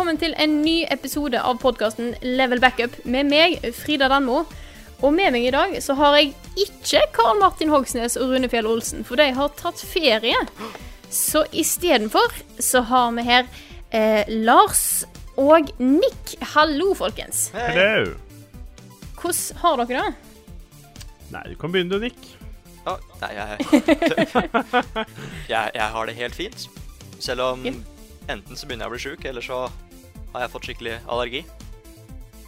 Velkommen til en ny episode av podkasten Level Backup med meg, Frida Danmo. Og med meg i dag så har jeg ikke Karl Martin Hogsnes og Rune Fjell Olsen, for de har tatt ferie. Så istedenfor så har vi her eh, Lars og Nick. Hallo, folkens. Hello. Hvordan har dere det? Nei, du kan begynne du, Nick. Ja, nei, jeg, jeg Jeg har det helt fint. Selv om enten så begynner jeg å bli sjuk, eller så har jeg fått skikkelig allergi.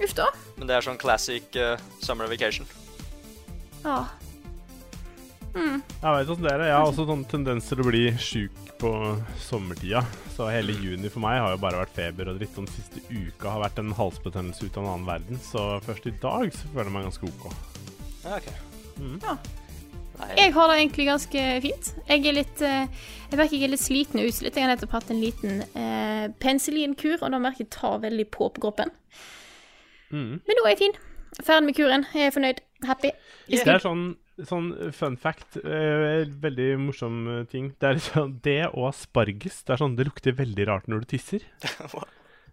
Uff da. Men det er sånn classic uh, summer vacation. Ja. Jeg vet det er. Jeg har også sånn tendens til å bli sjuk på sommertida. Så hele juni for meg har jo bare vært feber og dritt. Den siste uka har vært en halsbetennelse ut av en annen verden. Så først i dag så føler jeg meg ganske OK. Ja, ok. Ja. Jeg har det egentlig ganske fint. Jeg er litt eh, Jeg merker jeg er litt sliten og utslitt. Jeg har nettopp hatt en liten eh, penicillinkur, og da merker jeg tar veldig på på kroppen. Mm. Men nå er jeg fin. Ferdig med kuren. Jeg er fornøyd. Happy. Det er sånn, sånn fun fact, eh, veldig morsom eh, ting. Det er sånn, det og asparges. Det er sånn, det lukter veldig rart når du tisser.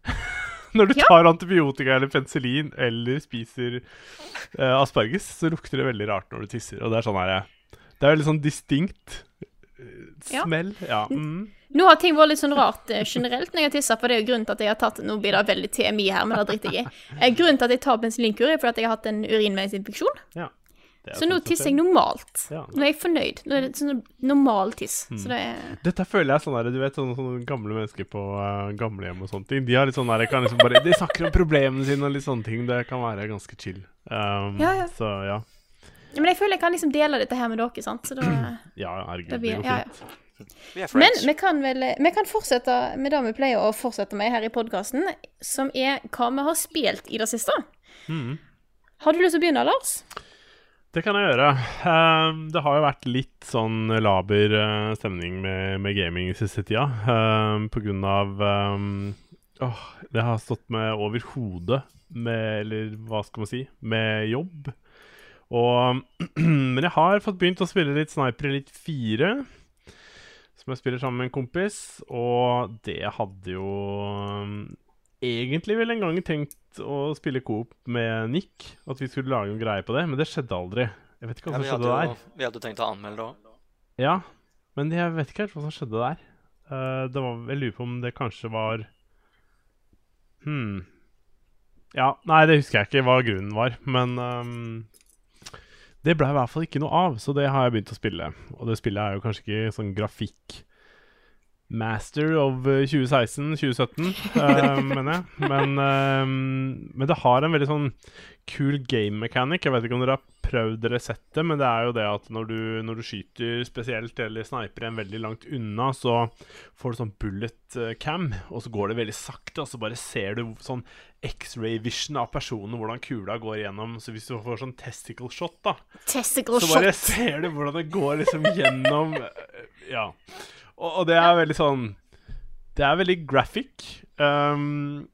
Når du Ja. tar antibiotika eller penicillin eller spiser uh, asparges, så lukter det veldig rart når du tisser. Og det er sånn her Det er veldig sånn distinkt eh, Ja. smell. Ja. Mm. Nå har ting vært litt sånn rart eh, generelt når jeg har tissa, for det er jo grunnen til at jeg har tatt Nå blir det veldig TMI her, men det driter jeg i. Grunnen til at jeg tar penicillinkur, er fordi at jeg har hatt en urinveisinfeksjon. ja. Så nå tisser jeg normalt. Ja. Nå er jeg fornøyd. Nå er det sånn normal tiss. Mm. Så det er Dette føler jeg sånn der, du vet, sånne, sånne gamle mennesker på uh, gamlehjem og sånne ting. De har litt sånn der, kan liksom bare, de snakker om problemene sine og litt sånne ting. Det kan være ganske chill. Um, Ja, ja. Så ja. Men jeg føler jeg kan liksom dele dette her med dere, sant. Så da Ja, herregud, Det går ja, ja. fint. vi er Men vi kan vel vi kan fortsette med det vi pleier å fortsette med her i podkasten, som er hva vi har spilt i det siste. Mm. Har du lyst til å begynne, Lars? Det kan jeg gjøre. Um, det har jo vært litt sånn laber uh, stemning med, med gaming siste tida. Um, på grunn av um, Åh, det har stått med over hodet med Eller hva skal man si? Med jobb. Og Men jeg har fått begynt å spille litt Sniper Elite 4. Som jeg spiller sammen med en kompis. Og det hadde jo egentlig vel en gang tenkt å spille coop med Nick. At vi skulle lage en greie på det, men det skjedde aldri. Jeg vet ikke hva som ja, skjedde jo, der. vi hadde tenkt å anmelde det òg. Ja, men jeg vet ikke helt hva som skjedde der. Uh, det var, jeg lurer på om det kanskje var Hm. Ja, nei, det husker jeg ikke hva grunnen var, men um, Det ble i hvert fall ikke noe av, så det har jeg begynt å spille. Og det spillet er jo kanskje ikke sånn grafikk Master of eh, 2016-2017, uh, mener jeg. Men, ehm, men det har en veldig sånn kul game mechanic. Jeg vet ikke om dere har prøvd eller sett det, men det er jo det at når du, når du skyter spesielt eller sniper en veldig langt unna, så får du sånn bullet eh, cam, og så går det veldig sakte, og så bare ser du sånn X-ray vision av personen, hvordan kula går gjennom. Så hvis du får sånn testicle shot, da, Testicle så bare shot. ser du hvordan det går liksom gjennom eh, Ja. Og, og det er veldig sånn Det er veldig graphic. Um,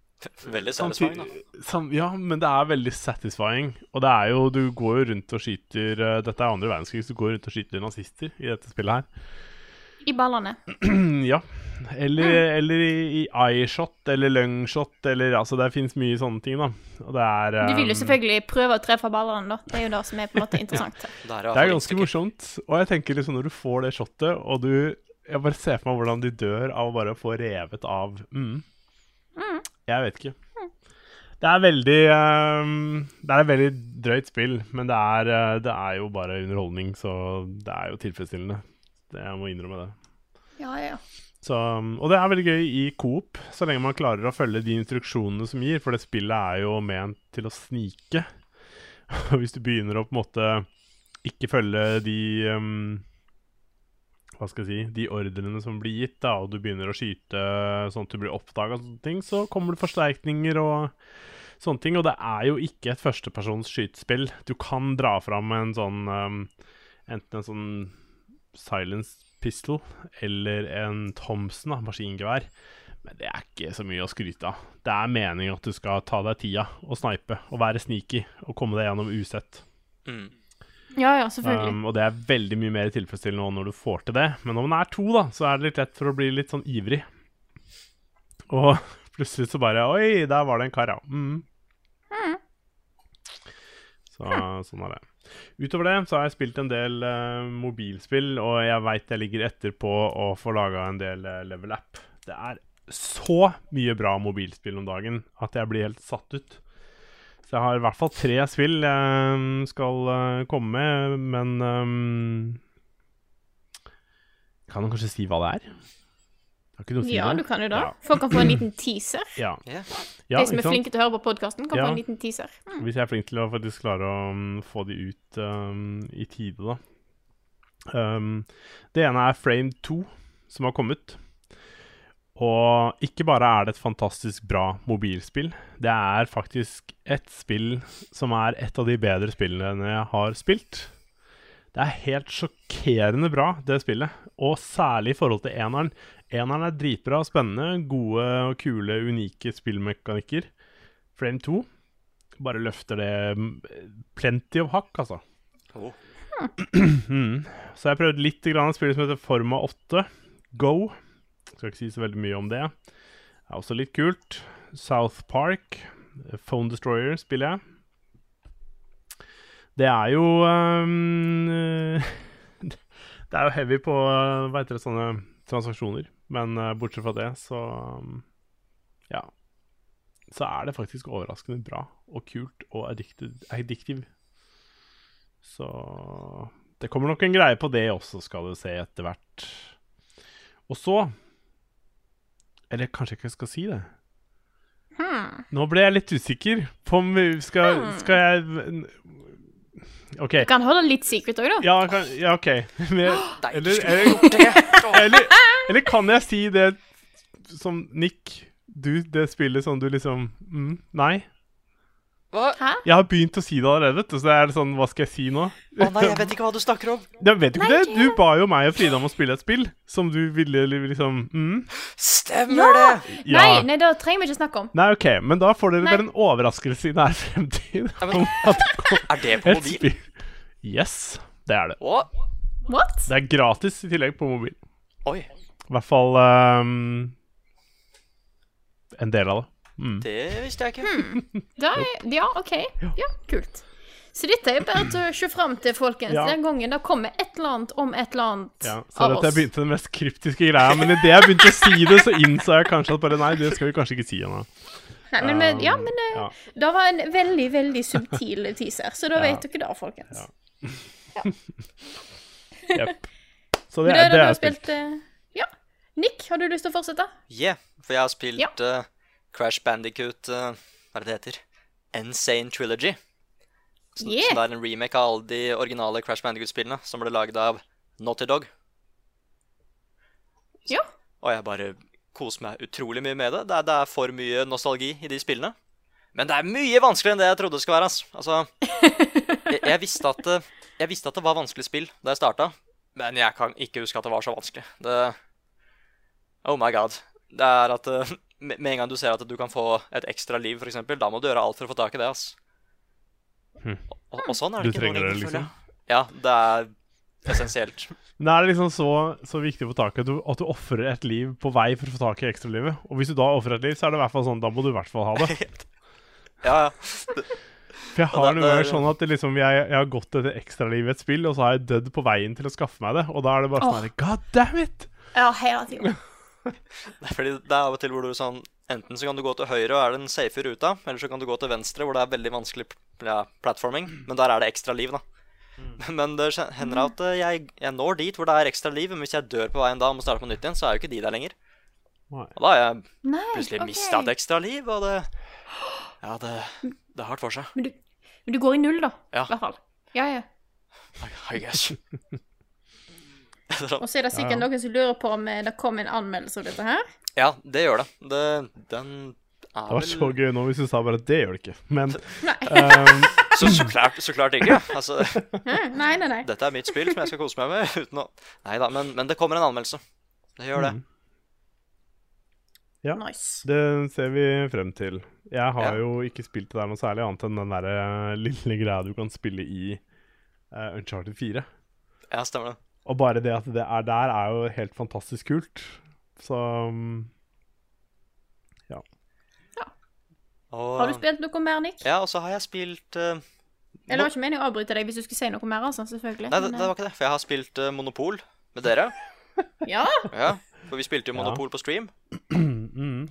Veldig satisfying, da. sam, ja, men det er veldig satisfying. Og det er jo Du går jo rundt og skyter eh, Dette er andre verdenskrig, så du går rundt og skyter nazister i dette spillet her. I ballene. ja. Eller, eller i, i eyeshot, eller lungshot, eller Altså, det fins mye sånne ting, da. Og det er Du vil jo um, selvfølgelig prøve å treffe ballene, da. Det er jo det som er på en måte interessant. ja. Det, er ganske morsomt. Og jeg tenker liksom når du får det shotet, og du Jeg bare ser for meg hvordan de dør av å bare få revet av mm. Jeg vet ikke. Det er veldig um, Det er et veldig drøyt spill, men det er, eh, det er jo bare underholdning, så det er jo tilfredsstillende. Det, jeg må innrømme det. Ja, ja. Så, og det er veldig gøy i Coop, så lenge man klarer å følge de instruksjonene som gir, for det spillet er jo ment til å snike. Og hvis du begynner å på en måte ikke følge de um, Hva skal jeg si De ordrene som blir gitt, da, og du begynner å skyte sånn at du blir oppdaga, så kommer det forsterkninger og sånne ting. Og det er jo ikke et førstepersons skytespill. Du kan dra fram en sånn um, Enten en sånn silence pistol eller en Thompson, da, maskingevær. Men det er ikke så mye å skryte av. Det er meningen at du skal ta deg tida og snipe og være sneaky og komme deg gjennom usett. Mm. Ja, ja, selvfølgelig. Um, og det er veldig mye mer tilfredsstillende nå når du får til det. Men når man er to, da, så er det litt lett for å bli litt sånn ivrig. Og plutselig så bare Oi, der var det en kar, ja. Mm. Så, sånn er det. Utover det så har jeg spilt en del uh, mobilspill, og jeg veit jeg ligger etter på å få laga en del uh, level app. Det er så mye bra mobilspill om dagen at jeg blir helt satt ut. Så jeg har i hvert fall tre spill jeg skal eh, komme med, men um, Kan du kanskje si hva det er? Har ikke noe å si Ja, det? du kan jo det. Ja. Folk kan få en liten teaser. Ja. Ja. De som er sant? flinke til å høre på podkasten, kan Ja. få en liten teaser. Mm. Hvis jeg er flink til å faktisk klare å um, få de ut um, i tide, da. Um, det ene er Frame 2, som har kommet. Og ikke bare er det et fantastisk bra mobilspill, det er faktisk et spill som er et av de bedre spillene jeg har spilt. Det er helt sjokkerende bra, det spillet. Og særlig i forhold til eneren. Eneren er dritbra, og spennende, gode og kule, unike spillmekanikker. Frame 2 bare løfter det plenty of hakk, altså. Oh. Mm. Så jeg prøvde litt grann et spill som heter Forma 8. Go. Skal ikke si så veldig mye om det. Det er også litt kult. South Park. Phone Destroyer spiller jeg. Det er jo um, Det er jo heavy på uh, hva heter det, sånne transaksjoner. Men uh, bortsett fra det, så um, Ja. Så er det faktisk overraskende bra og kult og addictive. Så det kommer nok en greie på det også, skal du se etter hvert. Og så Eller kanskje jeg ikke skal si det. Nå ble jeg litt usikker på om vi skal Skal jeg OK. Du kan holde litt secret òg, da. Ja, kan, ja OK. Men, eller, eller, eller, eller kan jeg si det som Nick Du, det spillet som du liksom mm, Nei. Hva? Hæ? Jeg har begynt å si det allerede, vet du, så det er sånn Hva skal jeg si nå? Å nei, jeg vet ikke hva du snakker om. Jeg vet ikke Nei, det. Du ba jo meg og Frida om å spille et spill som du ville liksom mm, Stemmer det! Ja. Nei, nei, det trenger vi ikke snakke om. Nei, OK, men da får dere Nei. vel en overraskelse i nær fremtid. Om at det kommer Er det på et mobil? spill. Yes, det er det. What? Det er gratis i tillegg på mobil. oi. I hvert fall um, en del av det. Mm. Det visste jeg ikke. Da er, ja, OK. Ja, kult. Så dette er bare til å se fram til, folkens. Ja. Den gangen det kommer et eller annet om et eller annet Ja, så av dette jeg oss. begynte den mest kryptiske greia, men idet jeg begynte å si det, så innså jeg kanskje at bare nei, det skal vi kanskje ikke si ennå. Nei, men, men, ja, men eh, Ja. det var en veldig, veldig subtil teaser, så da Ja. vet dere det, folkens. Jepp. Så Men det, det, er- det jeg er har spilt. spilt eh, Ja. Nick, har du lyst til å fortsette? Yeah, for jeg har spilt Ja. Eh, Crash Bandicoot uh, Hva er det det heter? Insane Trilogy. Som, Yeah. som det er en remake av alle de originale Crash Bandicoot-spillene som ble lagd av Naughty Dog. Ja. Og jeg bare koser meg utrolig mye med det. Det det er for mye nostalgi i de spillene. Men det er mye vanskeligere enn det jeg trodde det skulle være. Altså, jeg, jeg, visste at, det- jeg visste at det var vanskelig spill da jeg starta, men jeg kan ikke huske at det var så vanskelig. Det Oh my god. Det er at eh, med en gang du ser at du kan få et ekstra liv, f.eks., da må du gjøre alt for å få tak i det. ass. Og, og sånn er det Hm. Du ikke noe lenger, føler liksom? jeg. Ja, det er essensielt. Men er det liksom så, så viktig å få tak i at du, at du ofrer et liv på vei for å få tak i ekstralivet? Og hvis du da ofrer et liv, så er det i hvert fall sånn, da må du i hvert fall ha det. Ja, ja. For jeg har noe ganger sånn at liksom, jeg, jeg har gått etter ekstralivet i et spill, og så har jeg dødd på veien til å skaffe meg det. Og da er det bare sånn her, God damn it! Ja, hele tida. Det er fordi det er av og til hvor du sånn Enten så kan du gå til høyre og er den safe ruta, eller så kan du gå til venstre hvor det er veldig vanskelig ja, platforming, men der er det ekstra liv, da. Men det hender at eh, jeg, jeg når dit hvor det er ekstra liv, men hvis jeg dør på veien da og må starte på nytt igjen, så er jo ikke de der lenger. Og da har jeg Nei, plutselig okay. mista et ekstra liv, og det Ja, det, det er hardt for seg. Men du, men du går i null, da. Ja. I hvert fall. Ja, ja. I, I guess. Sånn, Og så er det sikkert noen som lurer på om eh, det kom en anmeldelse av dette her. ja, det gjør det. det den er Det var så gøy nå hvis du sa bare at det gjør det ikke. Men Nei. ehm, så, så, klart, så klart ikke. Altså, nei, nei, nei. dette er mitt spill som jeg skal kose meg med. uten å... Nei da, men, men det kommer en anmeldelse. Det gjør det. Mm. Ja. Nice. det ser vi frem til. Jeg har Ja. jo ikke spilt det der noe særlig, annet enn den der eh, lille greia du kan spille i uh, Uncharted 4. Ja, stemmer det. Og bare det at det er der, er jo helt fantastisk kult. Så mm, Og, Har du spilt noe mer, Nick? Ja, og så har jeg spilt uh, Eller det var ikke meningen å avbryte deg hvis du skulle si noe mer, altså. Selvfølgelig. Nei, det, det var ikke det, for jeg har spilt uh, Monopol med dere. eh, Ja. Ja, For vi spilte jo Ja. Monopol på stream. mm,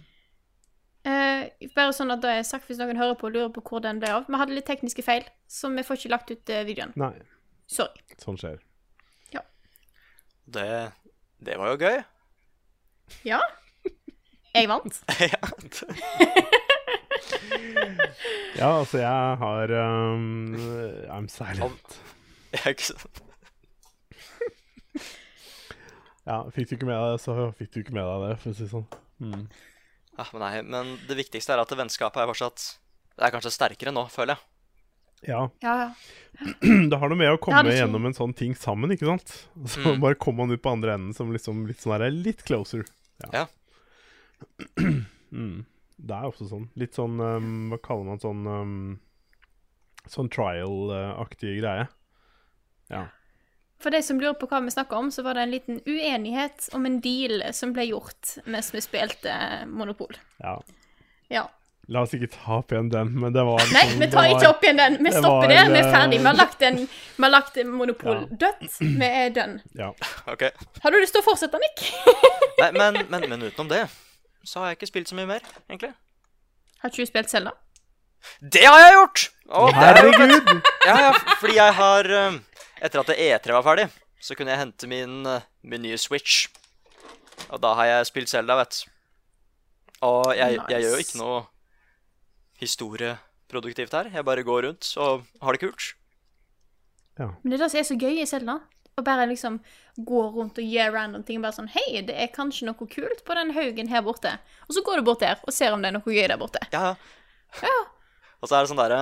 Uh, bare sånn at da er sagt hvis noen hører på og lurer på hvor den ble av. Vi hadde litt tekniske feil, så vi får ikke lagt ut eh, videoen. Nei, Sorry. sånn skjer. Det, det var jo gøy. Ja. Jeg vant. ja. Ja, altså, jeg har um, I'm silent. Ikke sant? Ja, fikk du ikke med deg det, så fikk du ikke med deg det, for å si det sånn. Mm. Ja, men, nei, men det viktigste er at vennskapet er fortsatt Det er kanskje sterkere nå, føler jeg. Ja, Ja, ja. det har noe med å komme ja, gjennom en sånn ting sammen, ikke sant? Så Mm. bare kommer man ut på andre enden som liksom litt sånn her litt closer. Ja. Mm. Det er også sånn. Litt sånn um, Hva kaller man sånn um, Sånn trial-aktig greie. Ja. For de som lurer på hva vi snakker om, så var det en liten uenighet om en deal som ble gjort mens vi spilte eh, Monopol. ja. Ja. La oss ikke ta opp igjen den, men det var Nei, liksom- vi tar det ikke opp igjen den. Vi stopper det, der. Vi er eh, ferdig. Vi har lagt, en, vi har lagt Monopol Ja. dødt. Vi er done. Ja. Ok. Har du lyst til å fortsette, Nick? Nei, men, men, men utenom det så har jeg ikke spilt så mye mer, egentlig. Har ikke du spilt Selda? Det har jeg gjort! Å, det er. Herregud! Ja, ja, fordi jeg har um, Etter at E3 var ferdig, så kunne jeg hente min, uh, min nye Switch. Og da har jeg spilt Zelda, vet du. Og jeg, jeg gjør jo ikke noe historieproduktivt her. Jeg bare går rundt og har det kult. Ja. Men det er det som er så gøy i Selda. Å bare liksom gå rundt og gjøre random ting. Bare sånn Hei, det er kanskje noe kult på den haugen her borte. Og så går du bort der og ser om det er noe gøy der borte. Ja, ja. Og så er det sånn derre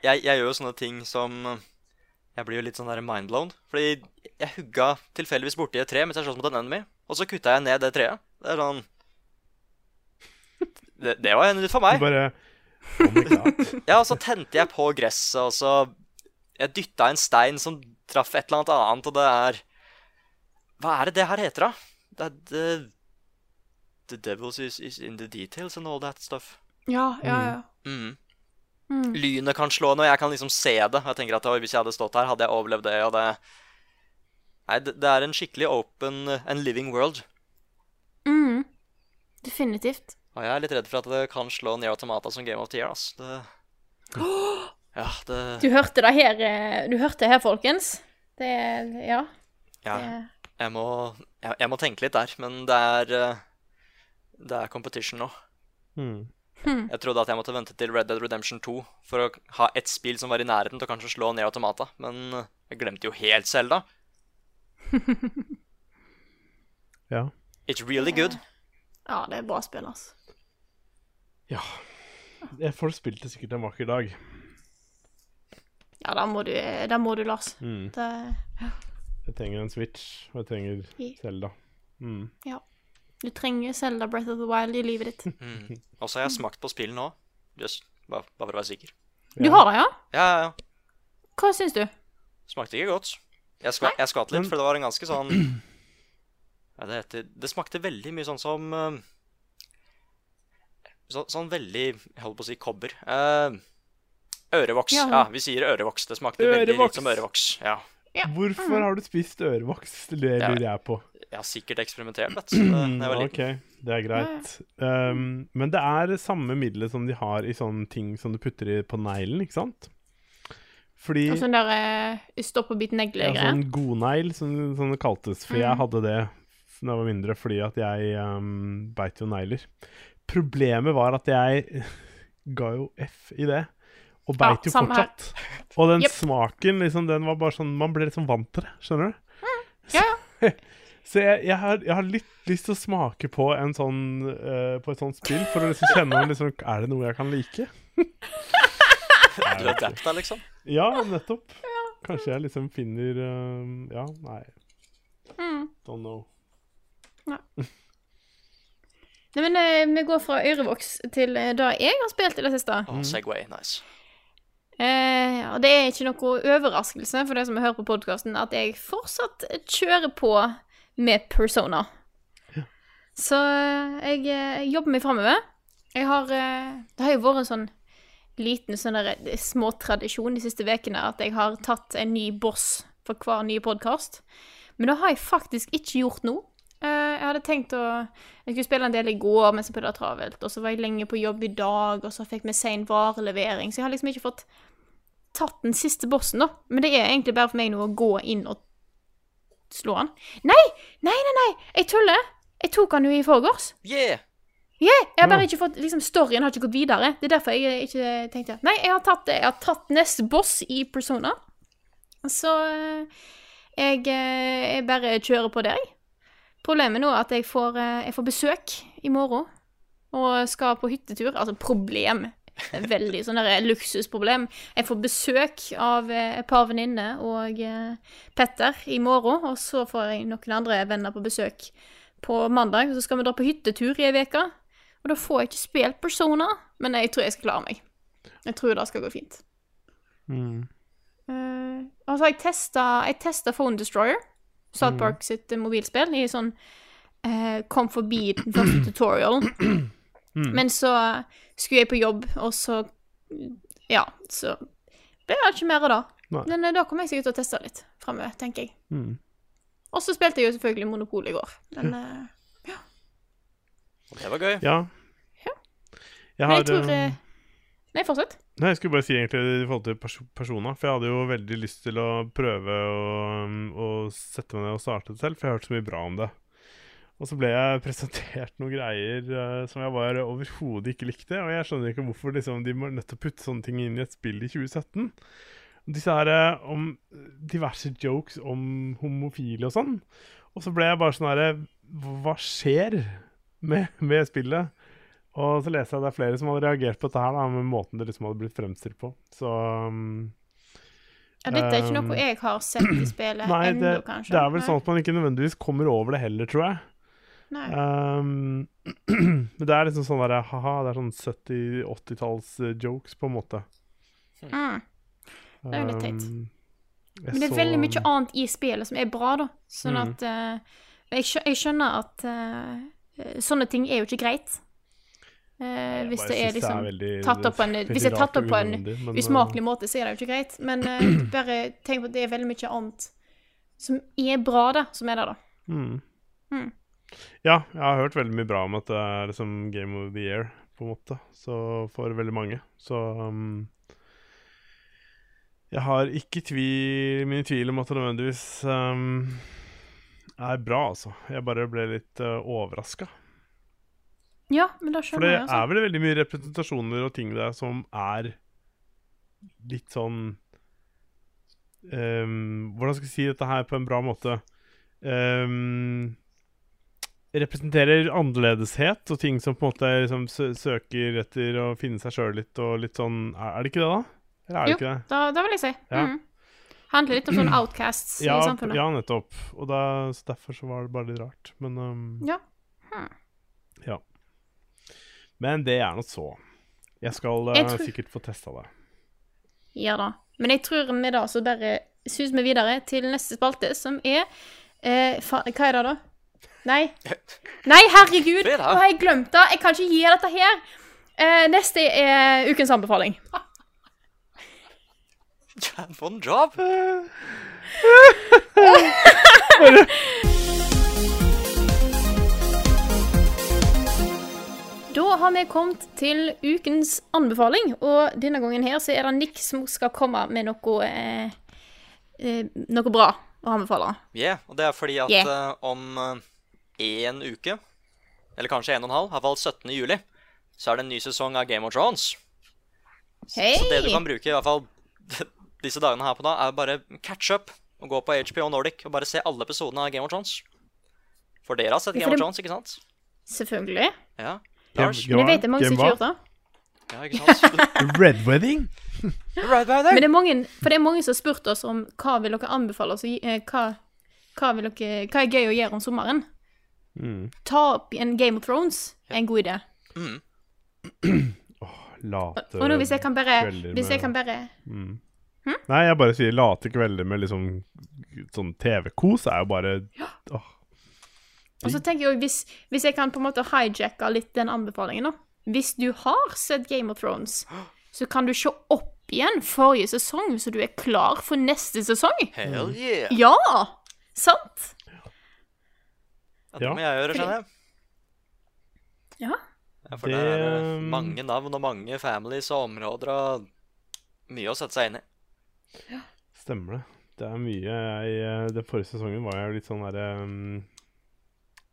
jeg, jeg gjør jo sånne ting som Jeg blir jo litt sånn der mindblown. Fordi jeg hugga tilfeldigvis borti et tre mens jeg sloss mot en enemy, og så kutta jeg ned det treet. Det er sånn Det, det var nytt for Du meg. bare. Ja, og så tente jeg på gresset, og så Jeg dytta en stein som traff et eller annet annet, og det er Hva er det det her heter, da? Det er the, the devils is, is in the details and all that stuff. Ja, ja, ja. Mm. Mm. Lynet kan slå når jeg kan liksom se det. Jeg tenker at oi, Hvis jeg hadde stått her, hadde jeg overlevd det. og det... Nei, det, det er en skikkelig open and living world. Mm. Definitivt. Og jeg er litt redd for at det kan slå Nier Automata som Game of the Year. Altså. Det... Ja, det Du hørte det her, eh, du hørte det her, folkens. Det er Ja. ja, jeg, må, jeg, jeg må tenke litt der, men det er eh, Det er competition nå. Mm. Jeg trodde at jeg måtte vente til Red Dead Redemption 2 for å ha ett spill som var i nærheten til å kanskje slå Nier Automata, men eh, jeg glemte jo helt Zelda. Ja. It's really good. ja, det er bra spill, altså. Ja. Folk spilte sikkert en vakker dag. Ja, da må du, da må du Lars. Mm. Det, Jeg trenger en Switch, og jeg trenger Selda. Zelda. Ja. du trenger Zelda Breath of the Wild i livet ditt. Mm. Og så har jeg smakt på spillet nå. Just, bare, bare for å være sikker. Du har det, ja? Ja, ja, ja. Hva syns du? Smakte ikke godt. Jeg, skva, jeg skvatt litt, for det var en ganske sånn ja, det, heter, det smakte veldig mye sånn som eh, så, Sånn veldig Jeg holdt på å si kobber. Eh, ørevoks. Ja. Ja. vi sier ørevoks. Det smakte veldig Ørevoks. litt som ørevoks. Ja. Hvorfor har du spist ørevoks? Det lurer jeg på. Jeg har sikkert eksperimentert, vet du. Ok, det er greit. Um, men det er samme middelet som de har i sånne ting som du putter i på neglen, ikke sant? Fordi Og sånn der uh, stopp og bit ja, negle-greier. sånn godnegl, som, som det kaltes. For Mm. jeg hadde det da jeg var mindre, fordi at jeg um, beit jo negler. Problemet var at jeg ga jo F i det, og Ja, beit jo fortsatt. her. Og den yep. smaken, liksom, den var bare sånn Man ble liksom vant til det, skjønner du? Mm. ja. Så jeg, jeg, har, jeg har litt lyst til å smake på en sånn uh, På et sånt spill, for å liksom kjenne om liksom, Er det noe jeg kan like? Du er adapta, liksom. Ja, nettopp. Kanskje jeg liksom finner uh, Ja, nei. Mm. Don't know. Nei, men eh, vi går fra ørevoks til eh, det jeg har spilt i det siste. Å, Segway, nice. Eh, og det er ikke noe overraskelse for de som hører på podkasten, at jeg fortsatt kjører på med Persona. Så eh, jeg eh, jobber meg framover. Jeg har eh, Det har jo vært en sånn liten sånn der, eh, småtradisjon de siste ukene at jeg har tatt en ny boss for hver nye podkast. Men det har jeg faktisk ikke gjort nå. Eh, jeg hadde tenkt å Jeg skulle spille en del i går men så ble det travelt, og så var jeg lenge på jobb i dag, og så fikk vi sein varelevering, så jeg har liksom ikke fått tatt den siste bossen, da. Men det er egentlig bare for meg nå å gå inn og slå han. Nei! Nei, nei, nei! Jeg tuller! Jeg tok han jo i forgårs. Yeah! Yeah, jeg har bare ikke fått liksom, Storyen har ikke gått videre. Det er derfor jeg eh, ikke tenkte Nei, jeg har tatt, jeg har tatt neste boss i Persona. Så eh, jeg, jeg bare kjører på der, jeg. Problemet nå er at jeg får, eh, jeg får besøk i morgen. Og skal på hyttetur. Altså problem. Veldig sånn luksusproblem. Jeg får besøk av eh, et par venninner og eh, Petter i morgen. Og så får jeg noen andre venner på besøk på mandag. Så skal vi dra på hyttetur i ei uke. Og da får jeg ikke spilt Persona, men jeg tror jeg skal klare meg. Jeg tror det skal gå fint. Mm. Uh, altså, Jeg testa Phone Destroyer, South Park sitt eh, mobilspill, i sånn eh, Kom forbi den første tutorial. Men så skulle jeg på jobb, og så Ja, så ble det ikke mer av det. Men eh, da kommer jeg sikkert til å teste litt framover, tenker jeg. Mm. Og så spilte jeg jo selvfølgelig Monopol i går. Men, ja. Det var gøy. Ja. Ja. Jeg men jeg tror eh, eh, Nei, fortsett. Nei, jeg skulle bare si egentlig i forhold til pers personer. for jeg hadde jo veldig lyst til å prøve å, å sette meg ned og starte det selv, for jeg har hørt så mye bra om det. Og så ble jeg presentert noen greier uh, som jeg bare overhodet ikke likte, og jeg skjønner ikke hvorfor liksom, de må nødt til å putte sånne ting inn i et spill i 2017. Disse her uh, om diverse jokes om homofile og sånn. Og så ble jeg bare sånn herre Hva skjer med, med spillet? Og så leser jeg det er flere som hadde reagert på dette her, da, med måten det liksom hadde blitt fremstilt på. Så um, Ja, dette er ikke Um, noe jeg har sett i spillet Nei, ennå, det, kanskje. det er vel sånn at man ikke nødvendigvis kommer over det heller, tror jeg. Nei. Um, men det er liksom sånn derre ha-ha, det er sånn 70-80-talls eh, jokes, på en måte. Mm. Det er jo litt teit. Um, Men det er så- veldig mye annet i spillet som er bra, da. Sånn Mm. at uh, jeg skjønner at uh, sånne ting er jo ikke greit. Eh, hvis det er liksom tatt opp på en, Hvis det er tatt opp på en men, usmakelig måte, så er det jo ikke greit. Men eh, bare tenk på at det er veldig mye annet som er bra, da, som er der, da. Mm. Mm. Ja, jeg har hørt veldig mye bra om at det er liksom Game of the Year, på en måte, så for veldig mange. Så um, jeg har ikke tvil, mine tvil om at det nødvendigvis um, er bra, altså. Jeg bare ble litt uh, overraska. Ja, men da skjønner også. For det er vel veldig mye representasjoner og ting der som er litt sånn um, Hvordan skal jeg si dette her på en bra måte? Um, representerer annerledeshet og ting som på en måte liksom søker etter å finne seg sjøl litt og litt sånn er det ikke det, da? Eller er det Jo, ikke det? da, da vil jeg si. Ja. Mm. Handler litt om sånne outcasts Ja, i samfunnet. ja, nettopp. Og da, så derfor så var det bare litt rart. Men um, Ja. Hm. ja. Men det er nå så. Jeg skal Jeg uh, tror- sikkert få testa det. Ja da. Men jeg tror vi da så bare suser vi videre til neste spalte, som er eh, fa Hva er det, da? Nei. Nei, herregud! Hva? Nå har jeg glemt det. Jeg kan ikke gi dette her. Eh, neste er ukens anbefaling. Jan von Job. Da har vi kommet til ukens anbefaling, og denne gangen her så er det Nick som skal komme med noe eh, eh, Noe bra å anbefale. Yeah, og det er fordi at Yeah. uh, om én uke, eller kanskje en og en halv, i hvert fall 17. juli, så er det en ny sesong av Game of Thrones. Hei! Så det du kan bruke i hvert fall disse dagene her på da, er bare catch up og gå på HBO Nordic og bare se alle episodene av Game of Thrones. For dere har sett Game of Thrones, ikke sant? Selvfølgelig. Ja. Lars? Men jeg vet det er mange som ikke har gjort det. Ja, ikke sant? Red Wedding? right by. Men det er mange, for det er mange som har spurt oss om hva vil dere anbefale oss å gi- eh, hva, hva, vil dere, hva er gøy å gjøre om sommeren. Mm. Ta opp en Game of Thrones er en god idé. Mm. Late Og nå hvis jeg kan bare Hvis jeg kan bare Nei, jeg bare sier late kvelder med liksom sånn TV-kos er jo bare åh, Og så tenker jeg hvis, hvis jeg kan på en måte hijacke litt den anbefalingen, da. Hvis du har sett Game of Thrones, så kan du se opp igjen forrige sesong, så du er klar for neste sesong. Hell yeah. Ja! Sant? Ja, det må jeg gjøre, skjønner jeg. Ja. Ja, for Det, der er det um, mange navn og mange families og områder og mye å sette seg inn i. Stemmer det. Det er mye jeg eh, Den forrige sesongen var jeg litt sånn derre um,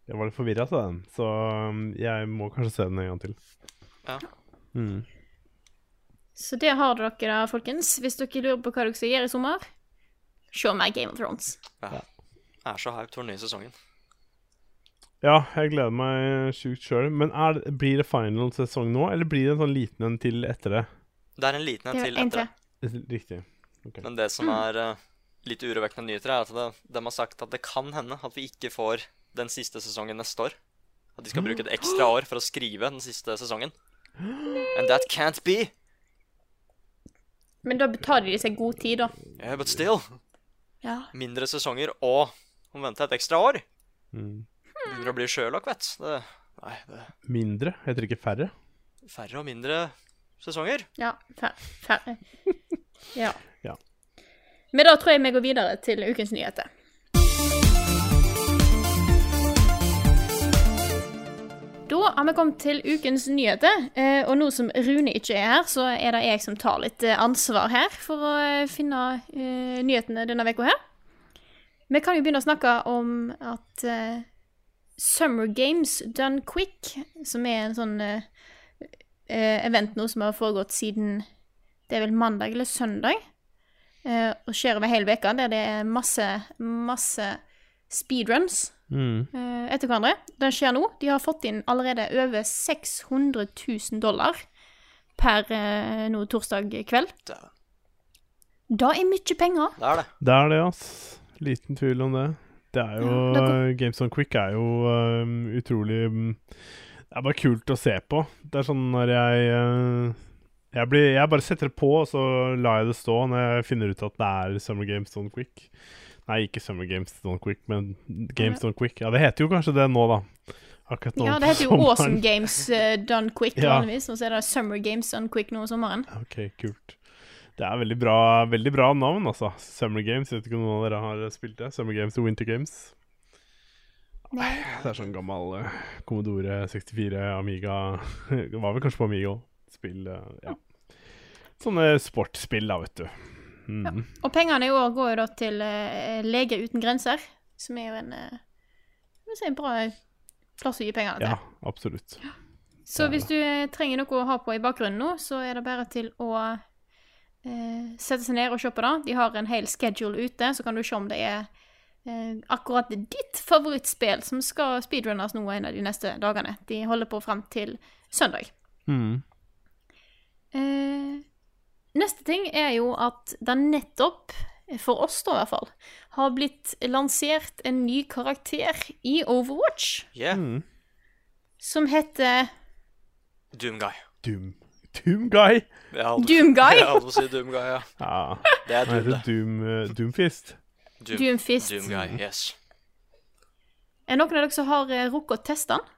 Jeg var litt forvirra av den, så um, jeg må kanskje se den en gang til. Ja. Mm. Så det har dere da, folkens. Hvis dere lurer på hva dere skal gjøre i sommer, se meg Game of Thrones. Ja. Jeg er så hyped for den nye sesongen. Ja, jeg gleder meg sjukt sjøl. Men er, blir det final sesong nå, eller blir det en sånn liten en til etter det? Det er en liten en til etter det. Riktig. Okay. Men det som er eh, litt urovekkende nyheter, er at det, de har sagt at det kan hende at vi ikke får den siste sesongen neste år. At de skal bruke et ekstra år for å skrive den siste sesongen. And that can't be. Men da betaler de seg god tid, da. Yeah, but still. Ja. Mindre sesonger og hun venter et ekstra år. Mm. Begynner å bli Sherlock, vet du. Det, nei, det Mindre, heter det ikke færre? færre og mindre sesonger. Ja. Færre. Ja. Ja. Men da tror jeg vi går videre til ukens nyheter. Da har vi kommet til ukens nyheter, eh, og nå som Rune ikke er her, så er det jeg som tar litt eh, ansvar her for å eh, finne nyhetene denne uka her. Vi kan jo begynne å snakke om at Summer Games Done Quick, som er en sånn event nå som har foregått siden det er vel mandag eller søndag, og skjer over hele veka, der det er masse, masse speedruns Mm. eh, etter hverandre. Den skjer nå. De har fått inn allerede over 600 000 dollar per eh, nå torsdag kveld. Dæven. Da er mye penger. Det er det. Det er det, ass. Liten tvil om det. Det er jo Ja, det Games on Quick er jo um, utrolig um, Det er bare kult å se på. Det er sånn når jeg uh, jeg, blir, jeg bare setter det på, og så lar jeg det stå når jeg finner ut at det er Summer Games on Quick. Nei, ikke Summer Games Don't Quick, men Games Don't Quick. Ja, det heter jo kanskje det nå, da. Akkurat nå Ja, det heter jo sommeren. Awesome Games uh, Done Quick Ja. vanligvis, og så er det Summer Games Done Quick nå om sommeren. Ok, kult. Det er veldig bra, veldig bra navn, altså. Summer Games. Jeg vet ikke om noen av dere har spilt det. Summer Games og Winter Games. Nei. Det er sånn gammel uh, Commodore 64, Amiga Det var vel kanskje på Amiga òg. Spill, eh, ja. Sånne sportsspill, da, vet du. Mm. Og pengene i år går jo da til uh, Lege uten grenser, som er jo en uh, si, en bra plass å gi pengene til. Ja, absolutt. Så hvis du eh, trenger noe å ha på i bakgrunnen nå, så er det bare til å uh, sette seg ned og se på det. De har en hel schedule ute, så kan du se om det er akkurat ditt favorittspill som skal speedrunnes nå en av de neste dagene. De holder på fram til søndag. Mm. Eh, neste ting er jo at det nettopp, for oss da i hvert fall, har blitt lansert en ny karakter i Overwatch Yeah. Mm. som heter Doomguy. Doom. Doom Guy. Jeg holdt- Doomguy? Jeg holdt på å si Doomguy, ja. Ja. Det er Doom, det. Doom, uh, Doomfist. Doom, Doomfist. Doomguy, yes. Er noen av dere som har eh, rukket å teste den?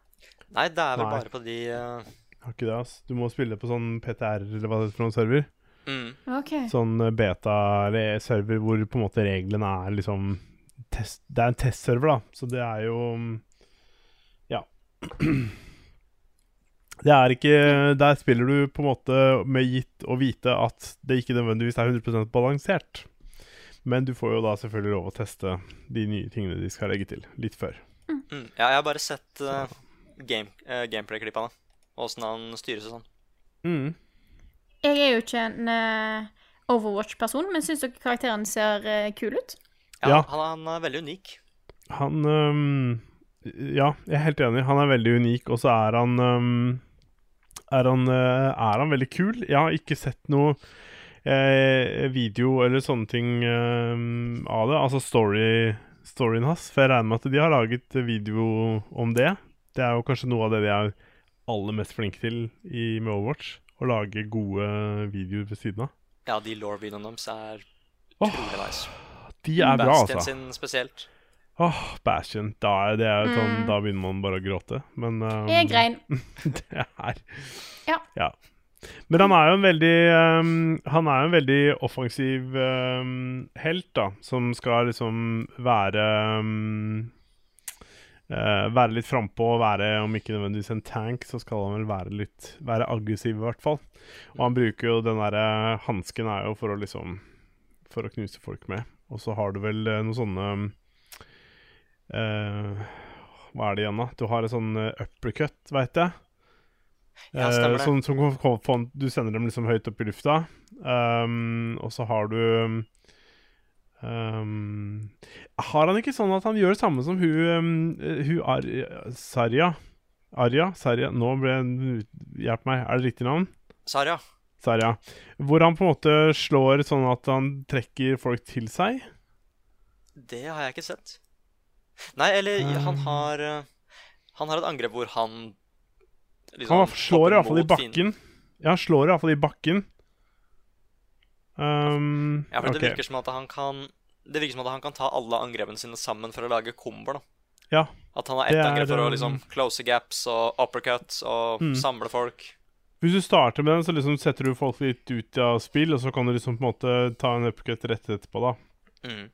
Nei, det er vel Nei. bare på de uh... Har ikke det, ass. Du må spille på sånn PTR, eller hva det heter for noen server. Mm, Okay. Sånn eh, beta eller server hvor på en måte reglene er liksom test, Det er en testserver, da, så det er jo mm, Ja. Det er ikke Der spiller du på en måte med gitt å vite at det ikke nødvendigvis er 100% balansert. Men du får jo da selvfølgelig lov å teste de nye tingene de skal legge til, litt før. Mm. Ja, jeg har bare sett uh, game, uh, gameplay-klippene. Åssen han styres og sånn. Mm. Jeg er jo ikke en uh, Overwatch-person, men syns dere karakteren ser uh, kul ut? Ja, Ja. Han, han er veldig unik. Han um, Ja, jeg er helt enig. Han er veldig unik, og så er han um, er, han, øh, er han veldig kul? Jeg har ikke sett noe eh, video eller sånne ting øhm, av det. Altså story, storyen hans. For jeg regner med at de har laget video om det. Det er jo kanskje noe av det de er aller mest flinke til i med Overwatch. Å lage gode videoer ved siden av. Ja, de law-videoene deres er utrolig utrolig nice. De er bra, Bastion altså. sin spesielt. Åh, Bastion. Da, er, det er sånn, Mm. da begynner man bare å gråte. Men um, Jeg grein. det er Ja. Men han er jo en veldig um, Han er jo en veldig offensiv um, helt, da. Som skal liksom være ehm, eh, Være litt frampå og være, om ikke nødvendigvis en tank, så skal han vel være litt Være aggressiv, i hvert fall. Og han bruker jo den derre Hansken er jo for å liksom For å knuse folk med. Og så har du vel eh, noen sånne uh, Hva er det igjen, da? Du har en sånn eh, uppercut, veit jeg. Ja, stemmer det. Uh, som, som Du sender dem liksom høyt opp i lufta. Um, og så har du um, Har han ikke sånn at han gjør det samme som hun, um, hun Ar Sarja? Arja? Sarja? Nå ble Hjelp meg, er det riktig navn? Sarja. Sarja. Hvor han på en måte slår sånn at han trekker folk til seg? Det har jeg ikke sett. Nei, eller Um. han har eh, Han har et angrep hvor han liksom Han slår hopper iallfall i bakken. Fin. Ja, han slår iallfall i bakken. Um, Ja, for okay. det virker som at han kan Det virker som at han kan ta alle angrepene sine sammen for å lage komboer. Ja. At han har ett angrep for å liksom close gaps og uppercuts og Mm. samle folk. Hvis du starter med den, så liksom setter du folk litt ut av spill, og så kan du liksom på en måte ta en uppercut rett etterpå, da. Mm.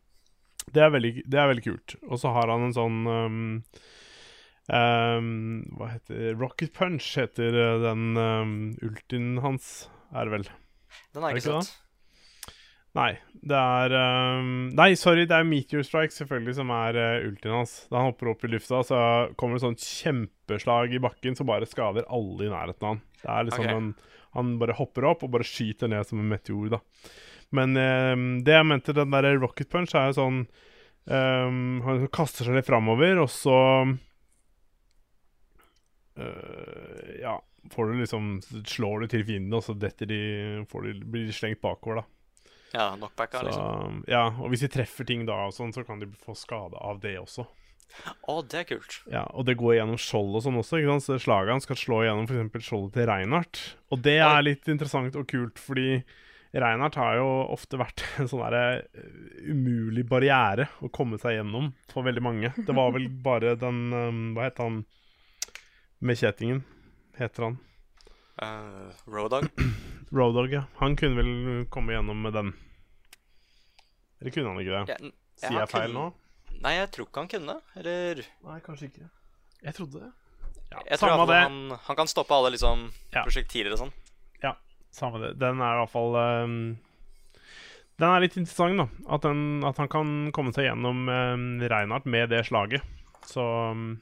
Det er veldig, det er veldig kult. Og så har han en sånn um, um, Hva heter det? Rocket Punch heter uh, den um, ultien hans, er det vel. Den har jeg ikke sett. Nei, det er um, Nei, sorry, det er Meteor Strike selvfølgelig som er uh, ultien hans. Da han hopper opp i lufta, så kommer det sånn kjempeslag i bakken som bare skader alle i nærheten av han. Det er liksom okay. en, Han bare hopper opp og bare skyter ned som en meteor, da. Men um, det jeg mente, den der rocket punch, er jo sånn um, Han kaster seg litt framover, og så uh, Ja, får du liksom Slår du til fiendene, og så detter de, får de blir de slengt bakover, da. Ja, knockbacka, liksom. ja, og hvis de treffer ting da, og sånn, så kan de få skade av det også. Å, det er kult. Ja, Og det går gjennom skjold og sånn også. ikke sant? Så Slaget skal slå gjennom f.eks. skjoldet til Reinhardt. Og det er litt interessant og kult, fordi Reinhardt har jo ofte vært en sånn derre eh, umulig barriere å komme seg gjennom for veldig mange. Det var vel bare den um, Hva het han med kjettingen? Heter han? Uh, Roadog, ja. Han kunne vel komme gjennom med den. Eller kunne han ikke det? Sier han jeg feil kunne- nå? Nei, jeg tror ikke han kunne. Eller Nei, kanskje ikke. Jeg trodde det. Ja, Jeg tror samme det. han, han kan stoppe alle liksom Ja. prosjektiler og sånn. Ja, samme det. Den er i hvert fall um, Den er litt interessant, da. At, den, at han kan komme seg gjennom um, Reinhardt med det slaget. Så um,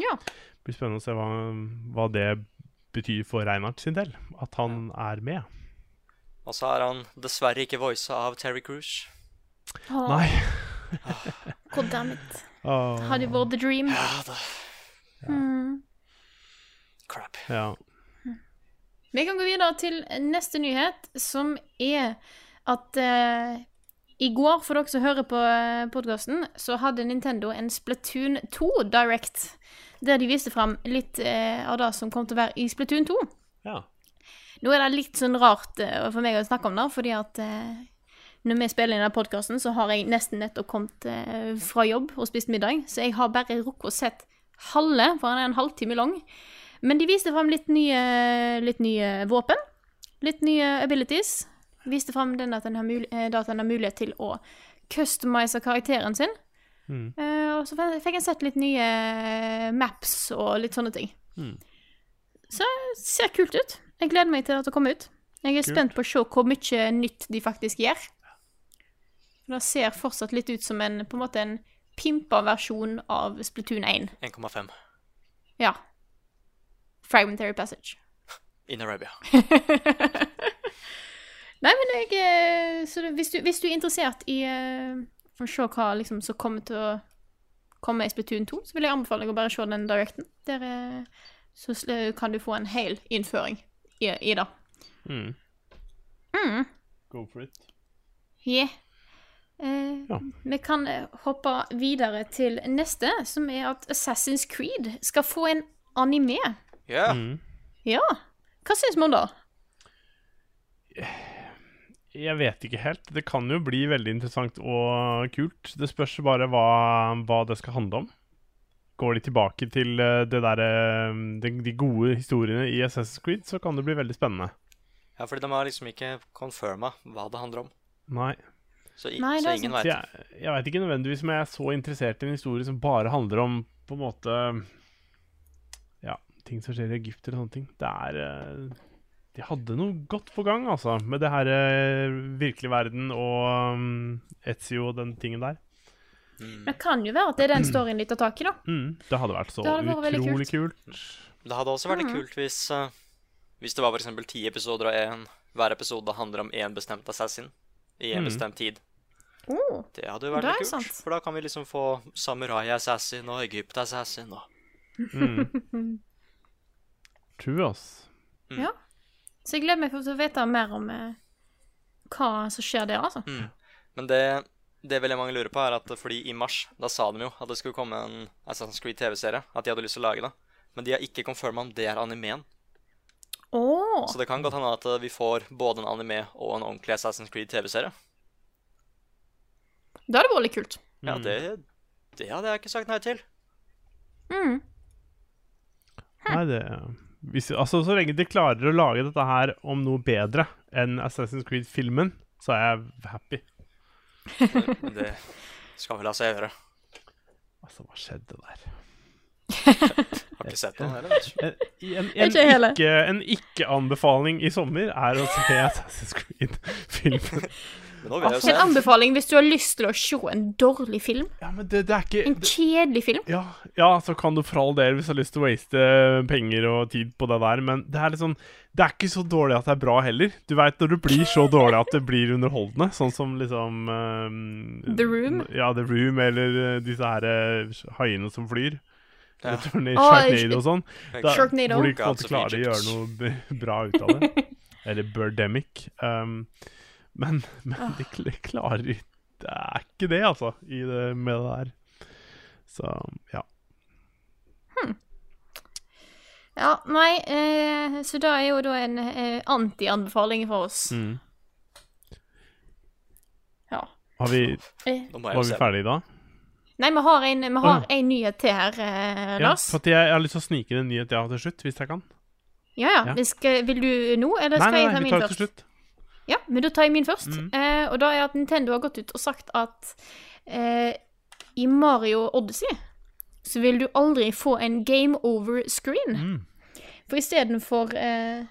Ja. det blir spennende å se hva, hva det betyr for Reinhardt sin del. At han er med. Og så er han dessverre ikke voisa av Terry Cruise. Oh. Nei. God damn it. Åh, Hadde jo vært the dream. Ja, det Mm. Crap. ja. Vi kan gå videre til neste nyhet, som er at uh, i går, for dere som hører på podkasten, så hadde Nintendo en Splatoon 2 Direct. Der de viste fram litt eh, av det som kom til å være i Splatoon 2. ja. Nå er det litt sånn rart eh, for meg å snakke om det, fordi at eh, når vi spiller inn denne podkasten, så har jeg nesten nettopp kommet eh, fra jobb og spist middag, så jeg har bare rukket å sett halve, for han er en halvtime lang. Men de viste fram litt litt nye våpen, litt nye abilities. Viste fram den at den har, mul eh, den har mulighet til å customize karakteren sin. Mm. Uh, og så fikk jeg sett litt nye maps og litt sånne ting. Mm. Så det ser kult ut. Jeg gleder meg til at det kommer ut. Jeg er Kult. spent på å se hvor mye nytt de faktisk gjør. For Det ser fortsatt litt ut som en, på en måte en pimpa versjon av Splatoon 1. 1,5. Ja. Fragmentary Passage. In Arabia. Nei, men jeg eh, Så det, hvis, du, hvis du er interessert i eh, å se hva liksom som kommer til å komme i Splatoon 2, så vil jeg anbefale deg å bare se den directen. Der eh, så kan du få en hel innføring i, i det. Mm. Mm. Go for it. Yeah. Eh, Ja. Vi kan eh, hoppe videre til neste, som er at Assassin's Creed skal få en anime. Ja. Mm. Ja. Hva syns man det? Jeg vet ikke helt. Det kan jo bli veldig interessant og kult. Det spørs bare hva, hva det skal handle om. Går de tilbake til eh, det der, eh, de, de gode historiene i Assassin's Creed, så kan det bli veldig spennende. ja, fordi de har liksom ikke confirma hva det handler om. Nei. Så, i, Nei, så er ingen veit. jeg, jeg veit ikke nødvendigvis om jeg er så interessert i en historie som bare handler om på en måte Ja, ting som skjer i Egypt eller sånne ting. Det er eh, De hadde noe godt på gang, altså, med det her eh, virkelig verden og um, Etzio og den tingen der. Det kan jo være at det er den storyen de tar tak i, da. Mm, det hadde vært så hadde vært utrolig kult. kult. Det hadde også vært Mhm. kult hvis, uh, hvis det var for eksempel ti episoder, og en, hver episode handler om én bestemt assassin i en Mhm. bestemt tid. Oh. Det hadde jo vært litt kult. sant. For da kan vi liksom få samurai-assassin og Egypt-assassin og Mm. True, ass. Mm. Ja. Så jeg gleder meg til å vite mer om eh, hva som skjer der, altså. Mm. Men det, det veldig mange lurer på, er at fordi i mars, da sa de jo at det skulle komme en Assassin's Creed TV-serie. At de hadde lyst til å lage det. Men de har ikke confirma om det er animeen. Åh. Så det kan godt hende at eh, vi får både en anime og en ordentlig Assassin's Creed TV-serie. Det hadde vært litt kult. Ja, det, det hadde jeg ikke sagt nei til. Mm. Nei, det hvis, Altså, så lenge de klarer å lage dette her om noe bedre enn Assassin's Creed-filmen, så er jeg happy. Det, det skal vi la seg gjøre. Altså, hva skjedde der? Har ikke sett noe heller. En. En, en, en, ikke, en ikke-anbefaling i sommer er å se Assassin's Creed-filmen. Men nå vil jeg jo En anbefaling hvis du har lyst til å se en dårlig film. Ja, men det, det er ikke En kjedelig film. ja, ja, så kan du for all del hvis du har lyst til å waste penger og tid på det der, men det er sånn Det er ikke så dårlig at det er bra heller. Du veit når du blir så dårlig at det blir underholdende, sånn som liksom um, The Room? Ja, The Room, eller eh, disse her eh, haiene som flyr. Ja. Returner, Sharknado og sånn. Da- Sharknado. Hvor de of klarer å gjøre noe bra ut av det. Eller Birdemic. Um, men men de, kl- de klarer Det er ikke det, altså, i det, med det der. Så ja. Ja, nei, eh, så da er jo da en eh, anti-anbefaling for oss. Mm. Ja. Har vi, Eh, var vi ferdige da? nei, vi har en, vi har en nyhet til her, eh, Ja, Lars. for at jeg, jeg har lyst til å snike inn en nyhet ja, til slutt, hvis jeg kan. Ja, ja. Ja. Vi skal, vil du nå, eller Nei, skal nei, jeg ta nei, vi tar det til slutt. Ja, men da tar jeg min først. Mm. Eh, og da er at Nintendo har gått ut og sagt at eh, i Mario Odyssey så vil du aldri få en game over-screen. Mm. For istedenfor eh,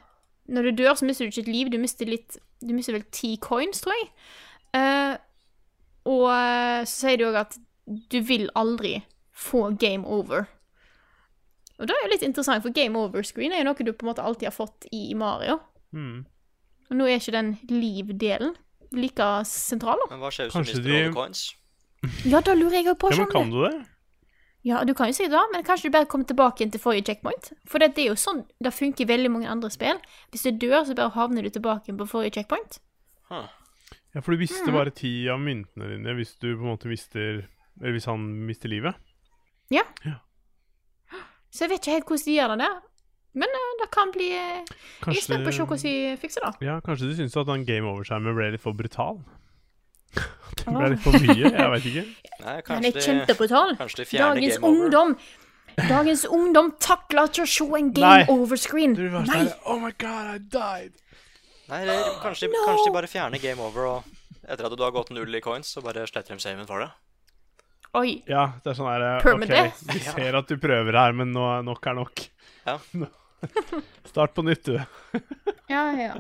Når du dør, så mister du ikke et liv. Du mister litt Du mister vel ti coins, tror jeg. Eh, og eh, så sier de òg at du vil aldri få game over. Og da er det litt interessant, for game over-screen er jo noe du på en måte alltid har fått i Mario. Mm. Og nå er ikke den liv-delen like sentral, da. Men hva skjer hvis du Kanskje mister de- alle coins? Ja, da lurer jeg òg på. Ja, men kan du. du det? Ja, du kan jo si det, men kanskje du bare kommer tilbake igjen til forrige checkpoint. For det er jo sånn det funker i veldig mange andre spill. Hvis du dør, så bare havner du tilbake igjen på forrige checkpoint. Huh. Ja, for du Mm. bare ti av myntene dine hvis du på en måte mister Eller hvis han mister livet. Ja. Så jeg vet ikke helt hvordan de gjør det der. Men uh, det kan bli eh, Jeg er spent på å se hvordan de fikser det. Ja, kanskje du syns at den game over-skjermen ble litt for brutal? At det ble litt for mye? Jeg veit ikke. Nei, Den er kjempebrutal. Dagens game over. ungdom Dagens ungdom takler ikke å se en Nei. game over-screen. Nei, sånn Oh my god, I died! Nei, kanskje, de, kanskje de bare fjerner game over, og etter at du har gått null i coins, så bare sletter de saven for det. Oi. Ja, det er sånn her eh, OK, vi ser at du prøver her, men nå, nok er nok. Ja. Start på nytt, du. Ja, ja.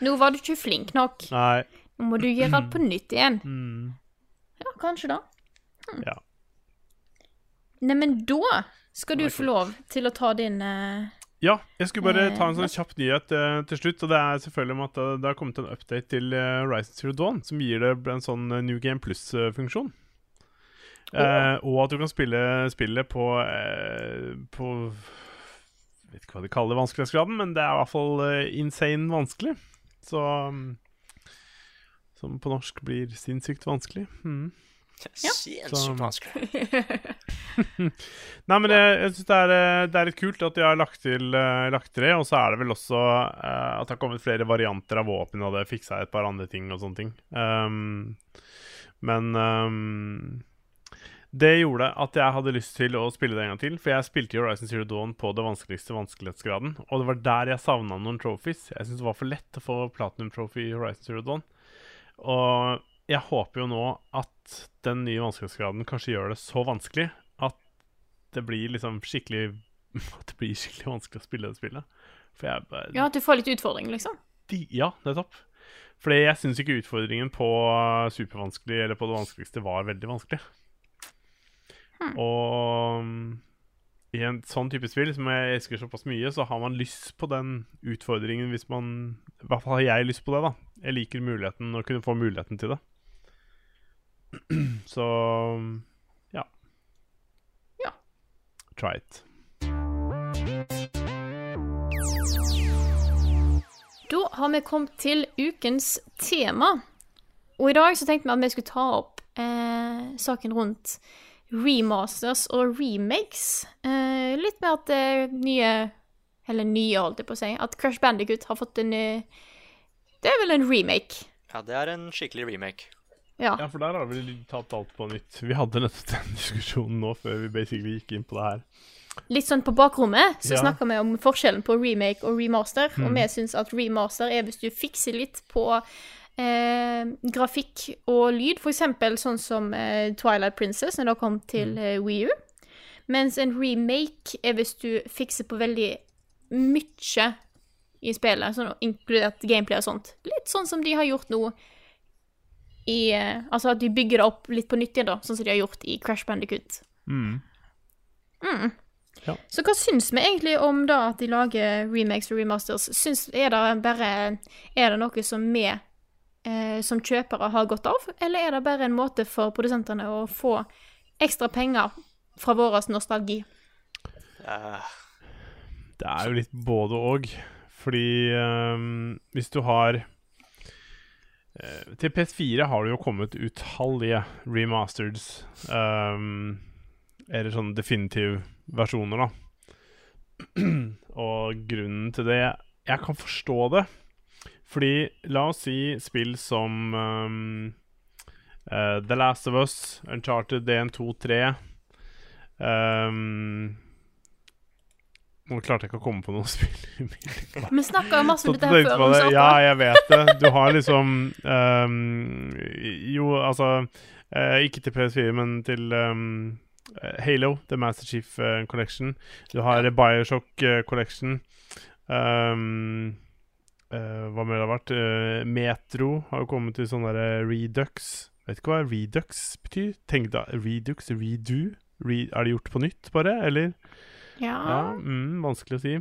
Nå var du ikke flink nok. Nei. Nå må du gjøre alt på nytt igjen. Mm. Ja, kanskje da. Hm. Ja. Neimen, da skal du Nei, få lov til å ta din uh, Ja, jeg skulle bare Eh, ta en sånn kjapp nyhet uh, til slutt. Og det er selvfølgelig om at det, det har kommet en update til uh, Rise Zero Dawn som gir det en sånn New Game Plus-funksjon. Eh, og at du kan spille spillet på eh, På vet ikke hva de kaller vanskelighetsgraden, men det er i hvert fall eh, insane vanskelig. Så Som på norsk blir sinnssykt vanskelig. Mm. Sinnssykt vanskelig. Nei, men jeg, jeg syns det, er, eh, det er litt kult at de har lagt til, uh, lagt til det. Og så er det vel også uh, at det har kommet flere varianter av våpen, og det fiksa et par andre ting og sånne ting. Um, men um, det gjorde at jeg hadde lyst til å spille det en gang til. For jeg spilte jo Horizon Zero Dawn på det vanskeligste vanskelighetsgraden. Og det var der jeg savna noen trophies. Jeg syntes det var for lett å få platinum trophy i Horizon Zero Dawn. Og jeg håper jo nå at den nye vanskelighetsgraden kanskje gjør det så vanskelig at det blir liksom skikkelig At det blir skikkelig vanskelig å spille det spillet. For jeg bare Ja, at du får litt utfordring, liksom. de, Ja, nettopp. Fordi jeg syns ikke utfordringen på supervanskelig eller på det vanskeligste var veldig vanskelig. Og um, i en sånn type spill som jeg elsker såpass mye, så har man lyst på den utfordringen hvis man I hvert fall har jeg lyst på det, da. Jeg liker muligheten å kunne få muligheten til det. Så ja. Ja. Try it. Da har vi kommet til ukens tema. Og i dag så tenkte vi at vi skulle ta opp eh, saken rundt remasters og remakes. Eh, litt med at det nye Eller nye, holdt jeg på å si. At Crash Bandicut har fått en eh, Det er vel en remake. Ja, det er en skikkelig remake. Ja. Ja, for der har vi tatt alt på nytt. Vi hadde nettopp den diskusjonen nå før vi basically gikk inn på det her. Litt sånn på bakrommet så Ja. snakker vi om forskjellen på remake og remaster. Og Mhm. vi syns at remaster er hvis du fikser litt på eh, grafikk og lyd. Eksempel sånn som eh, Twilight Princess, når det kom til Mhm. eh, Wii U. Mens en remake er hvis du fikser på veldig mye i spillet, sånn inkludert gameplay og sånt. Litt sånn som de har gjort nå i eh, Altså at de bygger det opp litt på nytt igjen, da, sånn som de har gjort i Crash Bandicoot. Mm. Mm. Ja. Så hva syns vi egentlig om da at de lager remakes og remasters? Syns, er det bare Er det noe som vi eh, som kjøpere har godt av, eller er det bare en måte for produsentene å få ekstra penger fra vår nostalgi? Det er jo litt både og. Fordi um, hvis du har eh, Til PS4 har det jo kommet utallige remasters. Um, eller sånne definitive versjoner, da. Og grunnen til det Jeg kan forstå det. Fordi la oss si spill som um, uh, The Last of Us, Uncharted 1, 2, 3 um, Nå klarte jeg ikke å komme på noe spill. Vi snakka masse om dette her før. det. Ja, jeg vet det. Du har liksom um, Jo, altså uh, Ikke til PS4, men til ehm, eh, Halo, The Master Chief uh, Collection. Du har Bioshock Collection. Ehm, eh, hva mer det har vært? Uh, Metro har jo kommet til sånn derre Redux. Vet ikke hva Redux betyr? Tenk da, Redux? Redo? Re er det gjort på nytt, bare? Eller? Ja. Ja, mm, vanskelig å si.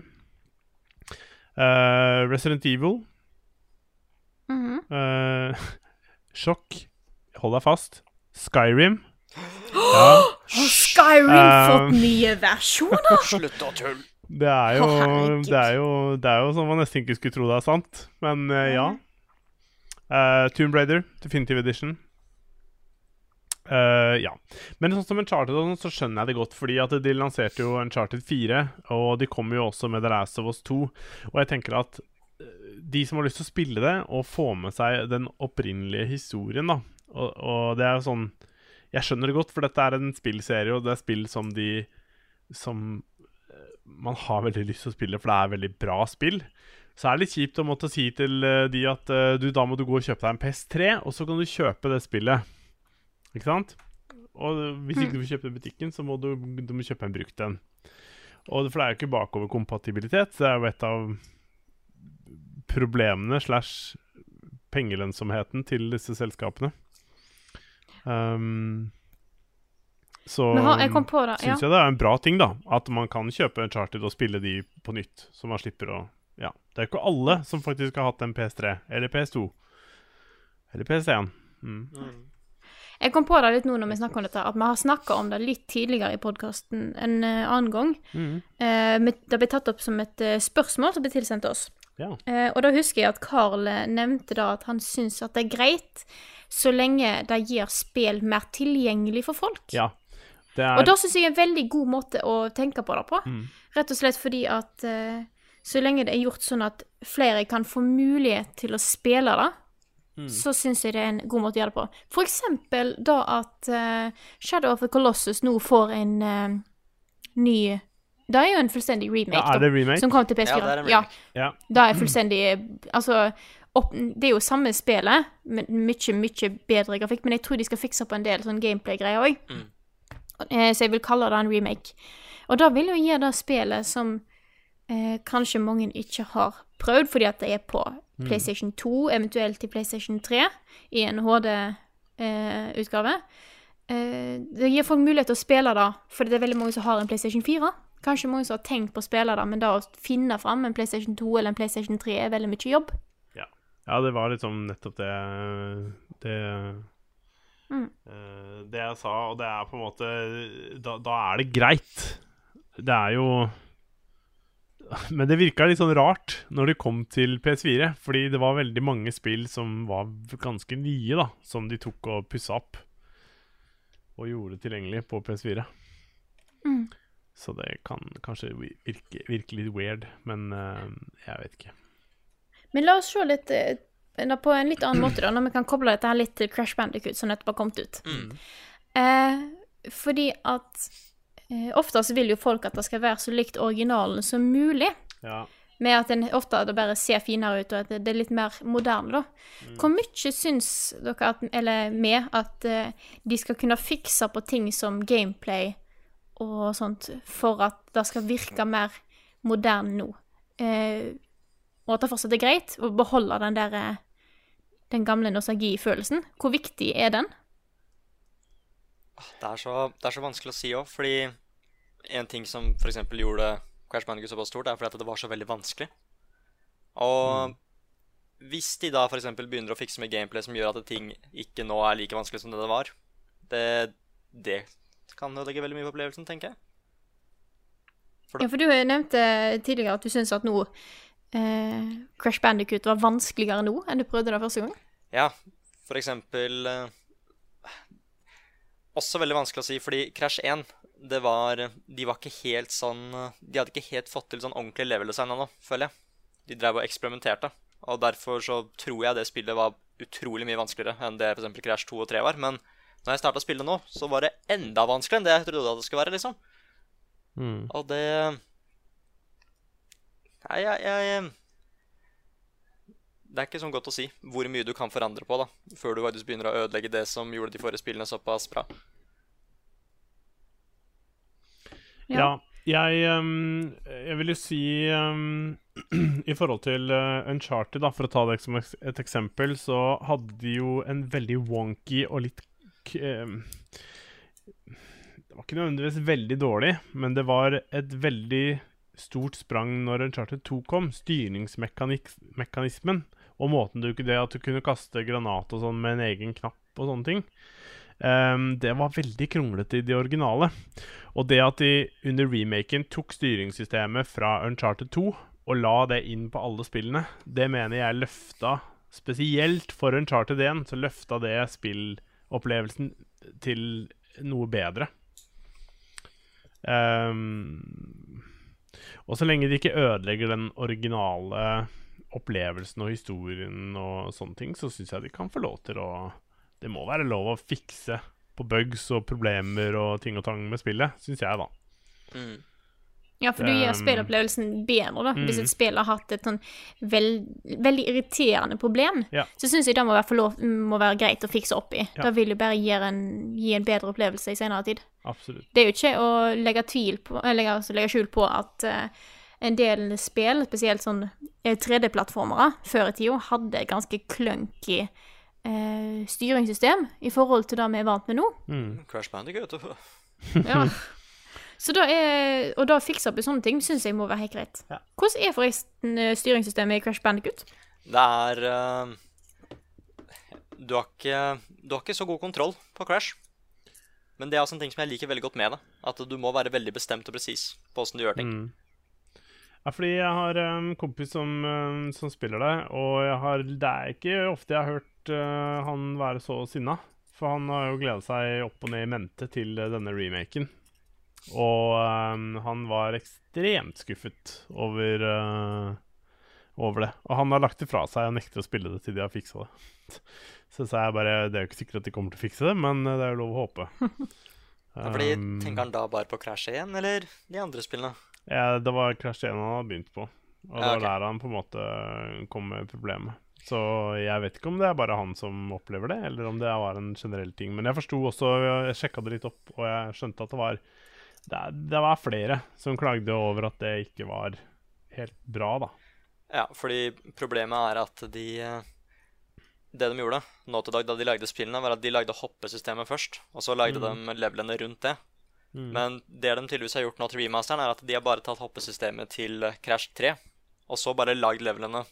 Uh, Resident Evil. Mhm. Eh, Sjokk. Hold deg fast. Skyrim. Ja, Har Skyrim Um, fått nye versjoner? Slutt å tulle! Det er jo. Det er jo, det er jo sånn man nesten ikke skulle tro det er sant, men uh, ja. Uh, Tomb Raider, Definitive Edition. Uh, ja. Men sånn som Uncharted sånn, så skjønner jeg det godt, fordi at de lanserte jo Uncharted 4, og de kommer jo også med The Last of Us 2. Og jeg tenker at de som har lyst til å spille det, og få med seg den opprinnelige historien, da Og, og det er jo sånn Jeg skjønner det godt, for dette er en spillserie, og det er spill som de Som man har veldig lyst til å spille, for det er veldig bra spill. Så er det litt kjipt å måtte si til eh, de at eh, du, da må du gå og kjøpe deg en PS3, og så kan du kjøpe det spillet. Ikke sant? Og hvis ikke du får kjøpe det i butikken, så må du, du må kjøpe en brukt en. Og For det er jo ikke bakoverkompatibilitet. Det er jo et av problemene slash pengelønnsomheten til disse selskapene. Um, så Men jeg kom på det, ja. syns jeg det er en bra ting, da. At man kan kjøpe Uncharted og spille de på nytt. Så man slipper å Ja. Det er ikke alle som faktisk har hatt en PS3 eller PS2 eller PS1. Mm. Jeg kom på det litt nå når vi snakker om dette, at vi har snakka om det litt tidligere i podkasten en eh, annen gang. Mm. Eh, det ble tatt opp som et eh, spørsmål som ble tilsendt oss. Ja. Eh, og da husker jeg at Carl eh, nevnte da at han syns at det er greit så lenge det gir spill mer tilgjengelig for folk. ja. Det er Og da syns jeg er en veldig god måte å tenke på det på. Mm. Rett og slett fordi at uh, så lenge det er gjort sånn at flere kan få mulighet til å spille det, Mm. så syns jeg det er en god måte å gjøre det på. For eksempel da at uh, Shadow of the Colossus nå får en uh, ny Det er jo en fullstendig remake, Ja, er det remake? som kom til PS4. Ja, det er Ja. Ja. da er fullstendig Altså, opp, det er jo samme spillet, men mye, mye bedre grafikk. Men jeg tror de skal fikse på en del sånn gameplay-greier òg. Mm. Eh, så jeg vil kalle det en remake. Og da vil jo gi det spillet som eh, kanskje mange ikke har prøvd, fordi at det er på PlayStation 2, eventuelt til PlayStation 3, i en HD-utgave. Eh, det gir folk mulighet til å spille det, for det er veldig mange som har en PlayStation 4. Kanskje mange som har tenkt på å spille det, men da å finne fram en PlayStation 2 eller en PlayStation 3 er veldig mye jobb. Ja, det var liksom nettopp det Det, Mm. eh, det jeg sa, og det er på en måte Da, da er det greit. Det er jo Men det virka litt sånn rart når det kom til PS4, fordi det var veldig mange spill som var ganske nye, da, som de tok og pussa opp. Og gjorde tilgjengelig på PS4. Mm. Så det kan kanskje virke, virke litt weird, men uh, jeg vet ikke. Men la oss se litt da på en litt annen måte, da, når vi kan koble dette her litt til Crash Bandicoot, som nettopp har kommet ut. Mm. Eh, fordi at eh, oftest vil jo folk at det skal være så likt originalen som mulig. Ja. Med at den ofte det bare ser finere ut, og at det, det er litt mer moderne, da. Hvor mye syns dere, at, eller vi, at eh, de skal kunne fikse på ting som gameplay og sånt, for at det skal virke mer moderne nå? Eh, og at det fortsatt er greit å beholde den der eh, den gamle nostalgifølelsen. Hvor viktig er den? Det er så, det er så vanskelig å si òg, fordi en ting som f.eks. gjorde Crash Bandicoot såpass stort, er fordi at det var så veldig vanskelig. Og hvis de da f.eks. begynner å fikse med gameplay som gjør at ting ikke nå er like vanskelig som det det var, det, det kan ødelegge veldig mye på opplevelsen, tenker jeg. For Ja, for du nevnte tidligere at du syns at nå eh, Crash Bandicoot var vanskeligere nå enn du prøvde det første gang. Ja, for eksempel eh, Også veldig vanskelig å si, fordi Crash 1 det var, De var ikke helt sånn De hadde ikke helt fått til sånn ordentlig level-design ennå, føler jeg. De drev og eksperimenterte. Og derfor så tror jeg det spillet var utrolig mye vanskeligere enn det f.eks. Crash 2 og 3 var. Men når jeg starta å spille nå, så var det enda vanskeligere enn det jeg trodde det skulle være. liksom. Mm. Og det Nei, jeg, jeg Det er ikke sånn godt å si hvor mye du kan forandre på da, før du faktisk begynner å ødelegge det som gjorde de forrige spillene såpass bra. Ja, jeg, jeg vil jo si I forhold til eh, Uncharted, da, for å ta det som et eksempel, så hadde de jo en veldig wonky og litt Det var ikke nødvendigvis veldig dårlig, men det var et veldig stort sprang når Uncharted 2 kom. Styringsmekanismen og måten du det at du kunne kaste granat og sånn med en egen knapp og sånne ting. Um, det var veldig kronglete i det originale. Og det at de under remaken tok styringssystemet fra Uncharted 2 og la det inn på alle spillene, det mener jeg løfta Spesielt for Uncharted 1 så løfta det spillopplevelsen til noe bedre. Ehm, og så lenge de ikke ødelegger den originale opplevelsen og historien og sånne ting, så syns jeg de kan få lov til å Det må være lov å fikse på bugs og problemer og ting og tang med spillet, syns jeg, da. Mm. Ja, for du gjør Um, spillopplevelsen bedre, da. Hvis mm. et spill har hatt et sånn veld, veldig irriterende problem, Ja. så syns jeg det må være, forlov, må være greit å fikse opp i. Ja. Da vil du bare gi en, gi en bedre opplevelse i senere tid. Absolutt. Det er jo ikke å legge tvil på eh, legge, altså legge skjul på at uh, en del spill, spesielt sånn eh, 3D-plattformere, før i tida hadde et ganske clunky uh, styringssystem i forhold til det vi er vant med nå. Mm. Crash Bandicoot. Ja. Så da er, og da fikse opp i sånne ting syns jeg må være helt greit. Ja. Hvordan er forresten eh, styringssystemet i Crash Bandicoot? Det er eh, du, har ikke, du har ikke så god kontroll på Crash. Men det er også en ting som jeg liker veldig godt med det. At du må være veldig bestemt og presis på åssen du gjør ting. Mm. Ja, fordi jeg har en kompis som, um, som spiller det, og jeg har, det er ikke ofte jeg har hørt uh, han være så sinna. For han har jo gleda seg opp og ned i mente til uh, denne remaken. Og um, han var ekstremt skuffet over, uh, over det. Og han har lagt det fra seg og nekter å spille det til de har fiksa det. Så sa jeg bare Det er jo ikke sikkert at de kommer til å fikse det, men uh, det er jo lov å håpe. Ja, fordi Um, Tenker han da bare på Crash 1, eller de andre spillene? Ja, det var Crash 1 han hadde begynt på. Og det Ja, var der han på en måte kom med problemet. Så jeg vet ikke om det er bare han som opplever det, eller om det var en generell ting. Men jeg forsto også, jeg sjekka det litt opp, og jeg skjønte at det var det, det var flere som klagde over at det ikke var helt bra, da. Ja, fordi problemet er at de eh, Det de gjorde nå til dag da de lagde spillene, var at de lagde hoppesystemet først. Og så lagde de levelene rundt det. Mm. Men det de tydeligvis har gjort nå til remasteren, er at de har bare tatt hoppesystemet til eh, Crash 3. Og så bare lagd levelene,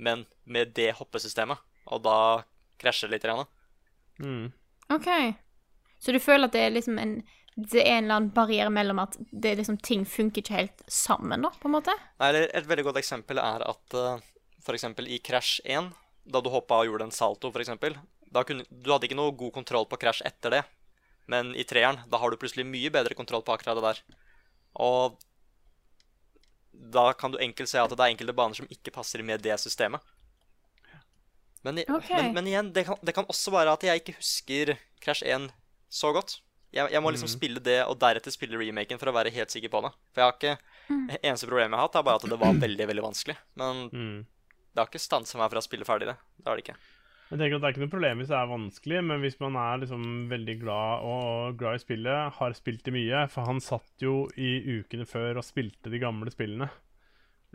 men med det hoppesystemet. Og da krasjer det litt. Grann. Mm. OK. Så du føler at det er liksom en det er en eller annen barriere mellom at det liksom, ting funker ikke helt sammen, da, på en måte? Nei, eller Et veldig godt eksempel er at uh, f.eks. i Crash 1, da du hoppa og gjorde en salto, eksempel, da kunne, Du hadde ikke noe god kontroll på Crash etter det. Men i treeren, da har du plutselig mye bedre kontroll på akkurat det der. Og da kan du enkelt se at det er enkelte baner som ikke passer med det systemet. Men, okay. Men, men igjen, det kan, det kan også være at jeg ikke husker Crash 1 så godt. Jeg, jeg må liksom spille det og deretter spille remaken for å være helt sikker på det. For jeg har ikke Eneste problemet jeg har hatt, er bare at det var veldig veldig vanskelig. Men Mm. det har ikke stansa meg fra å spille ferdig det. Det har det ikke. Jeg tenker at Det er ikke noe problem hvis det er vanskelig, men hvis man er liksom veldig glad og glad i spillet, har spilt det mye For han satt jo i ukene før og spilte de gamle spillene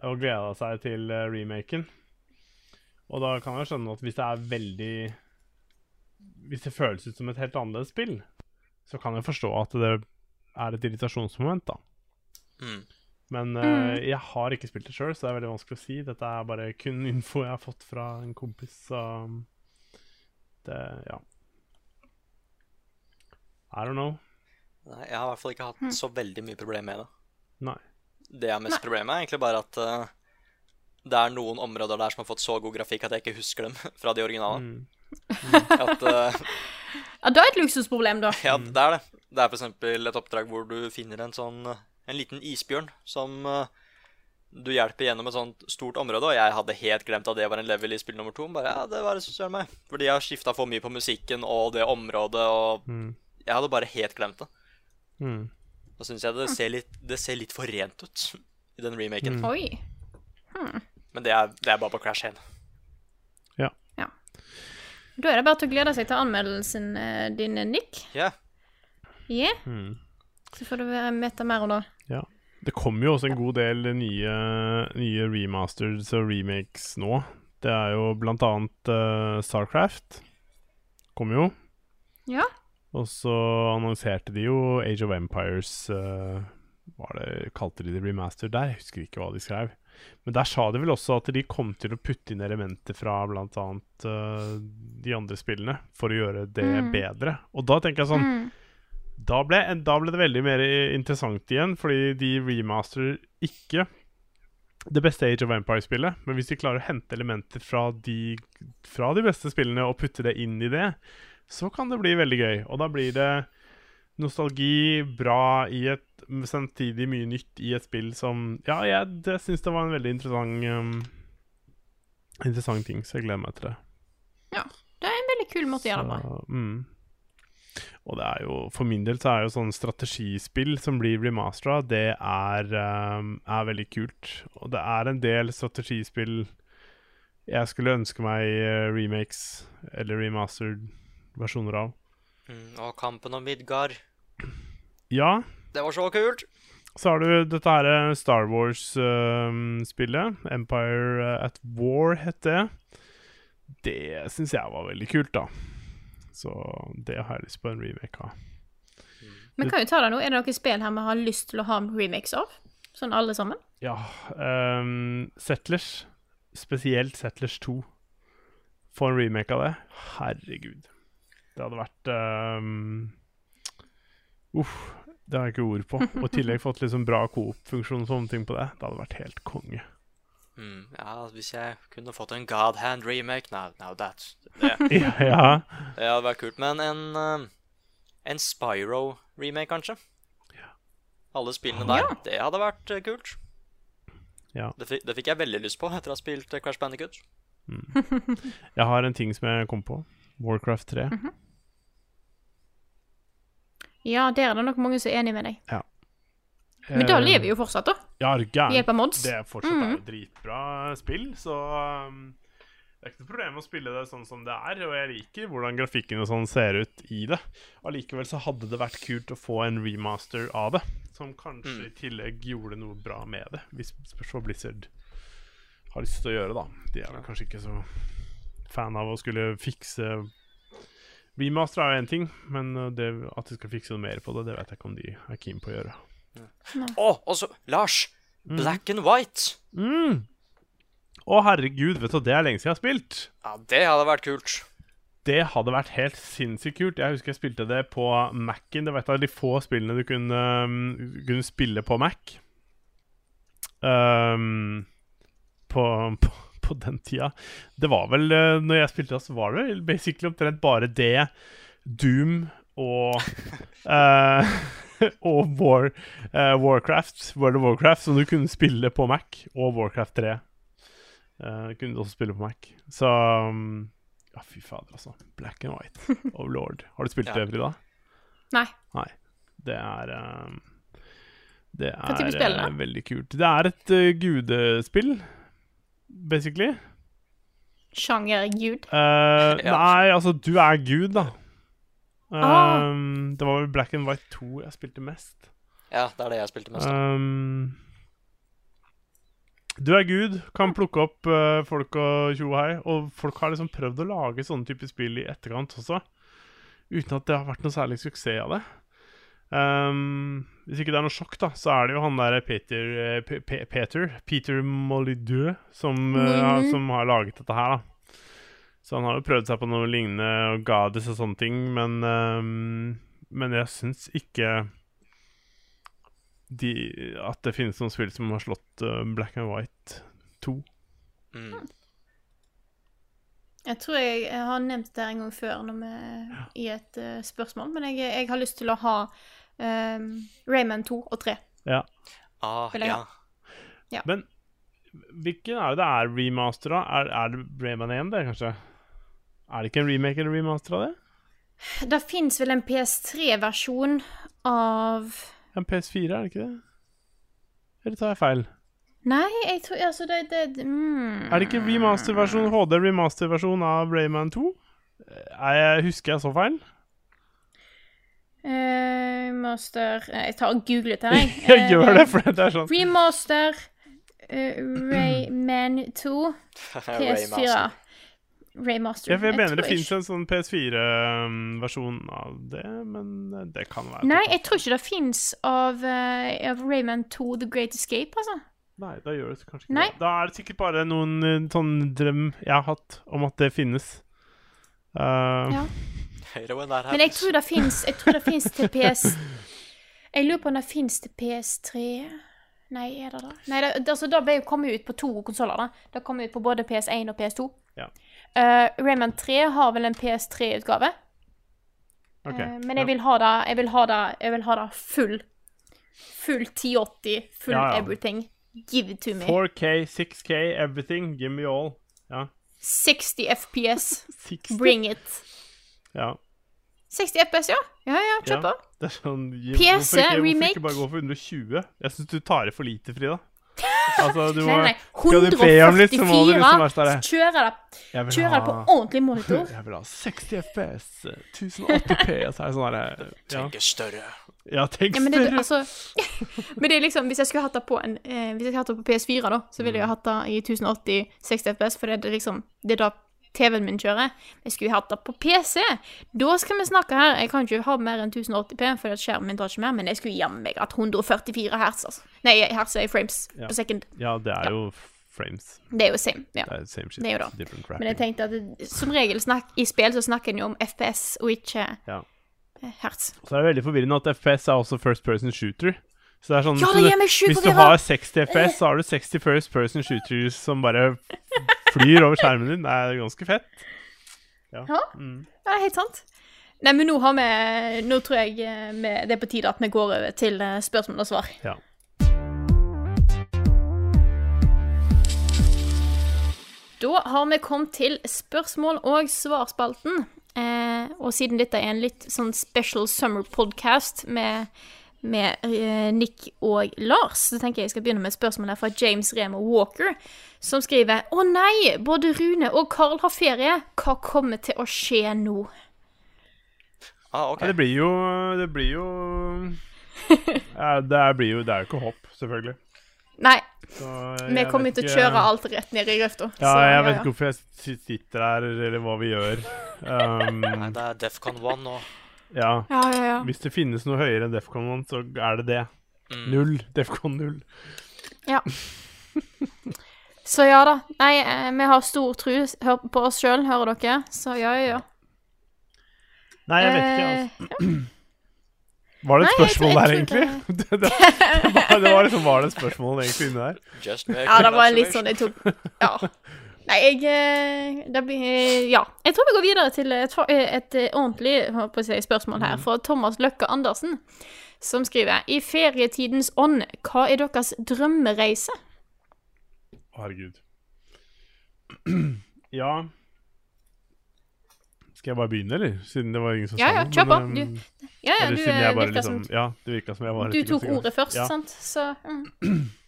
og gleda seg til eh, remaken. Og da kan jeg skjønne at hvis det er veldig Hvis det føles ut som et helt annerledes spill, så kan jeg forstå at det er et irritasjonsmoment, da. Mm. Men eh, jeg har ikke spilt det sjøl, så det er veldig vanskelig å si. Dette er bare kun info jeg har fått fra en kompis, så det Ja. I don't know. Nei, jeg har i hvert fall ikke hatt så veldig mye problem med det. Nei. Det jeg har mest problem med, er egentlig bare at uh, det er noen områder der som har fått så god grafikk at jeg ikke husker dem fra de originale. Mm. At, eh, Ja, det er et luksusproblem, da. ja, det er det. Det er eksempel et oppdrag hvor du finner en sånn En liten isbjørn som eh, du hjelper gjennom et sånt stort område, og jeg hadde helt glemt at det var en level i spill nummer to. Bare, ja, det var det som meg. Fordi jeg har skifta for mye på musikken og det området, og Mm. jeg hadde bare helt glemt det. Mm. Da syns jeg det ser, litt, det ser litt for rent ut i den remaken. Mm. Oi. Men det er, det er bare på Crash 1. Da er det bare til å glede seg til anmeldelsen eh, din, Nick. Ja. Yeah. Mm. Så får du vite mer om det. Ja. Det kommer jo også en god del nye, nye remasters og remakes nå. Det er jo blant annet uh, Starcraft. Kommer jo. Ja. Og så annonserte de jo Age of Empires uh, Hva det, Kalte de det remaster der? Jeg husker ikke hva de skrev. Men der sa de vel også at de kom til å putte inn elementer fra bl.a. Uh, de andre spillene for å gjøre det Mm. bedre. Og da tenker jeg sånn Mm. da ble, da ble det veldig mer interessant igjen, fordi de remasterer ikke det beste Age of Empire-spillet, men hvis de klarer å hente elementer fra de, fra de beste spillene og putte det inn i det, så kan det bli veldig gøy. Og da blir det nostalgi, bra i et Samtidig mye nytt i et spill som Ja, jeg jeg syns det var en veldig interessant um, Interessant ting, så jeg gleder meg til det. Ja. Det er en veldig kul måte å gjøre det på. Mm. Og det er jo, for min del så er jo sånn strategispill som blir remastera, det er, um, er veldig kult. Og det er en del strategispill jeg skulle ønske meg uh, remakes eller remastered versjoner av. Mm, og kampen om Midgard. Ja, Det var så kult! så har du dette her uh, Star Wars-spillet. Empire uh, at War het det. Det syns jeg var veldig kult, da. Så det har jeg lyst på en remake av. Men kan jo ta det nå. Er det noen spill her vi har lyst til å ha remakes av? Sånn alle sammen? Ja um, Settlers, spesielt Settlers 2. Få en remake av det. Herregud. Det hadde vært Uff. Uh, Det har jeg ikke ord på. Og i tillegg fått sånn bra coop-funksjon og sånne ting på det. Det hadde vært helt konge. Mm, ja, hvis jeg kunne fått en God Hand remake Now, now that det, ja, ja. det hadde vært kult. Men en, eh, en Spyro-remake, kanskje? Alle spillene der. Det hadde vært eh, kult. Ja. Det, fikk, det fikk jeg veldig lyst på etter å ha spilt eh, Crash Bandicut. Jeg har en ting som jeg kom på. Warcraft 3. Ja, der er det nok mange som er enig med deg. Ja. Men da lever vi jo fortsatt, da. Ja, er du gæren? Ved hjelp av mods. Det er fortsatt mm -hmm. et dritbra spill, så um, det er ikke noe problem å spille det sånn som det er. Og jeg liker hvordan grafikken og sånn ser ut i det. Allikevel så hadde det vært kult å få en remaster av det, som kanskje i tillegg gjorde noe bra med det. Hvis spørs hva Blizzard har lyst til å gjøre, da. De er vel kanskje ikke så fan av å skulle fikse Remaster er jo én ting, men uh, det, at de skal fikse noe mer på det, det vet jeg ikke om de er keen på å gjøre. Å, og så Lars! Black and White. Mm. Å, herregud, vet du, det er lenge siden jeg har spilt. Ja, det hadde vært kult. Det hadde vært helt sinnssykt kult. Jeg husker jeg spilte det på Mac-en. Det var et av de få spillene du kunne, um, kunne spille på Mac. Um, på, på, på den tida. Det var vel uh, Når jeg spilte det, så var det vel basically omtrent bare det, Doom og uh, Og War, uh, Warcraft, World of Warcraft, som du kunne spille på Mac, og Warcraft 3. Uh, kunne du også spille på Mac. Så um, Ja, fy fader, altså. Black and white. Oh lord. Har du spilt Ja. det, Frida? Nei. Nei. Det er um, Det er veldig kult. Det er et uh, gudespill, basically. Sjanger gud. Uh, Nei, altså, du er gud, da. Ah. Um, Det var vel Black and White 2 jeg spilte mest. Ja, det er det jeg spilte mest. Um, du er gud, kan plukke opp uh, folk og tjo og hei. Og folk har liksom prøvd å lage sånne typer spill i etterkant også, uten at det har vært noe særlig suksess av det. Um, hvis ikke det er noe sjokk, da, så er det jo han der Peter eh, Pe Peter, Peter Molydeux som, eh, har- som har laget dette her, da. Så han har jo prøvd seg på noe lignende og Goddess og sånne ting, men um, Men jeg syns ikke de, at det finnes noen spill som har slått uh, Black and White 2. Mm. Jeg tror jeg, jeg har nevnt det en gang før når vi, i et uh, spørsmål, men jeg, jeg har lyst til å ha um, Rayman 2 og 3. Ja. Ah, ja. ja. Men hvilken er det det er remaster av? Er, er det Rayman 1, det, kanskje? Er det ikke en remake eller remaster av det? Det fins vel en PS3-versjon av En PS4, er det ikke det? Eller tar jeg feil? Nei, jeg tror Altså, det, det mm. Er det ikke remasterversjon, HD remaster-versjon av Rayman 2? Er jeg, husker jeg så feil? Eh, Master eh, Jeg tar og googler det, jeg. Jeg gjør Eh, det, for det er sånn Remaster eh, Rayman 2 PS4. Raymaster. Raymaster. Ja, for jeg mener det fins en sånn PS4-versjon av det, men eh, det kan være Nei, jeg tror ikke det fins av, eh, av Rayman 2 The Great Escape, altså. Nei, da gjør det kanskje ikke Nei. det. Da er det sikkert bare noen eh, sånn drøm jeg har hatt om at det finnes. Uh, Ja. Heroen der Men jeg tror det fins til PS Jeg lurer på om det fins til PS3 Nei, er det det? Nei, det, altså, det ble jo kommet ut på to konsoller. Det kom ut på både PS1 og PS2. Ja. Uh, Rayman 3 har vel en PS3-utgave, Okay. Uh, men jeg vil ha det Jeg vil ha det, jeg vil ha det full. Full 1080, full Ja, ja. everything. Give it to me. 4K, 6K, everything. Give me all. Ja. 60 FPS. 60. Bring it. Ja. 60 FPS, ja. Ja, ja, kjør på. Det er sånn, PC hvorfor ikke, Hvorfor remake? ikke bare gå for 120? Jeg syns du tar i for lite, Frida. Altså, du må Nei, nei, Skal du så må 144, liksom være sånn der, så kjører jeg det, kjører ha, på ordentlig monitor. Jeg vil ha 60 FPS, eh, 1080P, og så er det sånn derre ja. Tenke større. ja, tenk Ja, men, det, større. altså, men det er liksom, hvis jeg skulle hatt det på en eh, Hvis jeg hatt det på PS4, da, så ville jeg hatt det i 1080 60 FPS, for det er liksom Det er da TV-en min kjører. Jeg skulle hatt det på PC. Da skal vi snakke her. Jeg kan ikke ha mer enn 1080P, for skjermen min tar ikke mer, men jeg skulle jammen meg hatt 144 hertz, altså. Nei, hertz er frames Ja. per second. Ja, det er jo frames. Det er jo same. Ja. Det er same shit. Det er jo da. Men jeg tenkte at det, som regel snakk, i spill så snakker en jo om FPS og ikke Ja. eh, hertz. Så er det veldig forvirrende at FPS er også first person shooter. Så det er sånn Ja, det gjør meg sjukt Hvis du har 60 FPS, så har du 60 first person shooters som bare flyr over skjermen din. Det er ganske fett. Ja. Ja. Mm. Ja, det er helt sant. Nei, men nå har vi Nå tror jeg eh, vi, det er på tide at vi går over til eh, spørsmål og svar. ja. Da har vi kommet til spørsmål- og svarspalten. Eh, og siden dette er en litt sånn special summer podcast med, med eh, Nick og Lars, så tenker jeg jeg skal begynne med et spørsmål fra James Remo Walker, som skriver Å nei, både Rune og Carl har ferie. Hva kommer til å skje nå? Ah, okay. Ja, det blir jo Det blir jo ja, det, blir jo, det er jo ikke hopp, selvfølgelig. Nei, Så vi kommer ikke til å kjøre alt rett ned i grøfta. Ja, så, jeg vet ikke hvorfor jeg sitter her, eller hva vi gjør. Um, Nei, det er Defcon 1 og ja. Ja, ja, ja. Hvis det finnes noe høyere enn Defcon 1, så er det det. Mm. Null. Defcon 0. Ja. Så ja da. Nei, eh, vi har stor tro hør på oss sjøl, hører dere? Så ja, ja, ja. Nei, jeg vet ikke. Eh, Altså. Var det et Nei, jeg spørsmål der, egentlig? Det, det, det, var, det var liksom Var det et spørsmål egentlig inni der? Just Ja, det var litt sånn jeg tok Ja. Nei, jeg eh, Det blir eh, Ja. Jeg tror vi går videre til et, eh, et ordentlig på å si, spørsmål her fra Thomas Løkke Andersen, som skriver I ferietidens ånd, hva er deres drømmereise? Herregud. Ja Skal jeg bare begynne, eller? Siden det var ingen som sa sa ja, ja, kjør på. Du- um, Ja, ja, du virka liksom som Ja, det virka som jeg var Du tok ordet først, Ja. sant? Så mm.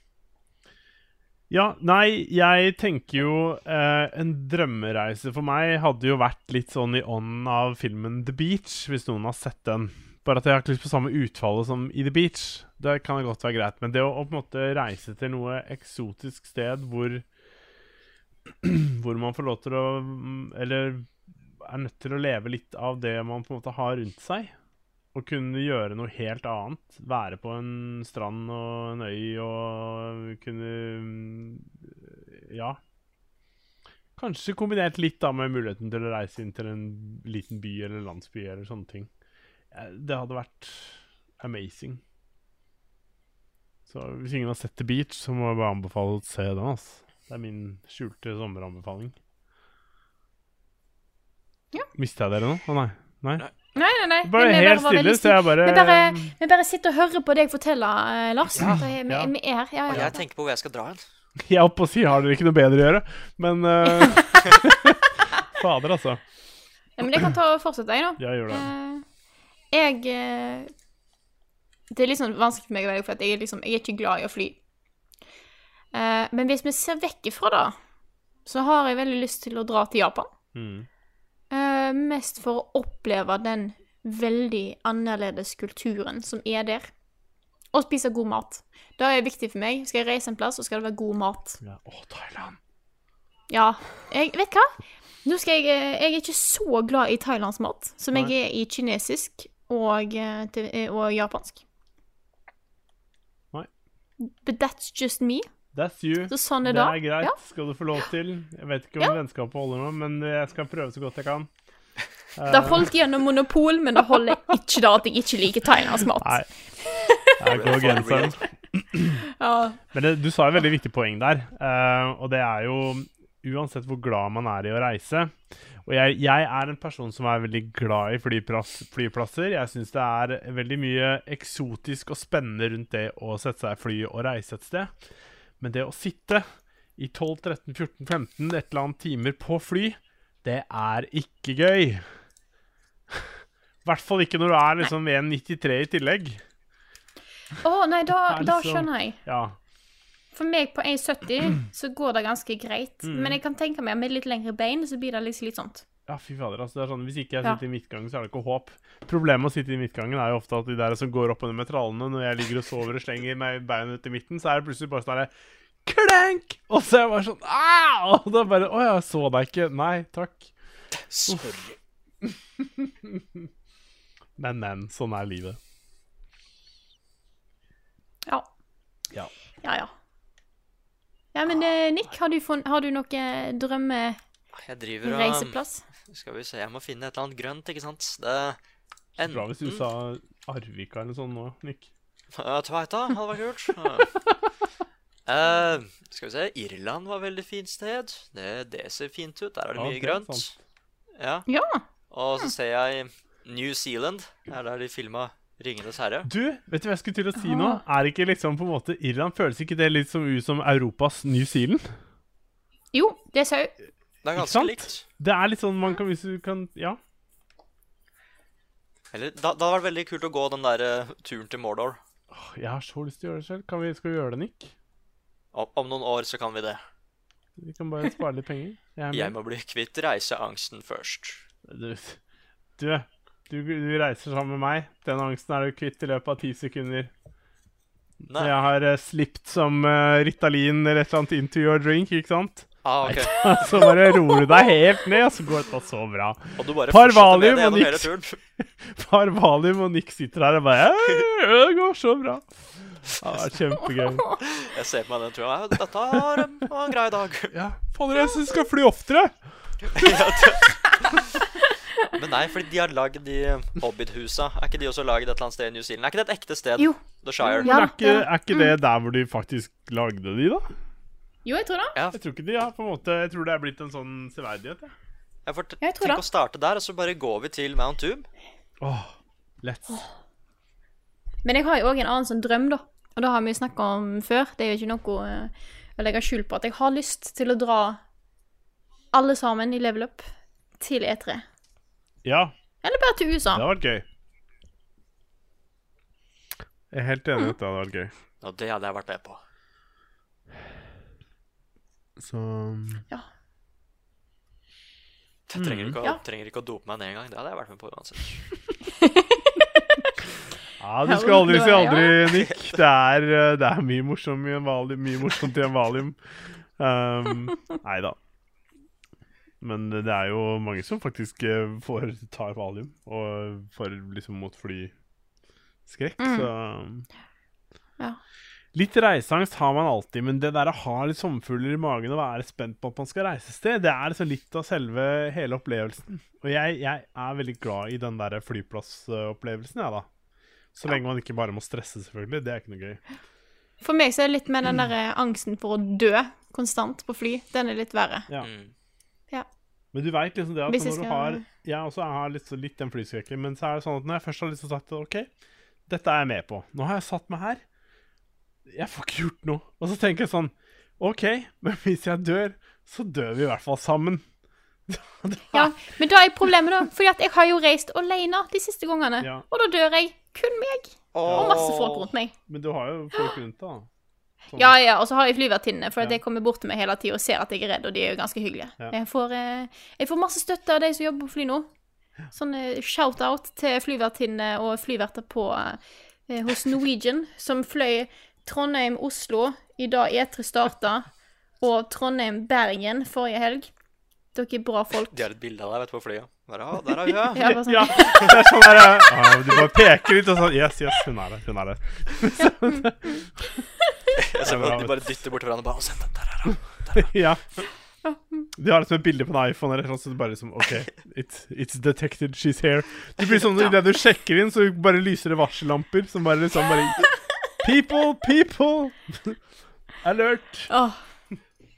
Ja, nei, jeg tenker jo eh, En drømmereise for meg hadde jo vært litt sånn i ånden av filmen The Beach, hvis noen har sett den. Bare at jeg har ikke lyst på samme utfallet som i The Beach. Det kan godt være greit. Men det å, å på en måte reise til noe eksotisk sted hvor Hvor man får lov til å mm, Eller er nødt til å leve litt av det man på en måte har rundt seg. Og kunne gjøre noe helt annet. Være på en strand og en øy og kunne mm, Ja. Kanskje kombinert litt da med muligheten til å reise inn til en liten by eller landsby eller sånne ting. Det hadde vært amazing. Så hvis ingen har sett The Beach, så må jeg bare anbefale å se den. Altså. Det er min skjulte sommeranbefaling. Ja. Mista jeg dere nå? Å nei. nei. Nei, nei, nei. nei. Bare vi- helt stille, så jeg bare Vi bare, vi bare sitter og hører på deg fortelle, eh, Lars. Ja, vi, ja. vi er ja, Og ja. jeg tenker på hvor jeg skal dra hen. Jeg holdt på å si har dere ikke noe bedre å gjøre, men uh, Fader, altså. ja. Men jeg kan ta og fortsette, jeg, nå. Ja, gjør det. Uh, jeg Det er litt sånn vanskelig for meg å velge, for at jeg er, liksom, jeg er ikke glad i å fly. Eh, men hvis vi ser vekk ifra det, så har jeg veldig lyst til å dra til Japan. Mm. Eh, mest for å oppleve den veldig annerledes kulturen som er der. Og spise god mat. Det er viktig for meg. Skal jeg reise en plass, så skal det være god mat. Ja. Å, Thailand. Ja. Jeg vet hva? Nå skal jeg eh, Jeg er ikke så glad i thailandsk mat som jeg er i kinesisk og, eh, og japansk. Nei. But that's just me. That's you. Så sånn er det det. er greit. Ja. Skal du få lov til. Jeg vet ikke om vennskapet holder nå, men jeg skal prøve så godt jeg kan. Det holdt gjennom monopol, men det holder ikke da at jeg ikke liker thailandsk mat. Nei. Jeg går genseren. Ja. Men det, du sa et veldig viktig poeng der, uh, og det er jo uansett hvor glad man er i å reise Og jeg, jeg er en person som er veldig glad i flyplass, flyplasser. Jeg syns det er veldig mye eksotisk og spennende rundt det å sette seg i fly og reise et sted. Men det å sitte i 12-13-14-15 et eller annet timer på fly, det er ikke gøy. I hvert fall ikke når du er liksom 1,93 i tillegg. Å, nei, da, da liksom- skjønner jeg. Ja. For meg på 1,70 så går det ganske greit. Mm. Men jeg kan tenke meg med litt lengre bein så blir det litt slitsomt. Ja, fy fader. altså det er sånn, Hvis ikke jeg Ja. sitter i midtgangen, så er det ikke håp. Problemet med å sitte i midtgangen er jo ofte at de der som går opp under med trallene når jeg ligger og sover og slenger meg beina ut i midten, så er det plutselig bare sånn derre Klenk! Og så er jeg bare sånn Au! Og da bare Å, jeg så deg ikke. Nei, takk. Sorry. Men, men. Sånn er livet. Ja. Ja. Ja, ja. Ja, men eh, Nick, har du, fun- har du noe drømmereiseplass? Jeg driver og Skal vi se, jeg må finne et eller annet grønt, ikke sant? Det er Bra hvis du sa Arvika eller sånn nå, Nick. Ja, Tveita hadde vært kult. Eh, skal vi se, Irland var et veldig fint sted. Det, det ser fint ut. Der er det Ja, mye det er grønt. sant. Ja. Ja. Og så ser jeg New Zealand. Det er der de filma 'Ringenes herre'. Du, vet du hva jeg skulle til å si nå? Er ikke liksom på en måte Irland Føles ikke det litt som ut som Europas New Zealand? Jo, det ser jeg Det er ganske likt. Det er litt sånn man kan Hvis du kan Ja. Eller, da, det hadde vært veldig kult å gå den der eh, turen til Mordor. Åh, Jeg har så lyst til å gjøre det selv. Kan vi, skal vi gjøre det, Nick? Om, om noen år så kan vi det. Vi kan bare spare litt penger. Jeg er Jeg med. må bli kvitt reiseangsten først. Du, du, du, du reiser sammen med meg. Den angsten er du kvitt i løpet av ti sekunder. Nei. Jeg har uh, slipped som uh, Ritalin eller et eller annet into your drink, ikke sant? Ah, ok. Så bare roer du deg helt ned, og så går dette så bra. Og du bare Par valium og gjennom hele niks. Par valium, og Nick sitter her og bare «Ja, Det går så bra. Ja, det er kjempegøy. Jeg ser på meg den tror jeg, dette var en, en grei dag. Ja, Fader, jeg syns vi skal fly oftere. Men nei, fordi de har lagd de Hobbit-husa. Er ikke de også lagd et eller annet sted i New Zealand? Er ikke det et ekte sted? Jo. The Shire. Ja, er ikke, er ikke det der hvor de faktisk lagde de, da? Jo, jeg tror det. Ja, Jeg tror ikke de har på en måte Jeg tror det er blitt en sånn severdighet. ja. jeg får Jeg tror tenk det. å starte der, og så bare går vi til Mount Doom. Åh, let's. Men jeg har jo òg en annen sånn drøm, da. Og det har vi snakka om før. Det er jo ikke noe eh, å legge skjul på at jeg har lyst til å dra alle sammen i level up til E3. Ja, Eller bare til USA. det hadde vært gøy. Jeg er helt enig i at det hadde vært gøy. Og det hadde jeg vært med på. Så Jeg trenger ikke, å, Ja. trenger ikke å dope meg ned engang. Det hadde jeg vært med på uansett. Ja, du skal aldri si aldri, Nick. Det er, eh, det er mye morsomt i en valium. Mye morsomt i en valium. Um, nei da. Men det er jo mange som faktisk eh, får tar valium, og får liksom mot flyskrekk, så Ja. Litt reiseangst har man alltid, men det der å ha litt sommerfugler i magen og være spent på at man skal reise et sted, det er liksom litt av selve hele opplevelsen. Og jeg, jeg er veldig glad i den der flyplassopplevelsen, jeg, da. Så lenge man ikke bare må stresse, selvfølgelig. Det er ikke noe gøy. For meg så er det litt med den der eh, angsten for å dø konstant på fly. Den er litt verre. Ja. Mm. Ja. Men du veit liksom det at når du har Jeg også har litt, litt den flyskrekken, men så er det sånn at når jeg først har liksom sagt OK, dette er jeg med på. Nå har jeg satt meg her. Jeg får ikke gjort noe. Og så tenker jeg sånn OK, men hvis jeg dør, så dør vi i hvert fall sammen. Ja, Men da er problemet, da. Fordi at jeg har jo reist alene de siste gangene. Ja. Og da dør jeg. Kun meg. Og masse folk rundt meg. Men du har jo folk rundt deg, da. Sånn. Ja, ja, og så har jeg flyvertinnene, for Ja. jeg kommer bort til meg hele tida og ser at jeg er redd, og de er jo ganske hyggelige. Ja. Jeg, får, eh, jeg får masse støtte av de som jobber på fly nå. Sånn eh, shout-out til flyvertinnene og flyverter på eh, hos Norwegian, som fløy Trondheim-Oslo i dag E3 starta, og Trondheim-Bergen forrige helg. Dere er bra folk. De har et bilde av deg vet du, på flyet. Bare, ah, der er hun, Ja, bare sånn. Ja, det er sånn der ah, Du bare peker litt og sånn Yes, yes, hun er det. Hun er det. Jeg ser at de bare dytter bort hverandre. Bare, «Å, send den, der er hun. Ja. De har liksom et bilde på en iPhone eller sånn, så det bare liksom OK, it's, it's detected, she's here. Det blir sånn idet du sjekker inn, så bare lyser det varsellamper som bare liksom bare People, people! Alert! Åh.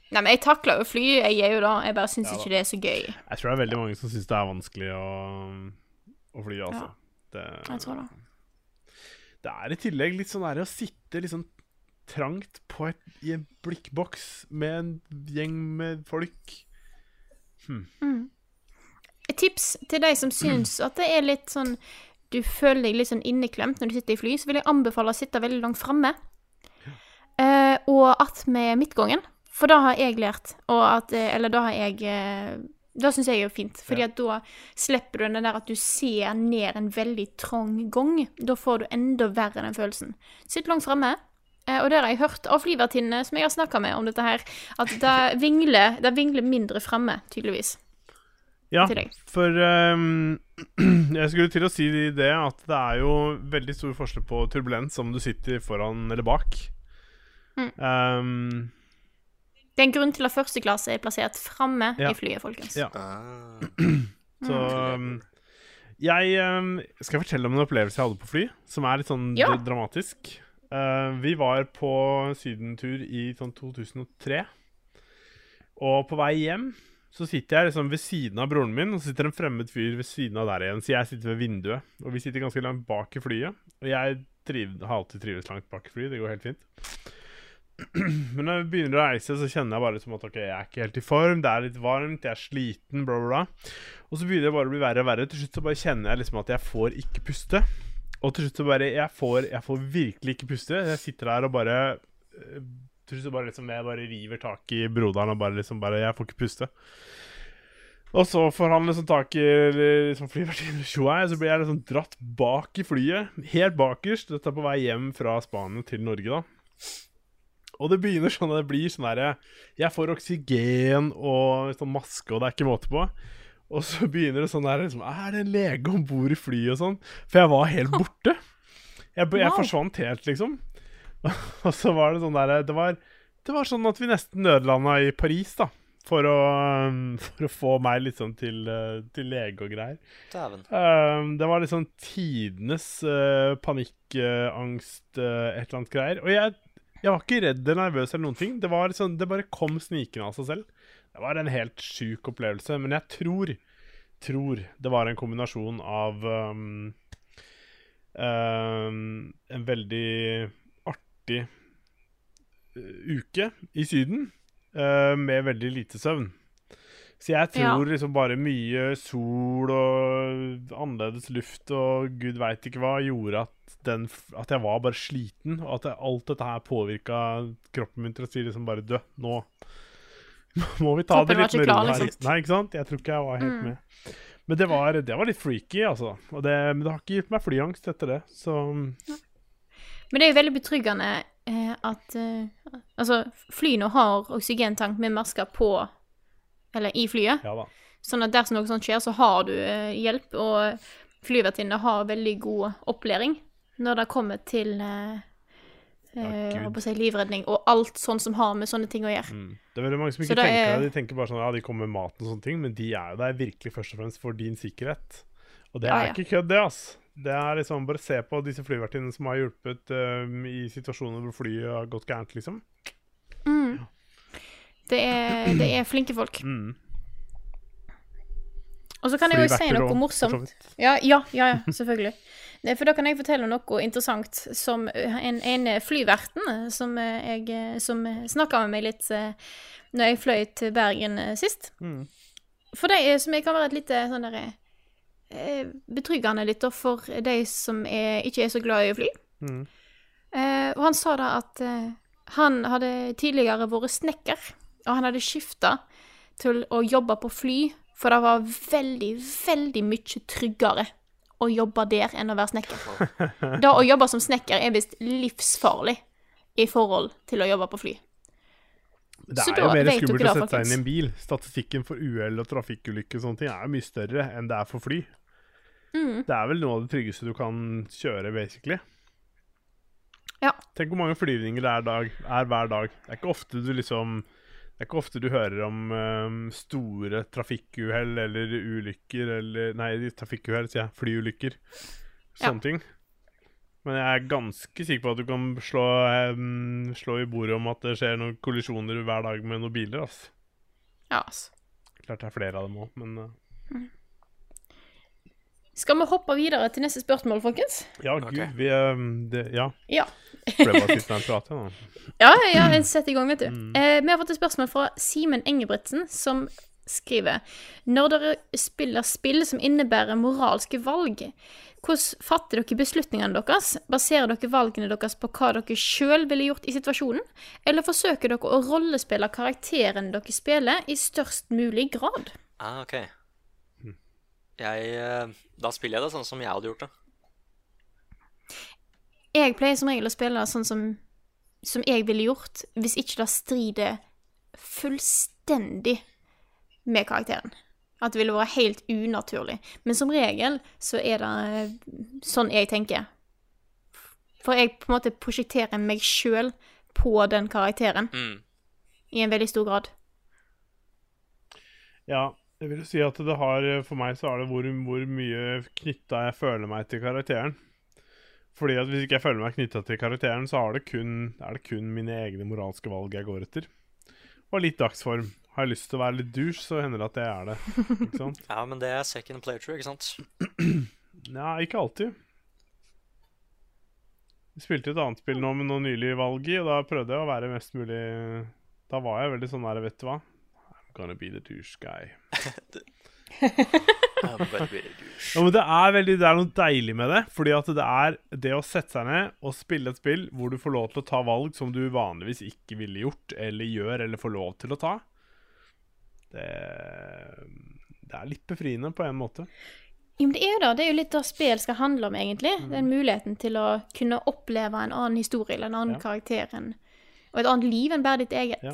Nei, men jeg takler jo fly, jeg er jo da. Jeg bare syns Ja, ikke det er så gøy. Jeg tror det er veldig mange som syns det er vanskelig å, å fly, altså. Det, Jeg tror det. det er i tillegg litt sånn der å sitte sånn trangt på et, i en blikkboks med en gjeng med folk. Et tips til de som syns at det er litt sånn Du føler deg litt sånn inneklemt når du sitter i fly, så vil jeg anbefale å sitte veldig langt framme. Eh, og attmed midtgangen. For da har jeg lært, og at eh, Eller da har jeg eh, Det syns jeg er fint, fordi at da slipper du den der at du ser ned en veldig trang gang. Da får du enda verre den følelsen. Sitt langt framme. Eh, og det har jeg hørt av flyvertinnene som jeg har snakka med om dette her, at det vingler, det vingler mindre framme, tydeligvis. Ja, for um, jeg skulle til å si det at det er jo veldig stor forskjell på turbulens om du sitter foran eller bak. Mm. Ehm, Det er en grunn til at første klasse er plassert framme Ja. i flyet, folkens. Ja. Ah. så ehm, jeg ehm, skal fortelle om en opplevelse jeg hadde på fly, som er litt sånn Ja. dramatisk. Eh, vi var på sydentur i sånn 2003, og på vei hjem så sitter jeg liksom ved siden av broren min, og så sitter en fremmed fyr ved siden av der igjen. Så jeg sitter ved vinduet, og vi sitter ganske langt bak i flyet. Og jeg triv, har alltid trives langt bak i flyet, det går helt fint. Men når jeg begynner å reise, så kjenner jeg bare liksom at ok, jeg er ikke helt i form, det er litt varmt, jeg er sliten, bla, bla. Og så begynner det bare å bli verre og verre. Til slutt så bare kjenner jeg liksom at jeg får ikke puste. Og til slutt så bare Jeg får, jeg får virkelig ikke puste. Jeg sitter der og bare eh, Til slutt så bare liksom Jeg bare river tak i broderen og bare liksom bare Jeg får ikke puste. Og så får han liksom tak i liksom flyvertinnen, tjoa, så blir jeg liksom dratt bak i flyet. Helt bakerst. Dette er på vei hjem fra Spania til Norge, da. Og det begynner sånn at det blir sånn derre Jeg får oksygen og sånn maske, og det er ikke måte på. Og så begynner det sånn der liksom, Er det en lege om bord i flyet og sånn? For jeg var helt borte. Jeg, jeg forsvant helt, liksom. Og så var det sånn der Det var, det var sånn at vi nesten nødlanda i Paris, da. For å, um, for å få meg liksom til, uh, til lege og greier. Um, det var liksom tidenes uh, panikkangst, uh, et eller annet greier. Og jeg, jeg var ikke redd eller nervøs eller noen ting. Det, var sånn, det bare kom snikende av seg selv. Det var en helt sjuk opplevelse. Men jeg tror, tror det var en kombinasjon av um, um, en veldig artig uh, uke i Syden uh, med veldig lite søvn. Så jeg tror Ja. liksom bare mye sol og annerledes luft og gud veit ikke hva gjorde at, den, at jeg var bare sliten, og at jeg, alt dette her påvirka kroppen min til å si liksom bare Dø, nå må vi ta Kroppen det litt med ro her. liksom. Nei, ikke sant? Jeg tror ikke jeg var helt Mm. med. Men det var, det var litt freaky, altså. Og det, men det har ikke gitt meg flyangst etter det, så Men det er jo veldig betryggende eh, at eh, Altså, flyene har oksygentank med masker på Eller i flyet. ja. Sånn at dersom noe sånt skjer, så har du eh, hjelp. Og flyvertinnene har veldig god opplæring når det kommer til eh, Ja, eh, si, livredning og alt sånn som har med sånne ting å gjøre. Mm. Det er veldig mange som ikke tenker er- det. De tenker bare sånn Ja, de kommer med mat og sånne ting, men de er jo der virkelig først og fremst for din sikkerhet. Og det er ja. ikke kødd, det, ass. Det er liksom Bare se på disse flyvertinnene som har hjulpet um, i situasjoner hvor flyet har gått gærent, liksom. Det, er, det er flinke folk. Mm. Og så kan jeg jo si noe morsomt. Ja, ja, ja, ja selvfølgelig. For da kan jeg fortelle noe interessant som en, en flyverten som jeg som snakka med meg litt eh, når jeg fløy til Bergen eh, sist. Mm. For det som jeg kan være et lite sånn derre eh, Betryggende litt for de som er, ikke er så glad i å fly. Mm. Eh, og han sa da at eh, han hadde tidligere vært snekker, og han hadde skifta til å jobbe på fly, for det var veldig, veldig mye tryggere å jobbe der enn å være snekker. Da å jobbe som snekker er visst livsfarlig i forhold til å jobbe på fly. Det er jo mer skummelt å sette seg inn i en bil. Statistikken for uhell og trafikkulykker og sånne ting er mye større enn det er for fly. Mm. Det er vel noe av det tryggeste du kan kjøre, basically. Ja. Tenk hvor mange flyvninger det er, dag, er hver dag. Det er ikke ofte du liksom Det er ikke ofte du hører om um, store trafikkuhell eller ulykker eller Nei, trafikkuhell, sier jeg. Flyulykker. Sånne ting. Men jeg er ganske sikker på at du kan slå, um, slå i bordet om at det skjer noen kollisjoner hver dag med noen biler. Altså. Ja, altså. Klart det er flere av dem òg, men øh, Skal vi hoppe videre til neste spørsmål, folkens? Ja, gud, vi um, det, Ja. Ja. Og prate, nå. Ja, ja, jeg setter i gang, vet du. Mm. Eh, vi har fått et spørsmål fra Simen Engebretsen, som skriver Når dere spiller spill som innebærer moralske valg, hvordan fatter dere beslutningene deres? Baserer dere valgene deres på hva dere sjøl ville gjort i situasjonen, eller forsøker dere å rollespille karakteren dere spiller, i størst mulig grad? Ah, ok. Jeg eh, Da spiller jeg det sånn som jeg hadde gjort det. Jeg pleier som regel å spille sånn som, som jeg ville gjort, hvis ikke det strider fullstendig med karakteren. At det ville vært helt unaturlig. Men som regel så er det eh, sånn jeg tenker. For jeg på en måte prosjekterer meg sjøl på den karakteren Mm. i en veldig stor grad. Ja, jeg vil si at det har For meg så er det hvor, hvor mye knytta jeg føler meg til karakteren. Fordi at Hvis ikke jeg føler meg knytta til karakteren, så er det, kun, er det kun mine egne moralske valg jeg går etter. Og litt dagsform. Har jeg lyst til å være litt douche, så hender det at jeg er det. Ikke sant? Ja, men det er second playthrough, ikke sant? Nja, ikke alltid. Jeg spilte et annet spill nå med noe nylig valg i, og da prøvde jeg å være mest mulig Da var jeg veldig sånn der, vet du hva I'm gonna be the douche guy. Ja, men det er, veldig, det er noe deilig med det. Fordi at det er det å sette seg ned og spille et spill hvor du får lov til å ta valg som du vanligvis ikke ville gjort, eller gjør, eller får lov til å ta. Det, det er litt befriende på en måte. Jo, men det er jo det. Det er jo litt det spill skal handle om, egentlig. Den muligheten til å kunne oppleve en annen historie eller en annen Ja. karakter en, Og et annet liv enn bare ditt eget. Ja.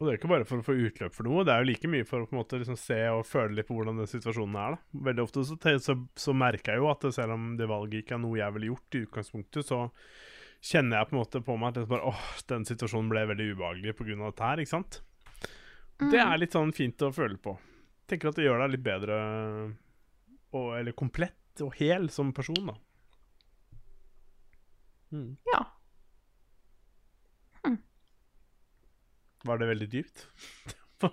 Og det er ikke bare for å få utløp for noe, det er jo like mye for å på en måte liksom se og føle litt på hvordan den situasjonen er. da. Veldig ofte så, så, så merker jeg jo at selv om det valget ikke er noe jeg ville gjort i utgangspunktet, så kjenner jeg på en måte på meg at det bare, åh, den situasjonen ble veldig ubehagelig pga. dette her, ikke sant? Det er litt sånn fint å føle på. Tenker at det gjør deg litt bedre, og, eller komplett og hel som person, da. Ja. Var det veldig dypt?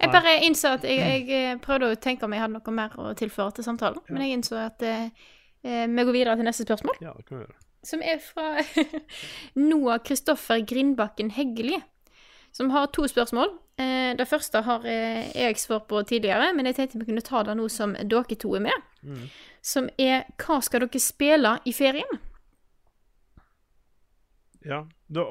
Jeg bare innså at jeg, jeg eh, prøvde å tenke om jeg hadde noe mer å tilføre til samtalen, men jeg innså at eh, eh, vi går videre til neste spørsmål, Ja, det kan vi gjøre. som er fra Noah Kristoffer Grindbakken Heggeli, som har to spørsmål. Eh, det første har eh, jeg svart på tidligere, men jeg tenkte vi kunne ta det nå som dere to er med. Som er Hva skal dere spille i ferien? Ja,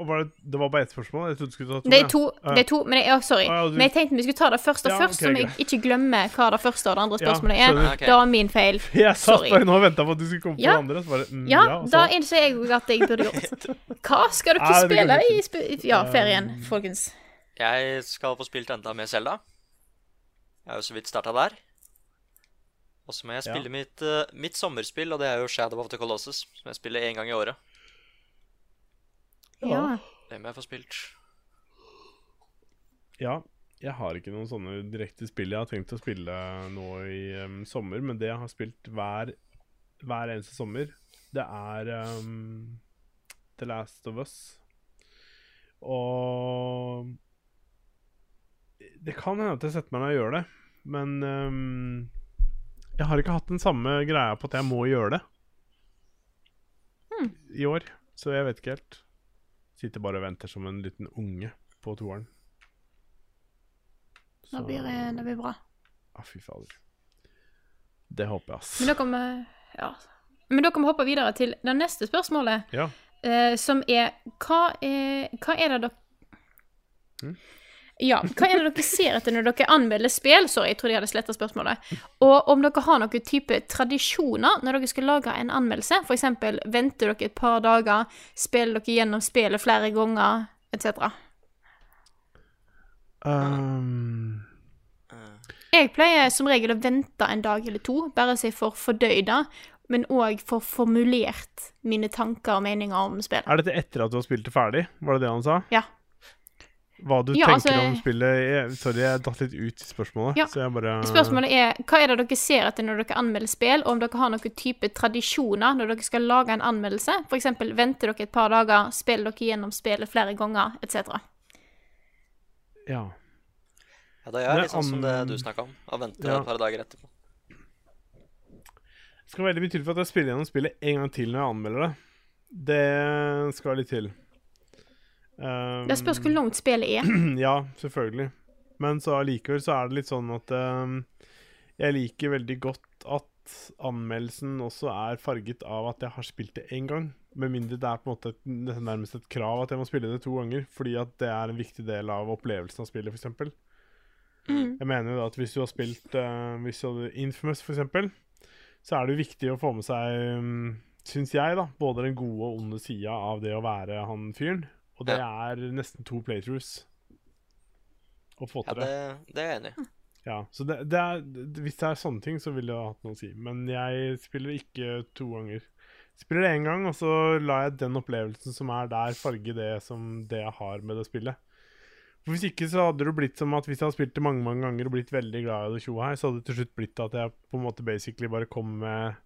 var, det, det var bare ett spørsmål? Jeg trodde du skulle ta to. Det er to, Ja. det er to men, jeg, ja, sorry. Ah, ja, du- men jeg tenkte vi skulle ta det første Ja, først, okay, så jeg ikke glemmer hva det første og det andre Ja, spørsmålet er. Okay. Det var min feil. Jeg satt Sorry. bare nå og venta på at du skulle komme på det andre. Så bare, mm, Ja, ja, da så. innså jeg jo at jeg burde gjort. Hva skal dere ah, spille i sp ja, ferien, folkens? Jeg skal få spilt enda med Selda. Jeg har jo så vidt starta der. Og så må jeg Ja. spille mitt, uh, mitt sommerspill, og det er jo Shadow of the Colossus, som jeg spiller én gang i året. Ja. Det må jeg få spilt. Ja, jeg har ikke noen sånne direkte spill jeg har tenkt å spille nå i um, sommer, men det jeg har spilt hver, hver eneste sommer, det er um, The Last of Us. Og Det kan hende at jeg setter meg ned og gjør det, men um, jeg har ikke hatt den samme greia på at jeg må gjøre det i år, så jeg vet ikke helt. Sitter bare og venter som en liten unge på toeren. Det blir, eh, det blir bra. Ah, fy fader. Det håper jeg, ass. Men da kan vi ja. Men da kan vi hoppe videre til det neste spørsmålet, Ja. eh, som er hva, er hva er det dere Hm? Ja, hva er det dere ser etter når dere anmelder spill? Sorry, jeg trodde jeg hadde sletta spørsmålet. Og om dere har noen type tradisjoner når dere skal lage en anmeldelse? F.eks. venter dere et par dager, spiller dere gjennom spillet flere ganger, etc. Um, Jeg pleier som regel å vente en dag eller to, bare så jeg får fordøyd det, men òg får formulert mine tanker og meninger om spillet. er dette etter at du har spilt det ferdig? Var det det han sa? Ja. Hva du Ja, tenker altså- om spillet Sorry, jeg datt litt ut i spørsmålet. Ja. Så jeg bare Spørsmålet er hva er det dere ser etter når dere anmelder spill, og om dere har noen type tradisjoner når dere skal lage en anmeldelse? F.eks. venter dere et par dager, spiller dere gjennom spillet flere ganger, etc. Ja. Ja, Det er litt sånn som det du snakka om. Å vente Ja. et par dager etterpå. Det skal veldig mye til for at jeg spiller gjennom spillet en gang til når jeg anmelder det. Det skal litt til. Um, Det spørs hvor langt spillet er. Ja, selvfølgelig. Men så allikevel så er det litt sånn at um, jeg liker veldig godt at anmeldelsen også er farget av at jeg har spilt det én gang. Med mindre det er på en måte et, nærmest et krav at jeg må spille det to ganger. Fordi at det er en viktig del av opplevelsen av spillet, f.eks. Mm. Jeg mener jo at hvis du har spilt uh, Hvis du hadde Infamous, f.eks., så er det viktig å få med seg, um, syns jeg, da, både den gode og onde sida av det å være han fyren. Og det er nesten to playthroughs å få til det. det, det er jeg enig i. Ja, så det, det er, Hvis det er sånne ting, så ville det hatt noe å si. Men jeg spiller ikke to ganger. Spiller det én gang, og så lar jeg den opplevelsen som er der, farge det som det jeg har med det spillet. For Hvis ikke så hadde det blitt som at hvis jeg hadde spilt det mange mange ganger og blitt veldig glad i det her, så hadde det til slutt blitt at jeg på en måte basically bare kom med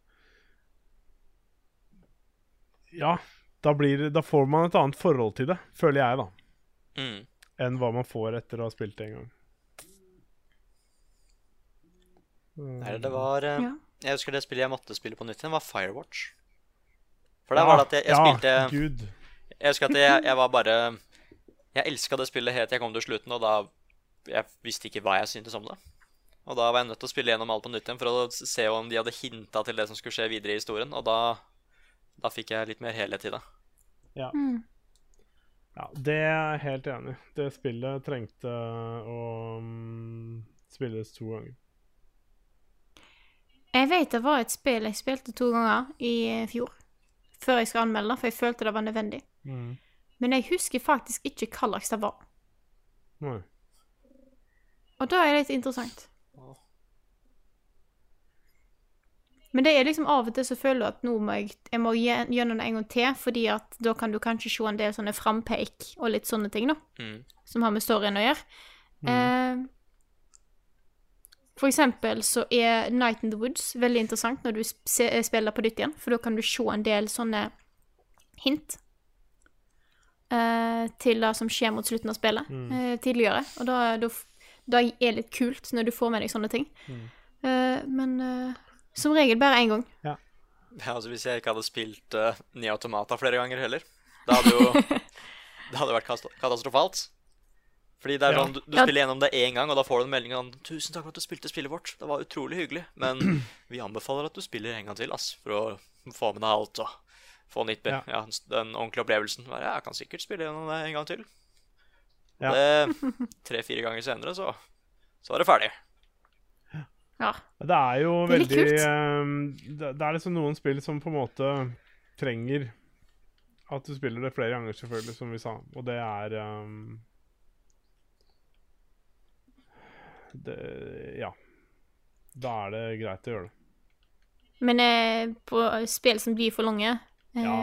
Ja, da, blir, da får man et annet forhold til det, føler jeg, da, Mm. enn hva man får etter å ha spilt det en gang. Nei, det var eh, Ja. Jeg husker det spillet jeg måtte spille på nytt igjen, var Firewatch. For der var det at jeg, jeg ja, spilte Gud. Jeg husker at jeg, jeg var bare Jeg elska det spillet helt til jeg kom til slutten, og da Jeg visste ikke hva jeg syntes om det. Og da var jeg nødt til å spille gjennom alt på nytt igjen for å se om de hadde hinta til det som skulle skje videre i historien, og da Da fikk jeg litt mer helhet i det. Ja. Mm. ja, det er jeg helt enig i. Det spillet trengte å mm, spilles to ganger. Jeg vet det var et spill jeg spilte to ganger i fjor. Før jeg skal anmelde det, for jeg følte det var nødvendig. Mm. Men jeg husker faktisk ikke hva slags det var. Nei. Og da er det litt interessant. Men det er liksom av og til så føler du at nå må jeg, jeg må gje- gjennom det en gang til, fordi at da kan du kanskje se en del sånne frampeik og litt sånne ting, da. Mm. Som har med storyen å gjøre. Eh, for eksempel så er Night in the Woods veldig interessant når du se, spiller på nytt igjen, for da kan du se en del sånne hint eh, til det som skjer mot slutten av spillet eh, tidligere. Og da, da, da er litt kult når du får med deg sånne ting. Eh, men eh, som regel bare én gang. Ja, altså Hvis jeg ikke hadde spilt uh, Ni Automata flere ganger heller, da hadde jo Det hadde vært katastrofalt. Fordi det er Ja. sånn, du, du Ja. spiller gjennom det én gang, og da får du en melding om 'Tusen takk for at du spilte spillet vårt. Det var utrolig hyggelig.' Men vi anbefaler at du spiller en gang til, ass, for å få med deg alt og få nytt, Ja. ja. den ordentlige opplevelsen. Bare, Jeg kan sikkert spille gjennom det en gang til. Ja. Tre-fire ganger senere, så, så er det ferdig. Ja. Det er jo Det er veldig kult. eh, det, det er liksom noen spill som på en måte trenger at du spiller det flere ganger, selvfølgelig, som vi sa. Og det er um, det, Ja. Da er det greit å gjøre det. Men eh, på spill som blir for lange, eh, Ja,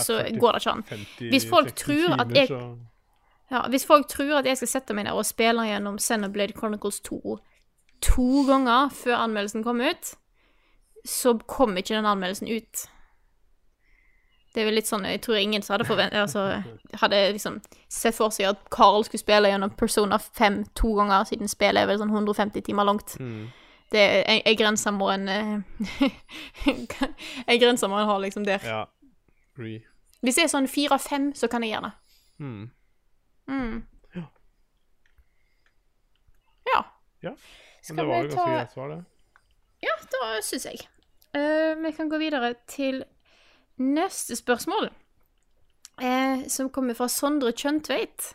så 40 går det ikke an. 50, Hvis folk 60 tror at jeg- så- Ja, hvis folk tror at jeg skal sette meg der og spille gjennom Xenoblade Chronicles 2 to ganger før anmeldelsen kom ut, så kom ikke den anmeldelsen ut. Det er vel litt sånn, Jeg tror ingen som hadde forventet altså, hadde liksom sett for seg at Carl skulle spille gjennom Persona 5 to ganger, siden spillet er vel sånn 150 timer langt. Mm. Det er grense må en En grense må en ha liksom der. Ja. Re. Hvis det er sånn fire-fem, så kan jeg gjøre det. Mm. Mm. Ja. Ja. Men Skal det var jo ganske ta greit svar, det. Ja, da syns jeg. Uh, vi kan gå videre til neste spørsmål. uh, som kommer fra Sondre Kjøntveit.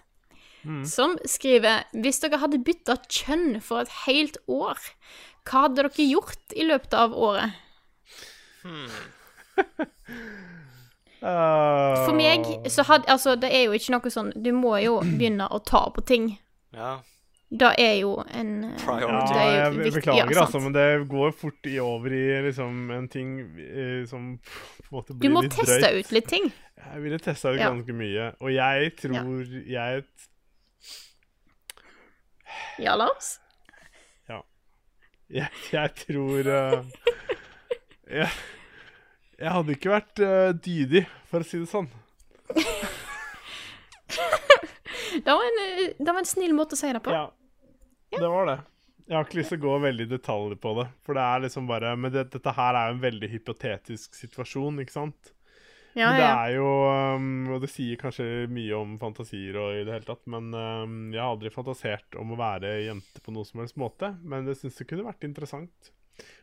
Mm. Som skriver Hvis dere hadde bytta kjønn for et helt år, hva hadde dere gjort i løpet av året? For meg så hadde Altså, det er jo ikke noe sånn Du må jo begynne å ta på ting. Ja. Det er jo en eh, Priority. Ja, jeg beklager, ja, altså, men det går fort i over i liksom en ting eh, som på en måte Du må teste drøyt. ut litt ting. Jeg ville testa ut Ja. ganske mye, og jeg tror jeg Ja, Lars? Jeg, jeg tror uh, jeg, jeg hadde ikke vært uh, dydig, for å si det sånn. Det var, en, det var en snill måte å si det på. Ja, det var det. Jeg har ikke lyst til å gå veldig i detaljer på det, for det er liksom bare Men det, dette her er jo en veldig hypotetisk situasjon, ikke sant? Ja, Men det er jo um, Og det sier kanskje mye om fantasier og i det hele tatt, men um, jeg har aldri fantasert om å være jente på noen som helst måte. Men jeg syns det kunne vært interessant.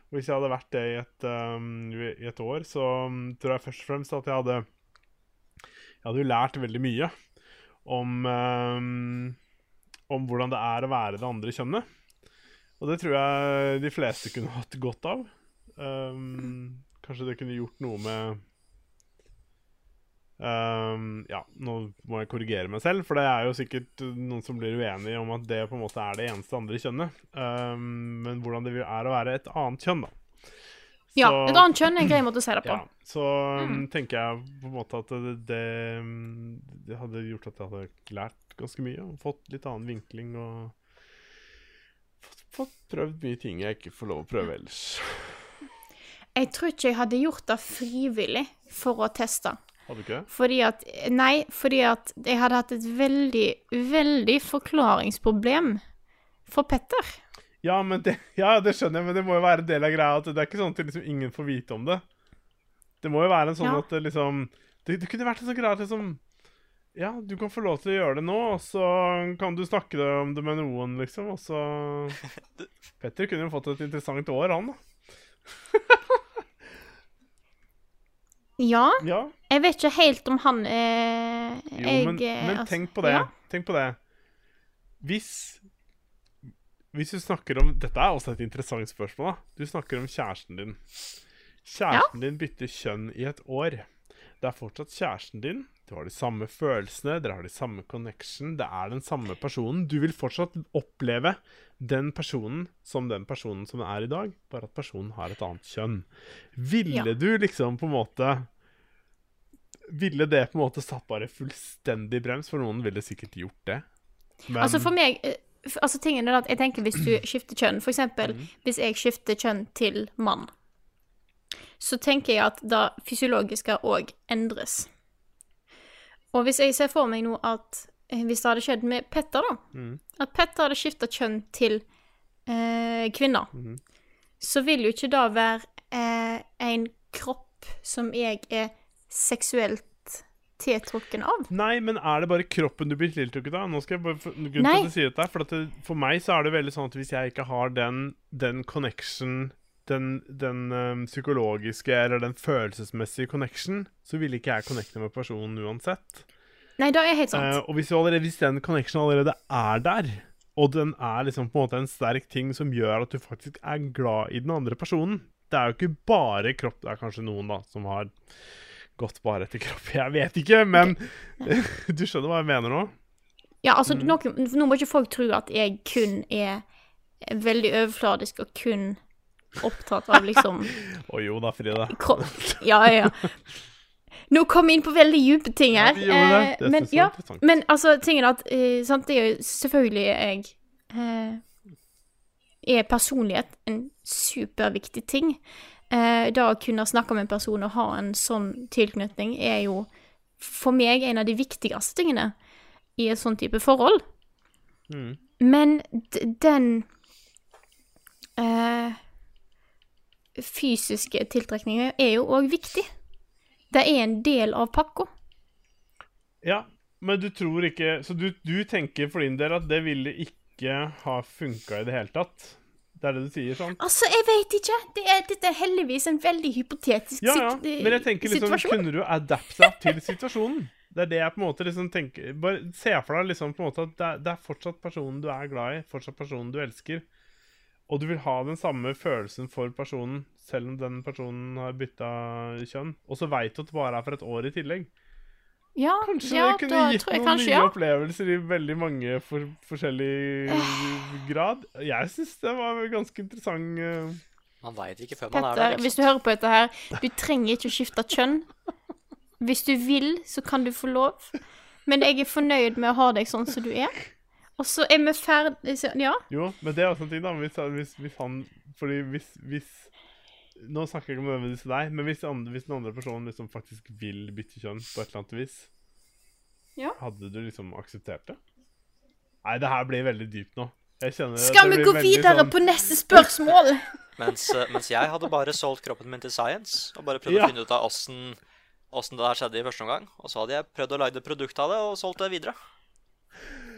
Og hvis jeg hadde vært det i et, um, i et år, så um, tror jeg først og fremst at jeg hadde Jeg hadde jo lært veldig mye om um, Om hvordan det er å være det andre kjønnet. Og det tror jeg de fleste kunne hatt godt av. Um, kanskje det kunne gjort noe med Um, ja, nå må jeg korrigere meg selv, for det er jo sikkert noen som blir uenige om at det på en måte er det eneste andre kjønnet. Um, men hvordan det er å være et annet kjønn, da. Ja, Så- et annet kjønn er en grei måte å si det på. Ja, så mm. tenker jeg på en måte at det, det, um, det hadde gjort at jeg hadde lært ganske mye og fått litt annen vinkling og fått, fått prøvd mye ting jeg ikke får lov å prøve ellers. Jeg tror ikke jeg hadde gjort det frivillig for å teste. Hadde ikke? Fordi at Nei, fordi at jeg hadde hatt et veldig, veldig forklaringsproblem for Petter. Ja, men det, ja, det skjønner jeg, men det må jo være en del av greia at det er ikke sånn at liksom ingen får vite om det. Det må jo være en sånn Ja. at liksom det, det kunne vært en sånn greie at liksom Ja, du kan få lov til å gjøre det nå, og så kan du snakke det om det med noen, liksom, og så Petter kunne jo fått et interessant år, han, da. Ja, Ja, jeg vet ikke helt om han eh, jo, jeg, men, eh, men altså- tenk på det. Ja. Tenk på det. Hvis Hvis du snakker om Dette er også et interessant spørsmål. da Du snakker om kjæresten din. Kjæresten din bytter kjønn i et år. Det er fortsatt kjæresten din. Du har de samme følelsene, dere har de samme connection. Det er den samme personen. Du vil fortsatt oppleve den personen som den personen som er i dag, bare at personen har et annet kjønn. Ville Ja. du liksom på en måte Ville det på en måte satt bare fullstendig brems? For noen ville sikkert gjort det. Men Altså for meg eh, Altså tingen er at jeg tenker hvis du skifter kjønn eksempel Mm. hvis jeg skifter kjønn til mann Så tenker jeg at det fysiologiske òg endres Og hvis jeg ser for meg nå at eh, Hvis det hadde skjedd med Petter da Mm. At Petter hadde skiftet kjønn til eh, kvinner mm. Så vil jo ikke det være eh, en kropp som jeg er seksuelt tiltrukken av Nei, men er det bare kroppen du blir tiltrukket av? Nå skal jeg bare, for, Nei. til å at jeg sier dette, for, det, for meg så er det veldig sånn at hvis jeg ikke har den, den connection den, den øhm, psykologiske eller den følelsesmessige connection, så vil ikke jeg connecte med personen uansett. Nei, det er helt sant Uh, og hvis, allerede, hvis den connection allerede er der, og den er liksom på en måte en sterk ting som gjør at du faktisk er glad i den andre personen Det er jo ikke bare kropp, det er kanskje noen da som har gått bare etter kropp. Jeg vet ikke, men du skjønner hva jeg mener nå? Ja, altså, Mm. noen, nå må ikke folk tro at jeg kun er veldig overfladisk og kun opptatt av liksom Å jo da, Frida. kropp. Ja, ja. Nå kom vi inn på veldig dype ting her. Ja, vi det. eh, Det men, ja, men altså, tingen er at eh, sant, det er jo selvfølgelig jeg eh, Er personlighet en superviktig ting? Eh, det å kunne snakke med en person og ha en sånn tilknytning er jo for meg en av de viktigste tingene i et sånn type forhold. Mm. Men den eh, fysiske tiltrekningen er jo òg viktig. Det er en del av pakka. Ja, men du tror ikke Så du, du tenker for din del at det ville ikke ha funka i det hele tatt? Det er det du sier, sånn? Altså, jeg vet ikke. Det er, dette er heldigvis en veldig hypotetisk situasjon. Ja, ja. Men jeg tenker liksom. Kunne du adapta til situasjonen? Det er det jeg på en måte liksom tenker Bare se for deg liksom på en måte at det er, det er fortsatt personen du er glad i, fortsatt personen du elsker. Og du vil ha den samme følelsen for personen, selv om den personen har bytta kjønn. Og så veit du at det bare er for et år i tillegg. Ja, Kanskje ja, det kunne da gitt jeg noen kanskje nye ja. opplevelser i veldig mange for, forskjellig grad. Jeg syns det var ganske interessant eh, Man veit ikke før man er der. der. hvis Liksom. du hører på dette her, du trenger ikke å skifte kjønn. Hvis du vil, så kan du få lov. Men jeg er fornøyd med å ha deg sånn som du er. Og så er vi ferdig Ja. Jo, men det er også en ting, da. Hvis, hvis, hvis han Fordi hvis, hvis Nå snakker jeg ikke om til deg, men hvis, andre, hvis den andre personen liksom faktisk vil bytte kjønn på et eller annet vis, Ja. hadde du liksom akseptert det? Nei, det her blir veldig dypt nå. Jeg kjenner Skal vi gå videre sånn- på neste spørsmål? Mens, eh, mens jeg hadde bare solgt kroppen min til science og bare prøvd Ja. å finne ut av åssen åssen det her skjedde i første omgang. Og så hadde jeg prøvd å lage et produkt av det og solgt det videre.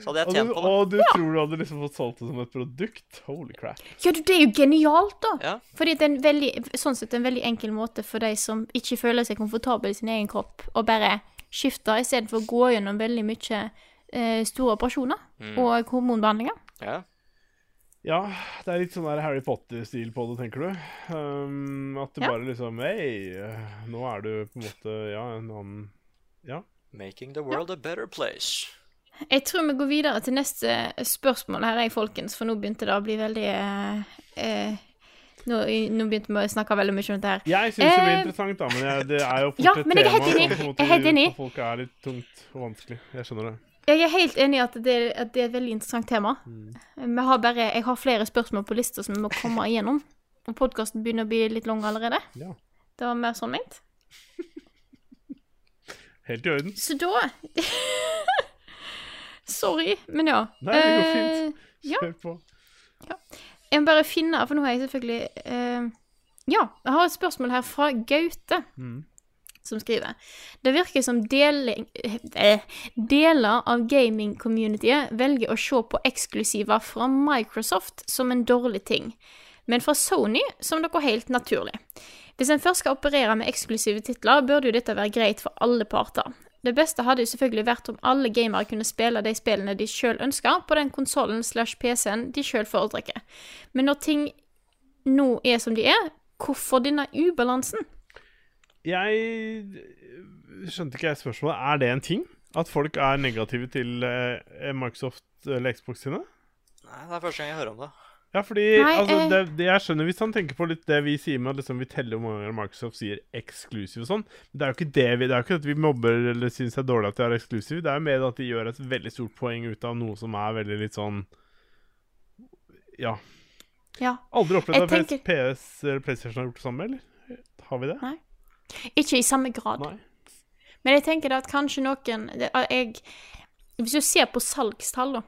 Så hadde jeg tjent du, på det. og du tror du hadde liksom fått solgt det som et produkt? Holy crap. Ja, du, det er jo genialt, da. Ja. Fordi det er en veldig, sånn sett en veldig enkel måte for de som ikke føler seg komfortable i sin egen kropp, å bare skifte istedenfor å gå gjennom veldig mye eh, store operasjoner og hormonbehandlinger. Ja. Ja, det er litt sånn der Harry Potter-stil på det, tenker du? Um, at du Ja. bare liksom Hei, nå er du på en måte Ja, en annen Ja. Making the world a better place. Jeg tror vi går videre til neste spørsmål her, jeg, folkens, for nå begynte det å bli veldig eh, eh, nå, nå begynte vi å snakke veldig mye om dette her. Jeg syns det blir Eh, interessant, da, men jeg, det er jo fort Ja, et tema som på en måte folk er litt tungt og vanskelig. Jeg skjønner det. Jeg er helt enig i at at det er et veldig interessant tema. Vi har bare, jeg har flere spørsmål på lista som vi må komme igjennom. Og podkasten begynner å bli litt lang allerede. Ja. Det var mer sånn ment. Helt i orden. Så da Sorry, men ja. Nei, det går Eh, fint. ja. på. Ja. Jeg må bare finne, for nå har jeg selvfølgelig uh, Ja, jeg har et spørsmål her fra Gaute, som skriver Det virker som deling, eh, deler av gaming-communityet velger å se på eksklusiver fra Microsoft som en dårlig ting, men fra Sony som noe helt naturlig. Hvis en først skal operere med eksklusive titler, burde jo dette være greit for alle parter. Det beste hadde jo selvfølgelig vært om alle gamere kunne spille de spillene de sjøl ønsker, på den konsollen slash PC-en de sjøl foretrekker. Men når ting nå er som de er, hvorfor denne ubalansen? Jeg skjønte ikke jeg spørsmålet. Er det en ting? At folk er negative til eh, Microsoft eller Xbox sine? Nei, det er første gang jeg hører om det. Ja, fordi Nei, altså, eh. det, det jeg skjønner hvis han tenker på litt det vi sier med at liksom, vi teller hvor mange ganger Microsoft sier eksklusiv og sånn. Men det er jo ikke det vi Det er jo ikke at vi mobber eller syns det er dårlig at de er eksklusiv. Det er jo mer at de gjør et veldig stort poeng ut av noe som er veldig litt sånn Ja. Ja. Aldri opplevd at tenker- PS eller PlayStation har gjort det samme, eller? Har vi det? Nei. Ikke i samme grad. Nei. Men jeg tenker da at kanskje noen at jeg, Hvis du ser på salgstall, da,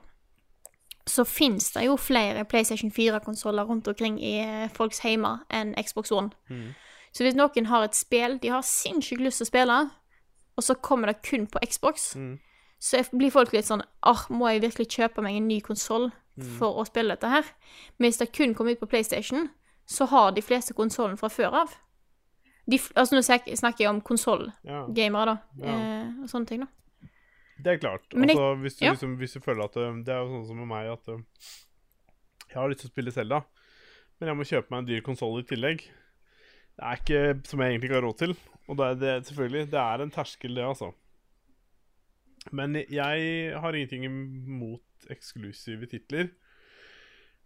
så fins det jo flere PlayStation 4-konsoller rundt omkring i eh, folks heimer enn Xbox One. Så hvis noen har et spill de har sinnssykt lyst til å spille, og så kommer det kun på Xbox, så blir folk litt sånn Åh, må jeg virkelig kjøpe meg en ny konsoll for å spille dette her? Men hvis det kun kommer ut på PlayStation, så har de fleste konsollen fra før av. De, altså Nå snakker jeg om konsollgamere, da. Ja. Eh, og sånne ting, da. Det er klart. Jeg- altså, hvis, du, ja. liksom, hvis du føler at ø, Det er jo sånn som med meg at ø, Jeg har lyst til å spille Zelda, men jeg må kjøpe meg en dyr konsoll i tillegg. Det er ikke som jeg egentlig ikke har råd til. Og det er det, selvfølgelig, det er en terskel, det, altså. Men jeg har ingenting imot eksklusive titler.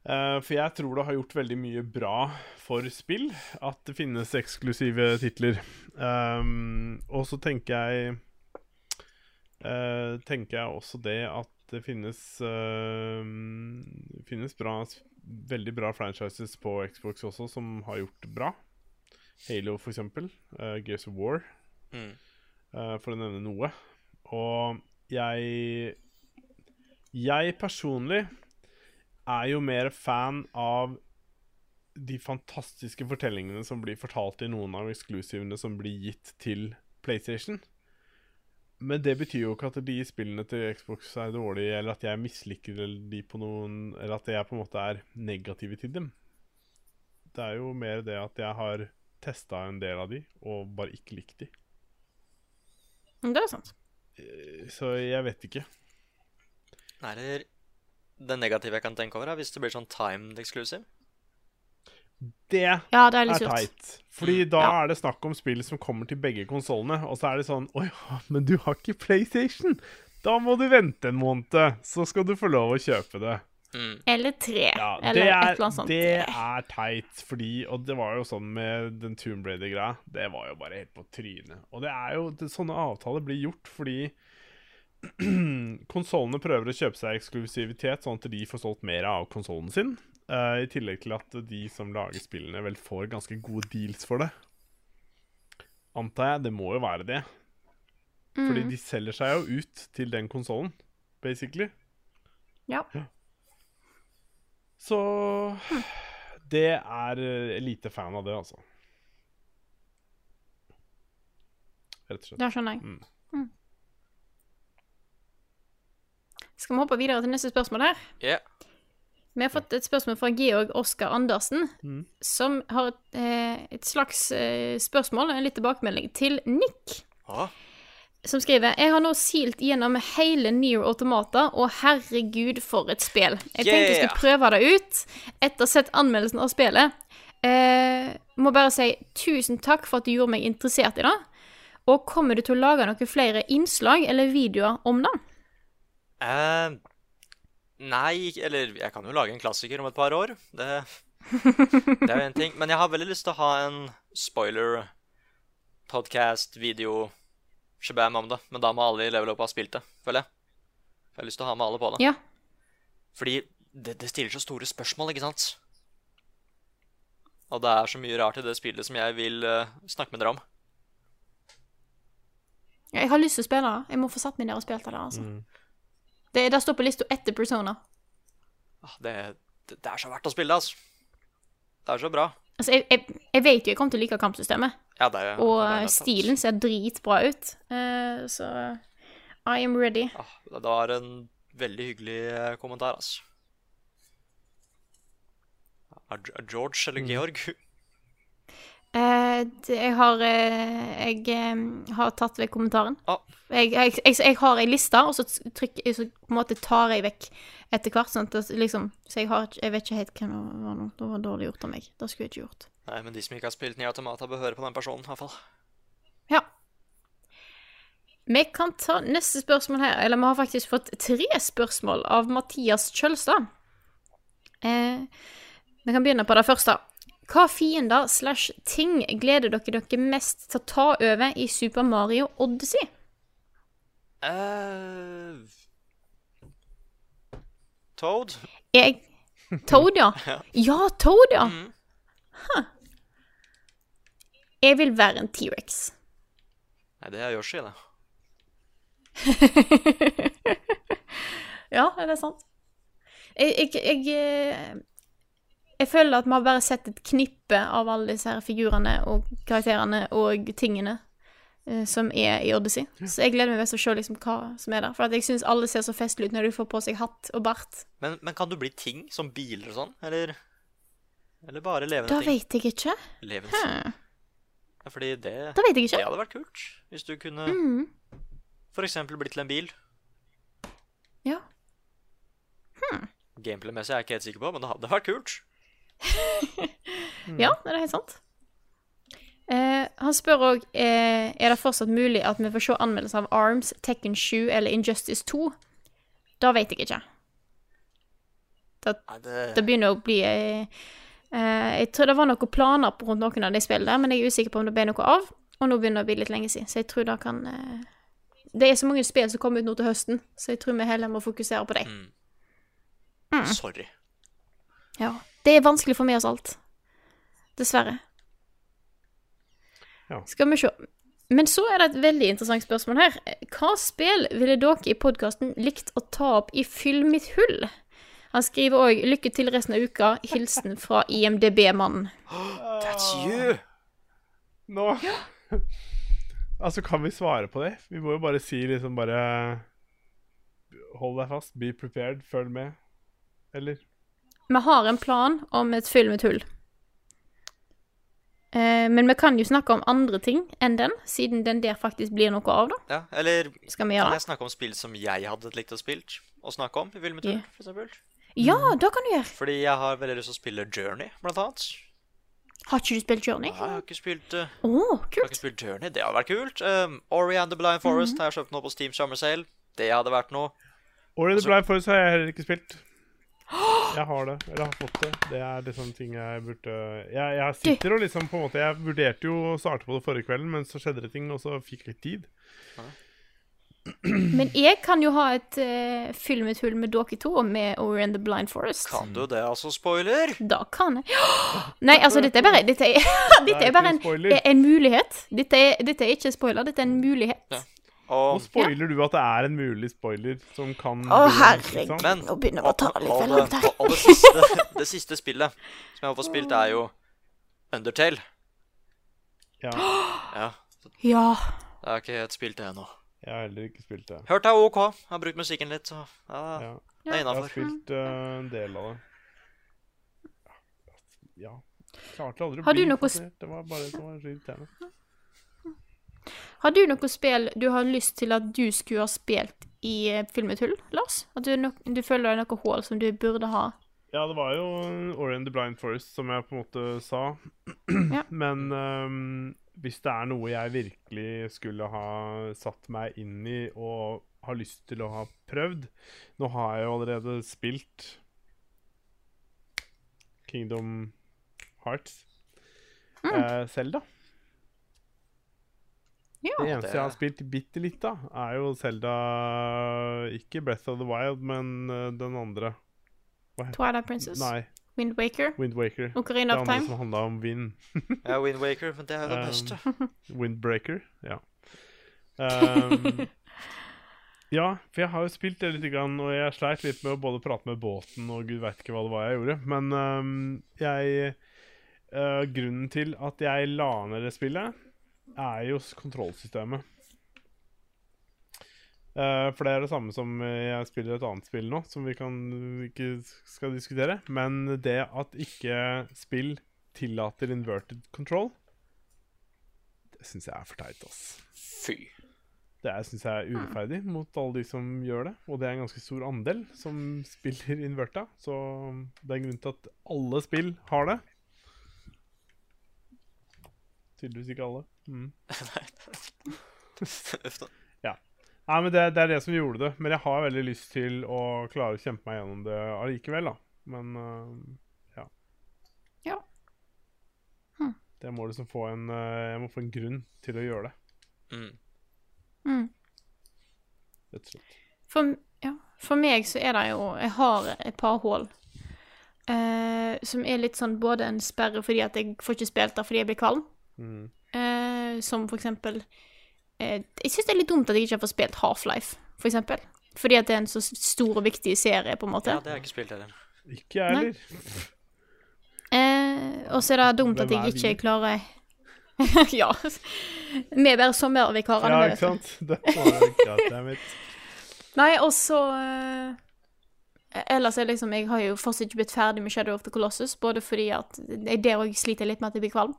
Uh, for jeg tror det har gjort veldig mye bra for spill at det finnes eksklusive titler. Um, og så tenker jeg eh, tenker jeg også det at det finnes eh, finnes bra, veldig bra franchises på Xbox også som har gjort det bra. Halo, for eksempel. Uh, Gears of War, Mm. uh, for å nevne noe. Og jeg Jeg personlig er jo mer fan av de fantastiske fortellingene som blir fortalt i noen av eksklusivene som blir gitt til PlayStation. Men det betyr jo ikke at de spillene til Xbox er dårlige, eller at jeg misliker de på noen Eller at jeg på en måte er negativ til dem. Det er jo mer det at jeg har testa en del av de, og bare ikke likt de. Det er sant. Så jeg vet ikke. Eller det negative jeg kan tenke over, er hvis det blir sånn timed exclusive. Det Ja, det er er teit. Fordi da Ja. er det snakk om spill som kommer til begge konsollene, og så er det sånn Å ja, men du har ikke PlayStation! Da må du vente en måned, så skal du få lov å kjøpe det. Eller tre, Ja, eller er, et er, eller annet sånt. det er teit, fordi Og det var jo sånn med den Tomb Raider-greia. Det var jo bare helt på trynet. Og det er jo det, Sånne avtaler blir gjort fordi konsollene prøver å kjøpe seg eksklusivitet, sånn at de får solgt mer av konsollen sin. Eh, I tillegg til at de som lager spillene, vel får ganske gode deals for det. Antar jeg. Det må jo være det. Fordi de selger seg jo ut til den konsollen, basically. Ja. Så det er eh, lite fan av det, altså. rett og slett. Det skjønner jeg. Mm. Mm. Skal vi hoppe videre til neste spørsmål her? Ja. Vi har fått et spørsmål fra Georg Oskar Andersen, Mm. som har et, eh, et slags eh, spørsmål, en litt tilbakemelding, til Nick. Å, Som skriver Jeg har nå silt gjennom hele Near Automata, og herregud, for et spill. Jeg tenkte jeg skulle prøve det ut etter å ha sett anmeldelsen av spillet. Eh, må bare si tusen takk for at du gjorde meg interessert i det. Og kommer du til å lage noen flere innslag eller videoer om det? eh, nei, eller jeg kan jo lage en klassiker om et par år. Det, det er jo en ting. Men jeg har veldig lyst til å ha en spoiler podcast, video, shabam om det. Men da må alle i level up ha spilt det, føler jeg. Jeg har lyst til å ha med alle på det. Ja. Fordi det, det stiller så store spørsmål, ikke sant? Og det er så mye rart i det spillet som jeg vil uh, snakke med dere om. Jeg har lyst til å spille det. Jeg må få satt meg ned og spilt det. altså. Det, det står på lista etter Persona. Ah, Det, det, det er så verdt å spille, altså. Det er så bra. Altså, jeg, jeg, jeg vet jo jeg kommer til å like kampsystemet, Ja, det er, og det er stilen ser dritbra ut. Uh, så I am ready. Ah, det var en veldig hyggelig eh, kommentar, altså. Er George eller Georg? Eh, det, jeg har eh, Jeg eh, har tatt vekk kommentaren. Jeg, jeg, jeg, jeg har ei liste, og så, trykker, så tar jeg vekk etter hvert. Sånn at liksom, så jeg, har, jeg vet ikke helt hvem det var nå. Det var dårlig gjort av meg. Det skulle jeg ikke gjort. Nei, men de som ikke har spilt Nier Automata, bør høre på den personen, i hvert fall. Ja. Vi kan ta neste spørsmål her. Eller vi har faktisk fått tre spørsmål av Mathias Kjølstad. Eh, vi kan begynne på det første. Hva fiender slash ting gleder dere dere mest til å ta over i Super Mario Odyssey? Uh, Toad? Jeg Toad, ja. Ja, Toad, ja. Mm. Huh. Jeg vil være en T-rex. Nei, det er Yoshi, det. Ja, er det sant? Jeg, jeg, jeg, eh, jeg føler at vi har bare sett et knippe av alle disse her figurene og karakterene og tingene uh, som er i Odyssey. Så jeg gleder meg mest til å se liksom hva som er der. For jeg syns alle ser så festlige ut når de får på seg hatt og bart. Men, men kan du bli ting, som biler og sånn? Eller Eller bare levende Da ting? vet jeg ikke. Levende ting. Ja, fordi det, Da jeg det hadde vært kult. Hvis du kunne Mm. for eksempel blitt til en bil. Ja. Gameplay-messig er jeg ikke helt sikker på, men det hadde vært kult. Ja, det er helt sant. Eh, han spør òg eh, Er det fortsatt mulig at vi får se anmeldelse av Arms, Tekken 7 eller Injustice 2. Da vet jeg ikke. Det, Det begynner å bli eh, eh, Jeg tror det var noen planer på rundt noen av de spillene, men jeg er usikker på om det ble noe av. Og nå begynner det å bli litt lenge siden, så jeg tror det kan eh, Det er så mange spill som kommer ut nå til høsten, så jeg tror vi heller må fokusere på dem. mm. Sorry. Ja. Det er vanskelig å få med oss alt. Dessverre. Ja. Skal vi se. Men så er det et veldig interessant spørsmål her. Hva spill ville dere i podkasten likt å ta opp i Fyll mitt hull? Han skriver òg 'Lykke til resten av uka'. Hilsen fra IMDb-mannen. That's you! Nå Altså, kan vi svare på det? Vi må jo bare si liksom bare Hold deg fast, be prepared, følg med. Eller? Vi har en plan om et Fyll med tull. Eh, men vi kan jo snakke om andre ting enn den, siden den der faktisk blir noe av, da. Ja, eller Skal vi gjøre kan jeg snakke om spill som jeg hadde likt å spille og snakke om i Filmetur, Ja. for eksempel? Ja, det kan du gjøre. Fordi jeg har veldig lyst til å spille Journey, blant annet. Har ikke du spilt Journey? Nei, jeg har ikke spilt, uh, Å, jeg har ikke spilt Journey. Det hadde vært kult. Um, Ori and the Blind Forest har jeg kjøpt nå på Steam Summer Sale. Det hadde vært noe. Ori and the Altså- Blind Forest har jeg heller ikke spilt. Jeg har det, eller har fått det. Det er liksom ting jeg burde Jeg, jeg sitter og liksom på en måte Jeg vurderte jo å starte på det forrige kvelden, men så skjedde det ting, og så fikk jeg litt tid. Men jeg kan jo ha et uh, filmet mitt hull med dere to, med Over and the Blind Forest. Kan du det, altså? Spoiler? Da kan jeg Nei, altså, dette er bare Dette er, dette er bare en, en mulighet. Dette er, dette er ikke spoiler, dette er en mulighet. Ja. Nå Og spoiler du at det er en mulig spoiler som kan Å, herregud. Men Nå begynner vi å ta litt og, for langt her. og, det, siste, det siste spillet som jeg har fått spilt, er jo Undertale. Ja. Ja. Ja. Det er ikke helt spilt det ennå. Jeg har heller ikke spilt det. Hørt er OK. Har brukt musikken litt, så ja, Ja. det er Jeg har spilt uh, en del av det. Ja. Klarte aldri å Har du bli noe fascinert. Det var bare det som var så irriterende. Har du noe spill du har lyst til at du skulle ha spilt i eh, Filmetull, Lars? At du, no du føler det er noe hull som du burde ha? Ja, det var jo Ori and the Blind Forest, som jeg på en måte sa. Ja. Men um, hvis det er noe jeg virkelig skulle ha satt meg inn i og har lyst til å ha prøvd Nå har jeg jo allerede spilt Kingdom Hearts. Eh, Zelda. Ja. Det eneste det- jeg har spilt bitte litt, da, er jo Zelda Ikke Breath of the Wild, men eh, den andre. Hva Twilight Princess, Nei, Wind Waker, Wind Waker. Ocarina Det er andre Time. som handla om vind. Ja, Wind Waker, men det er jo det Um, beste. Windbreaker, ja. Um, ja, for jeg har jo spilt det litt, og jeg sleit litt med å både prate med båten og gud veit ikke hva det var jeg gjorde. Men um, jeg uh, Grunnen til at jeg la ned det spillet, er jo kontrollsystemet. Uh, for det er det samme som eh, jeg spiller et annet spill nå, som vi kan ikke skal diskutere. Men det at ikke spill tillater inverted control, det syns jeg er for teit, ass. Fy. Det syns jeg er urettferdig mot alle de som gjør det. Og det er en ganske stor andel som spiller inverta, så det er en grunn til at alle spill har det. Tydeligvis ikke alle. Mm. Uff da. Nei, men det, det er det som gjorde det. Men jeg har veldig lyst til å klare å kjempe meg gjennom det allikevel, da. Men uh, ja. Ja. Hm. Det må liksom få en øh, Jeg må få en grunn til å gjøre det, Mm. Mm. rett og slett. For, ja, for meg så er det jo Jeg har et par hull. Uh, som er litt sånn både en sperre fordi at jeg får ikke spilt det fordi jeg blir kvalm. Mm. Eh, som for eksempel eh, Jeg syns det er litt dumt at jeg ikke har fått spilt Half-Life, for eksempel. Fordi at det er en så stor og viktig serie, på en måte. Ja, det har jeg ikke spilt heller. Ikke jeg heller. Eh, og så er det dumt at jeg ikke vi? klarer Ja. Vi er bare sommervikarene. Ja, ikke sant? Det var. Nei, og så eh, Ellers er liksom Jeg har jo fortsatt ikke blitt ferdig med Shadow of the Colossus, både fordi at jeg der òg sliter litt med at jeg blir kvalm.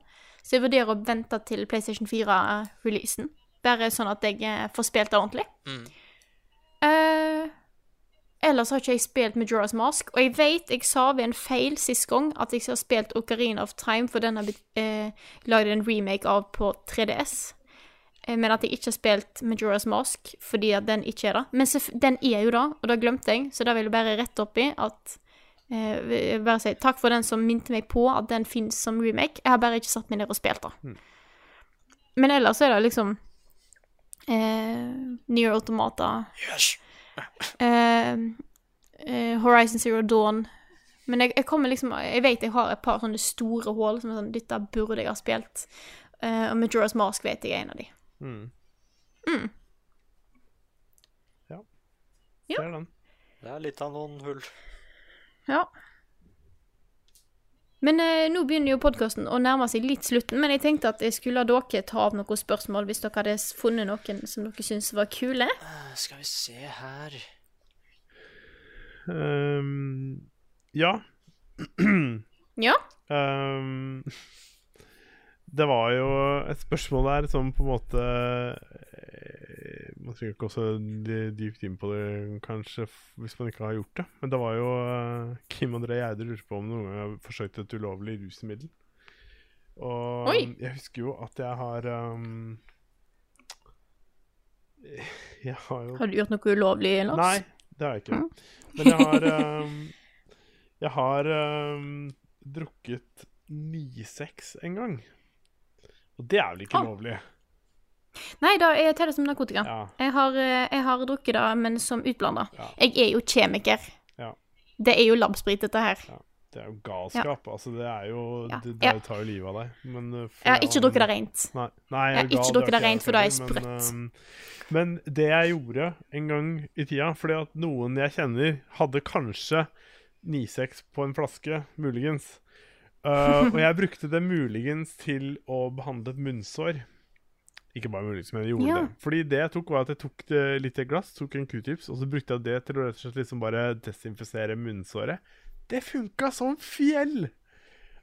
Så jeg vurderer å vente til PlayStation 4-releasen. Bare sånn at jeg eh, får spilt det ordentlig. Mm. Uh, ellers har ikke jeg spilt Majora's Mask, og jeg vet jeg sa ved en feil sist gang at jeg har spilt Ocarina of Time, for den har blitt uh, lagd en remake av på 3DS. Eh, Men at jeg ikke har spilt Majora's Mask fordi at den ikke er det. Men den er jo det, og det glemte jeg, så da vil jeg bare rette opp i at eh, jeg vil bare si takk for den som minte meg på at den fins som remake. Jeg har bare ikke satt meg ned og spilt det. Men ellers er det liksom eh, Near Automata Yes. eh, eh, Horizon Zero Dawn. Men jeg, jeg kommer liksom Jeg vet jeg har et par sånne store hull som er sånn Dette burde jeg ha spilt. Eh, og Majora's Mask vet jeg er en av de. Mm. Mm. Ja. Ja. Ser den. Det er litt av noen hull. Ja. Men eh, nå begynner jo podkasten å nærme seg litt slutten, men jeg tenkte at jeg skulle la dere ta av noen spørsmål hvis dere hadde funnet noen som dere syns var kule. Eh, Skal vi se her um, ja. Ja? Ehm, det var jo et spørsmål der som på en måte eh, Man trenger ikke også dypt inn på det, kanskje, hvis man ikke har gjort det. Men det var jo eh, Kim André Gjerde lurte på om noen gang har forsøkt et ulovlig rusmiddel. Og Oi. jeg husker jo at jeg har um, Jeg har jo Har du gjort noe ulovlig, Lars? Nei, det har jeg ikke. Men jeg har um, Jeg har um, drukket 9-6 en gang. Og det er vel ikke Ah. lovlig? Nei, da er det som narkotika. Ja. Jeg, har, eh, jeg har drukket det, men som utblanda. Ja. Jeg er jo kjemiker. Ja. Det er jo labsprit, dette her. Det er jo galskap. Altså, det er jo. Det, det tar jo livet av deg. Men for Jeg har ikke drukket det rent. Nei, nei Jeg har er ikke drukket det rent, for da er jeg sprøtt. Men, um, men det jeg gjorde en gang i tida, fordi at noen jeg kjenner, hadde kanskje 9-6 på en flaske, muligens. Uh, og jeg brukte det muligens til å behandle et munnsår. Ikke bare muligens, men jeg gjorde Ja. det. Fordi det jeg tok, var at jeg tok det litt i glass, tok en q-tips, og så brukte jeg det til å rett og slett liksom bare desinfisere munnsåret. Det funka som fjell!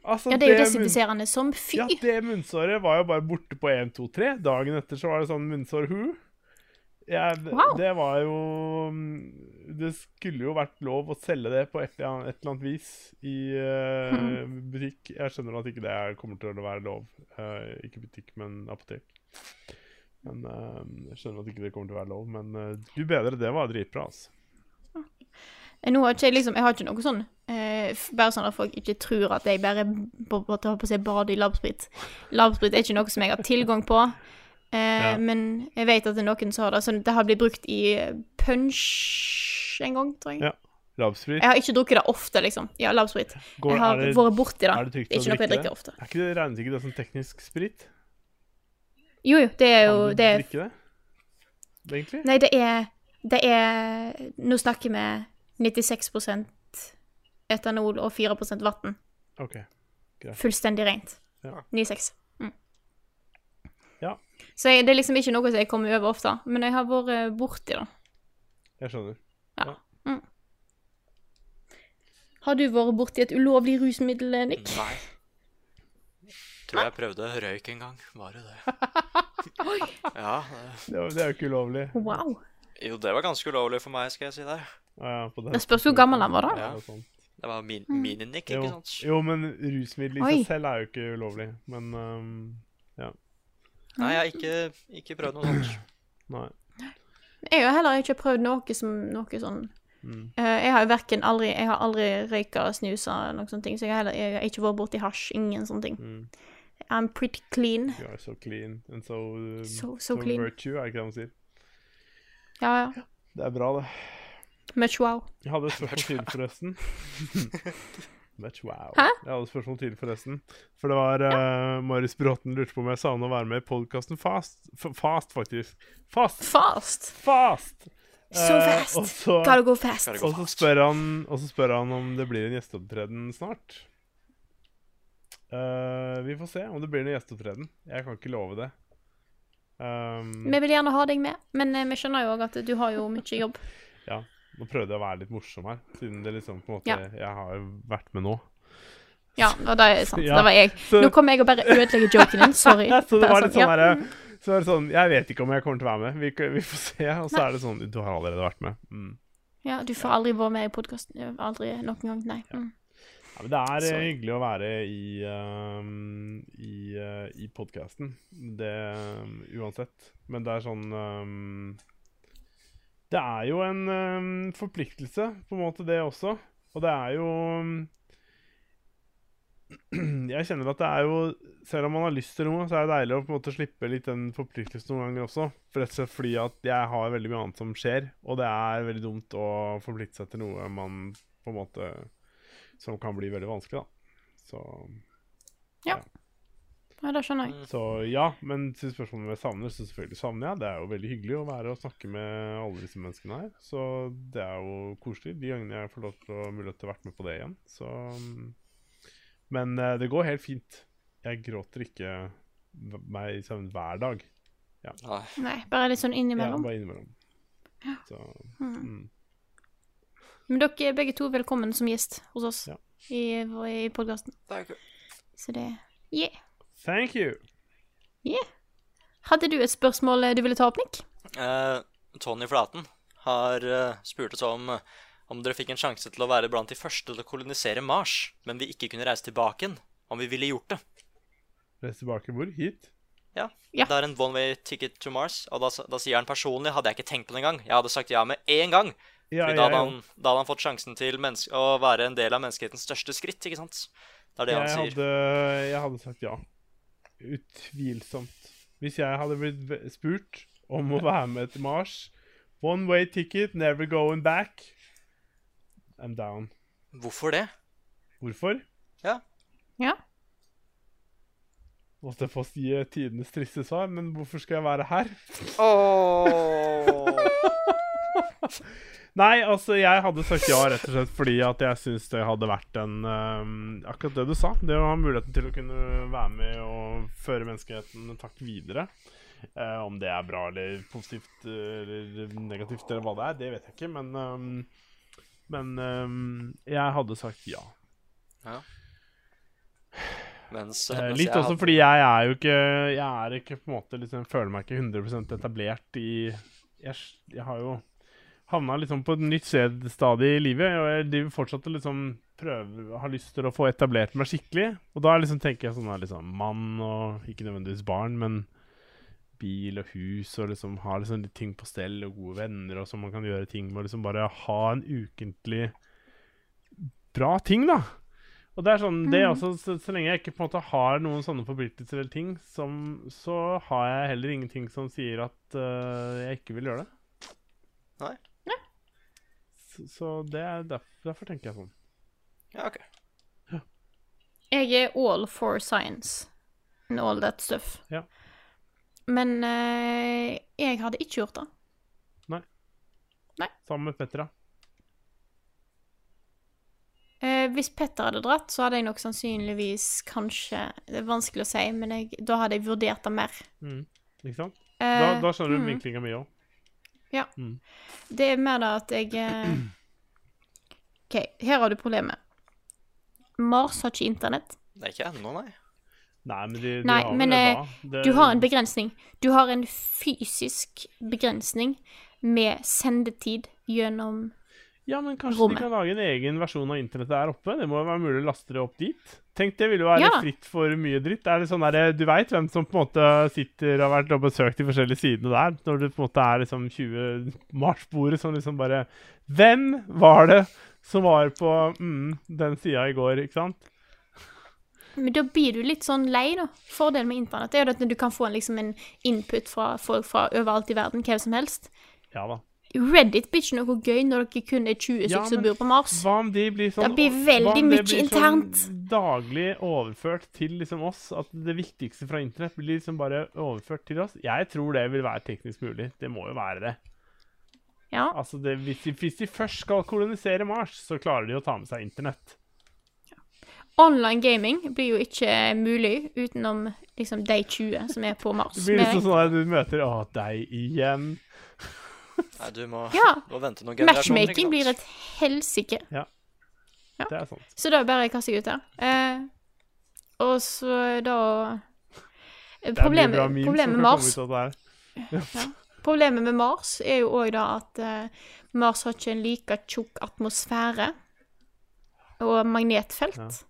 Altså, Ja, det er jo desinfiserende som fy. Ja, det munnsåret var jo bare borte på 1, 2, 3. Dagen etter så var det sånn munnsår hu. Jeg, Wow. Det var jo mm, Det skulle jo vært lov å selge det på et, et eller annet vis i uh, butikk. Jeg skjønner at ikke det er- kommer til å være lov. Uh, ikke butikk, men apotek. Men uh, Jeg skjønner at ikke det kommer til å være lov, men gud bedre, det var dritbra, altså. Nå har ikke jeg liksom Jeg har ikke noe sånn eh, Bare sånn at folk ikke tror at jeg bare på, på, på, på å si bader i labsprit. Labsprit er ikke noe som jeg har tilgang på. Eh, Ja. Men jeg vet at det er noen som har det. Så det har blitt brukt i punch en gang, tror jeg. Ja. Labsprit. Jeg har ikke drukket det ofte, liksom. Ja, labsprit. Går- Jeg har det- vært borti det. er det trygt det er å ikke noe jeg drikker det? ofte. Er ikke det regnes ikke det som teknisk sprit? Jo, jo, det er jo Kan du det er, drikke det? Egentlig? Nei, det er Det er Nå snakker vi 96% etanol og 4% vann. OK. Fullstendig rent. Ja. 96. Mm. Ja. Så jeg, det er liksom ikke noe som jeg kommer over ofte, men jeg har vært borti det. Jeg skjønner. Ja. Har du vært borti et ulovlig rusmiddel, Nick? Nei. Tror jeg prøvde røyk en gang. Var det det? Ja. det- Det, er jo ikke ulovlig. Wow. Jo, det var ganske ulovlig for meg, skal jeg si deg. Ja, ja, på den- Det spørs hvor gammel han var, da. Ja. Ja, sånn. Det var min Mm. mininikk, Jo, ikke sant? jo, men rusmiddel i seg selv er jo ikke ulovlig. Men um, Nei, jeg har ikke, ikke prøvd noe sånt. nei. Jeg har heller ikke prøvd noe som noe sånn Mm. Eh, Jeg har jo verken aldri Jeg har aldri røyka, snusa eller noen sånne ting, så jeg har heller jeg har ikke vært borti hasj. Ingen sånne ting. Mm. I'm pretty clean. You are so clean and so, um, So- so clean. virtue, er ikke det man sier? Ja, ja. Det er bra, det. Much wow. Jeg hadde et spørsmål til, forresten. Much wow. Hæ? Jeg hadde et spørsmål til, forresten. For det var uh, Marius Bråten lurte på om jeg savna å være med i podkasten Fast. F fast, faktisk. Fast! Fast. Fast! So Eh, fast. og så- Gotta go fast. Gotta go Og så fast. spør han, og så spør han om det blir en gjesteopptreden snart. Uh, vi får se om det blir en gjesteopptreden. Jeg kan ikke love det. Um, Vi vil gjerne ha deg med, men eh, vi skjønner jo òg at du har jo mye jobb. ja, nå prøvde jeg å være litt morsom her, siden det liksom på en måte Ja. Jeg har vært med nå. Ja, og det er sant. Ja, Det var jeg. så- Nå kommer jeg og bare ødelegger joken din. Sorry. så det var litt sånn ja. herre Så var det sånn Jeg vet ikke om jeg kommer til å være med. Vi, vi får se. Og så er det sånn Du har allerede vært med. Mm. ja, du får aldri være med i podkasten. Aldri noen gang. Nei. Mm. Ja, men det er så. Hyggelig å være i, um, i, uh, i podkasten. Det um, uansett. Men det er sånn um, Det er jo en um, forpliktelse, på en måte, det også. Og det er jo um, Jeg kjenner at det er jo Selv om man har lyst til noe, så er det deilig å på en måte slippe litt den forpliktelsen noen ganger også. For rett og slett fordi at jeg har veldig mye annet som skjer, og det er veldig dumt å forplikte seg til noe man på en måte Som kan bli veldig vanskelig, da. Så, Ja, det skjønner jeg. så ja, men til spørsmålet om jeg savner, så selvfølgelig savner jeg. Det er jo veldig hyggelig å være og snakke med alle disse menneskene her. Så det er jo koselig de gangene jeg får lov til å mulighet til å være med på det igjen. Så mm. Men eh, det går helt fint. Jeg gråter ikke meg i søvn hver dag. Nei. Nei, bare litt sånn innimellom? Ja, bare innimellom. Så mm. Men dere er begge to velkommen som gjest hos oss Ja. i, i podkasten. Så det Yeah. Thank you. Hadde du et spørsmål eh, du ville ta opp, Nick? Uh, Tony Flaten har uh, spurt oss om eh, om dere fikk en sjanse til å være blant de første til å kolonisere Mars, men vi ikke kunne reise tilbake igjen, om vi ville gjort det. Reise tilbake hvor? Hit? Ja. Ja. Det er en one way ticket to Mars, og da, da sier han personlig hadde jeg ikke tenkt på det engang. Jeg hadde sagt ja med en gang. Ja, Fordi da, hadde han, da hadde han fått sjansen til å være en del av menneskehetens største skritt, ikke sant? Det er det han sier. hadde, jeg hadde sagt ja. Utvilsomt. Hvis jeg hadde blitt spurt om å være med til Mars One way ticket, never going back. I'm down. Hvorfor det? Hvorfor? Ja. Ja. Måtte jeg få si eh, tidenes triste svar, men hvorfor skal jeg være her? Nei, altså, jeg hadde sagt ja rett og slett fordi at jeg syns det hadde vært en um, Akkurat det du sa. Det å ha muligheten til å kunne være med og føre menneskeheten en takk videre. Uh, om det er bra eller positivt eh, eller negativt eller hva det er, det vet jeg ikke, men um, Men um, jeg hadde sagt ja. Mens, Eh, mens litt også hadde- fordi jeg er jo ikke Jeg er ikke på en måte liksom Føler meg ikke 100% etablert i jeg, jeg har jo havna liksom på et nytt sted stadig i livet, og jeg driver fortsatt og liksom prøver Har lyst til å få etablert meg skikkelig. Og da liksom tenker jeg sånn her liksom mann og ikke nødvendigvis barn, men bil og hus og liksom ha liksom litt ting på stell og gode venner og sånn man kan gjøre ting med, og liksom bare ha en ukentlig bra ting, da. Og det er sånn, det er også, så, så lenge jeg ikke på en måte har noen sånne forpliktelser eller ting, som, så har jeg heller ingenting som sier at uh, jeg ikke vil gjøre det. Nei. Så, det er derfor, derfor tenker jeg sånn. Ja, OK. Jeg er all for science and all that stuff. Ja. Men eh, jeg hadde ikke gjort det. Nei, Sammen med Petter, da. Eh, hvis Petter hadde dratt, så hadde jeg nok sannsynligvis kanskje Det er vanskelig å si, men jeg, da hadde jeg vurdert det mer. Mm. Ikke sant? Eh, Da, da skjønner du mm. vinklinga mi òg. Det er mer da at jeg eh, OK, her har du problemet. Mars har ikke internett. Det er ikke ennå, nei. Nei, men de, de Nei, har men det eh. Det, du har en begrensning. Du har en fysisk begrensning med sendetid gjennom rommet. Ja, men kanskje rommet. de kan lage en egen versjon av internett der oppe? Det må jo være mulig å laste det opp dit. Tenk, det ville være Ja. fritt for mye dritt. Er det sånn der, Du veit hvem som på en måte sitter og har vært og besøkt de forskjellige sidene der, når det på en måte er liksom 20 Mars-bordet som liksom bare Hvem var det som var på mm, den sida i går, ikke sant? Men da blir du litt sånn lei, da. Fordelen med internett er jo at du kan få en, liksom en input fra folk fra overalt i verden, hva som helst. Ja da. Reddit blir ikke noe gøy når dere kun er 20 Ja, som bor på Mars. Hva om de blir sånn Det blir veldig mye blir internt. Sånn daglig overført til liksom oss. At det viktigste fra internett blir liksom bare overført til oss. Jeg tror det vil være teknisk mulig. Det må jo være det. Ja. Altså det, hvis, de, hvis de først skal kolonisere Mars, så klarer de å ta med seg internett. Online gaming blir jo ikke mulig utenom liksom de 20 som er på Mars. Det blir liksom sånn at du møter Å, deg igjen. Nei, du må, Ja. må vente noen generasjoner. Matchmaking blir et helsike. Ja, Det er sant. Så da bare kaster jeg ut der. Eh, og så da Det er mye Problemet, bra memes problemet med Mars her. Problemet med Mars er jo òg da at eh, Mars har ikke en like tjukk atmosfære og magnetfelt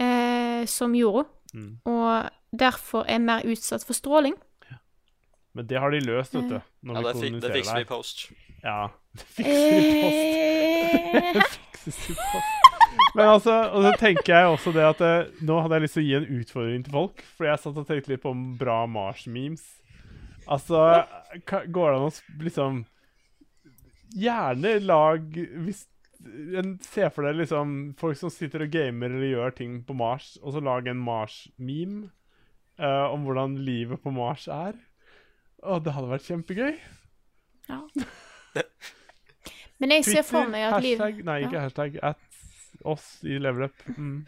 eh, som jorda, Mm. og derfor er mer utsatt for stråling. Men det har de løst, vet du. Når Ja, det, fik det fikser vi i post. Ja. Det fikser vi i post. det Fikses i post. Men altså, og så tenker jeg også det at eh, nå hadde jeg lyst til å gi en utfordring til folk. For jeg satt og tenkte litt på bra Mars-memes. Altså, går det an å liksom Gjerne lag hvis en, Se for deg liksom folk som sitter og gamer eller gjør ting på Mars, og så lag en Mars-meme uh, om hvordan livet på Mars er. Å, det hadde vært kjempegøy. ja. Men jeg ser for meg at liv hashtag, Nei, ikke ja. hashtag. At oss i level up. Mm.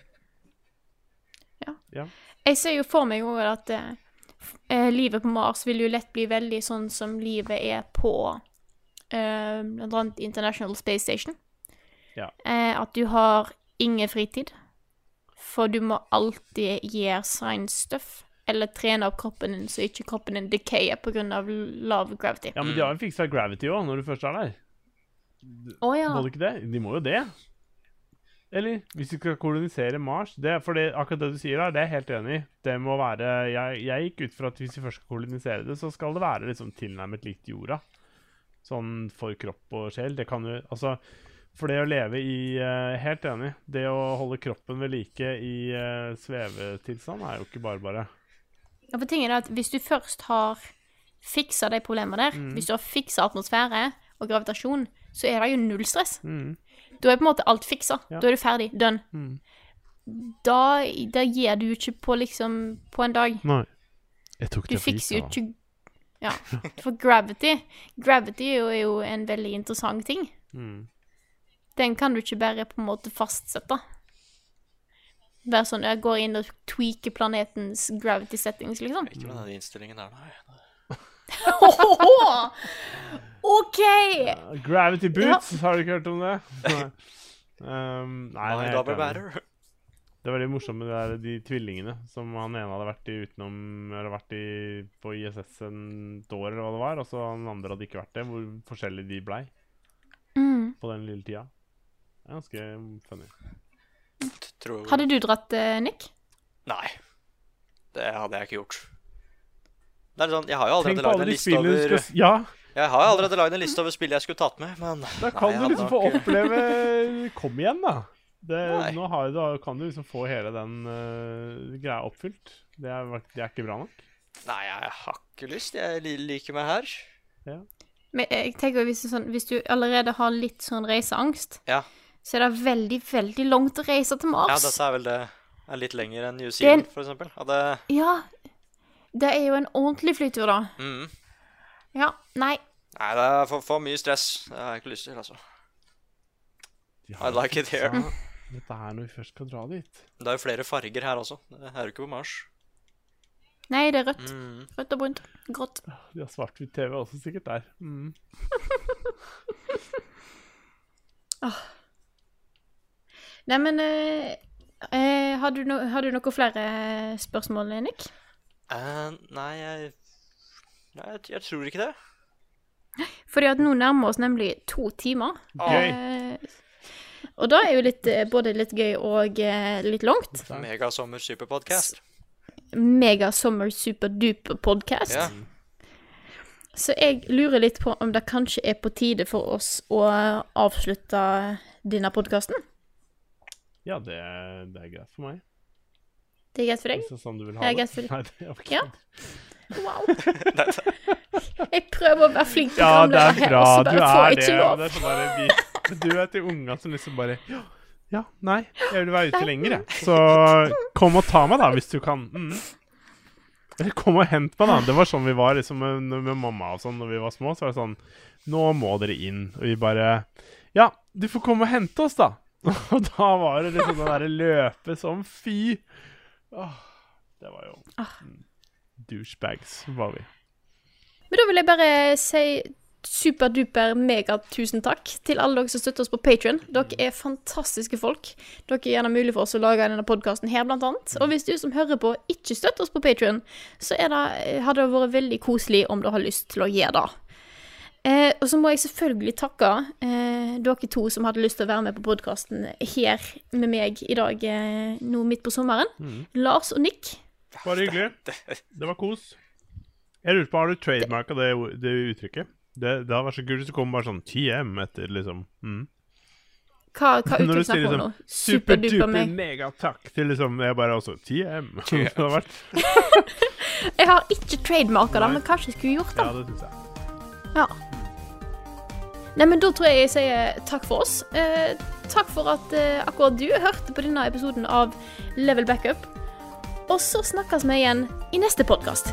Jeg ser jo for meg òg at eh, eh, livet på Mars vil jo lett bli veldig sånn som livet er på eh, blant annet International Space Station. Ja. Eh, at du har ingen fritid. For du må alltid gjøre science stuff. Eller trene opp kroppen din så ikke kroppen din decayer pga. lav gravity. Ja, men de har jo fiksa gravity òg, når du først er der. Å ja. Må du ikke det? De må jo det. Eller hvis du skal kolonisere Mars det, For det, akkurat det du sier der, det er jeg helt enig i. Det må være jeg, jeg gikk ut fra at hvis vi først skal kolonisere det, så skal det være liksom tilnærmet likt jorda. Sånn for kropp og sjel. Det kan jo Altså, for det å leve i uh, Helt enig. Det å holde kroppen ved like i uh, svevetilstand er jo ikke bare bare. Ja, for tingen er at Hvis du først har fiksa de problemene der, Mm. hvis du har fiksa atmosfære og gravitasjon, så er det jo null stress. Mm. Da er på en måte alt fiksa. Ja. Da er du ferdig. Done. Mm. Da, da gir du ikke på liksom på en dag. Nei. Jeg tok det Du fikser jo ikke Ja. For gravity Gravity er jo, er jo en veldig interessant ting. Mm. Den kan du ikke bare på en måte fastsette. Være sånn Jeg går inn og tweaker planetens gravity settings, liksom. Ikke med den innstillingen der, nei. OK! Gravity Boots, har du ikke hørt om det? Nei. Um, nei, My det, er det var veldig morsomt med det der, de tvillingene som han ene hadde vært i utenom Eller vært i, på ISS en år, eller hva det var, og så han andre hadde ikke vært det. Hvor forskjellige de blei Mm. på den lille tida. Det er ganske funny. Tror... Hadde du dratt, eh, Nick? Nei. Det hadde jeg ikke gjort. Det er sånn, Jeg har jo allerede lagd en liste over skal Ja, Jeg har jo allerede lagd en liste over spill jeg skulle tatt med, men da kan Nei, du liksom få oppleve Kom igjen, da. Det, nå har, da kan du liksom få hele den uh, greia oppfylt. Det er, det er ikke bra nok. Nei, jeg har ikke lyst. Jeg liker meg her. Men jeg tenker hvis, er sånn, hvis du allerede har litt sånn reiseangst, Ja. Så er det veldig, veldig langt å reise til Mars. Ja, dette er vel det er litt lenger enn New Zealand, for eksempel. Ja, det, Ja, det er jo en ordentlig flytur, da. mm. Ja, nei. Nei, det er for, for mye stress. Det har jeg ikke lyst til, altså. I like it here. Dette her når vi først skal dra dit. Det er jo flere farger her også. Det er jo ikke på Mars. Nei, det er rødt. Mm. Rødt og brunt. Grått. De har svart-hvitt-TV også sikkert der. Mm. Nei, men eh, eh, har, du no har du noen flere spørsmål, Nick? Uh, nei, jeg Nei, jeg, jeg tror ikke det. Fordi at nå nærmer oss nemlig to timer. Gøy. Eh, og da er jo litt, eh, både litt gøy og eh, litt langt. Megasommer superpodkast. Mega Summer Super Duper. Ja. Så jeg lurer litt på om det kanskje er på tide for oss å avslutte denne podkasten. Ja, det, det er greit for meg. Det er greit for deg? Hvis det er sånn du vil Er ha det det. for deg? Nei, det er. Ja. Wow. Jeg prøver å være flink Ja, det programleder er her, bra. og så Du bare får er jeg det. ikke lov. Det er bare vi, men du er til unger som liksom bare Ja, ja nei, jeg vil være ute lenger, jeg. Så kom og ta meg, da, hvis du kan. Mm. Kom og hent meg, da. Det var sånn vi var liksom med, med mamma og sånn når vi var små. Så var det sånn Nå må dere inn. Og vi bare Ja, du får komme og hente oss, da. Og da var det liksom det derre løpe som fy. Åh, det var jo mm, Douchebags, var vi. Men da vil jeg bare si superduper mega-tusen takk til alle dere som støtter oss på Patrion. Dere er fantastiske folk. Dere er gjerne mulig for oss å lage denne podkasten her, blant annet. Og hvis du som hører på, ikke støtter oss på Patrion, så det, hadde det vært veldig koselig om du har lyst til å gjøre det. Eh, og så må jeg selvfølgelig takke eh, dere to som hadde lyst til å være med på podkasten her med meg i dag, eh, nå midt på sommeren. Lars og Nick. Bare hyggelig. Det var kos. Jeg lurer på, Har du trademarka det, det uttrykket? Det, det hadde vært så kult hvis det kom bare sånn TM etter, liksom. Mm. Hva, hva uttrykk snakker du om liksom nå? Superduper superduper meg. megatakk til liksom Jeg bare også TM. Det har vært Jeg har ikke trademarka det, men kanskje jeg skulle gjort det. Ja, det synes jeg. Ja. Nei, men da tror jeg jeg sier takk for oss. Eh, takk for at eh, akkurat du hørte på denne episoden av Level Backup. Og så snakkes vi igjen i neste podkast.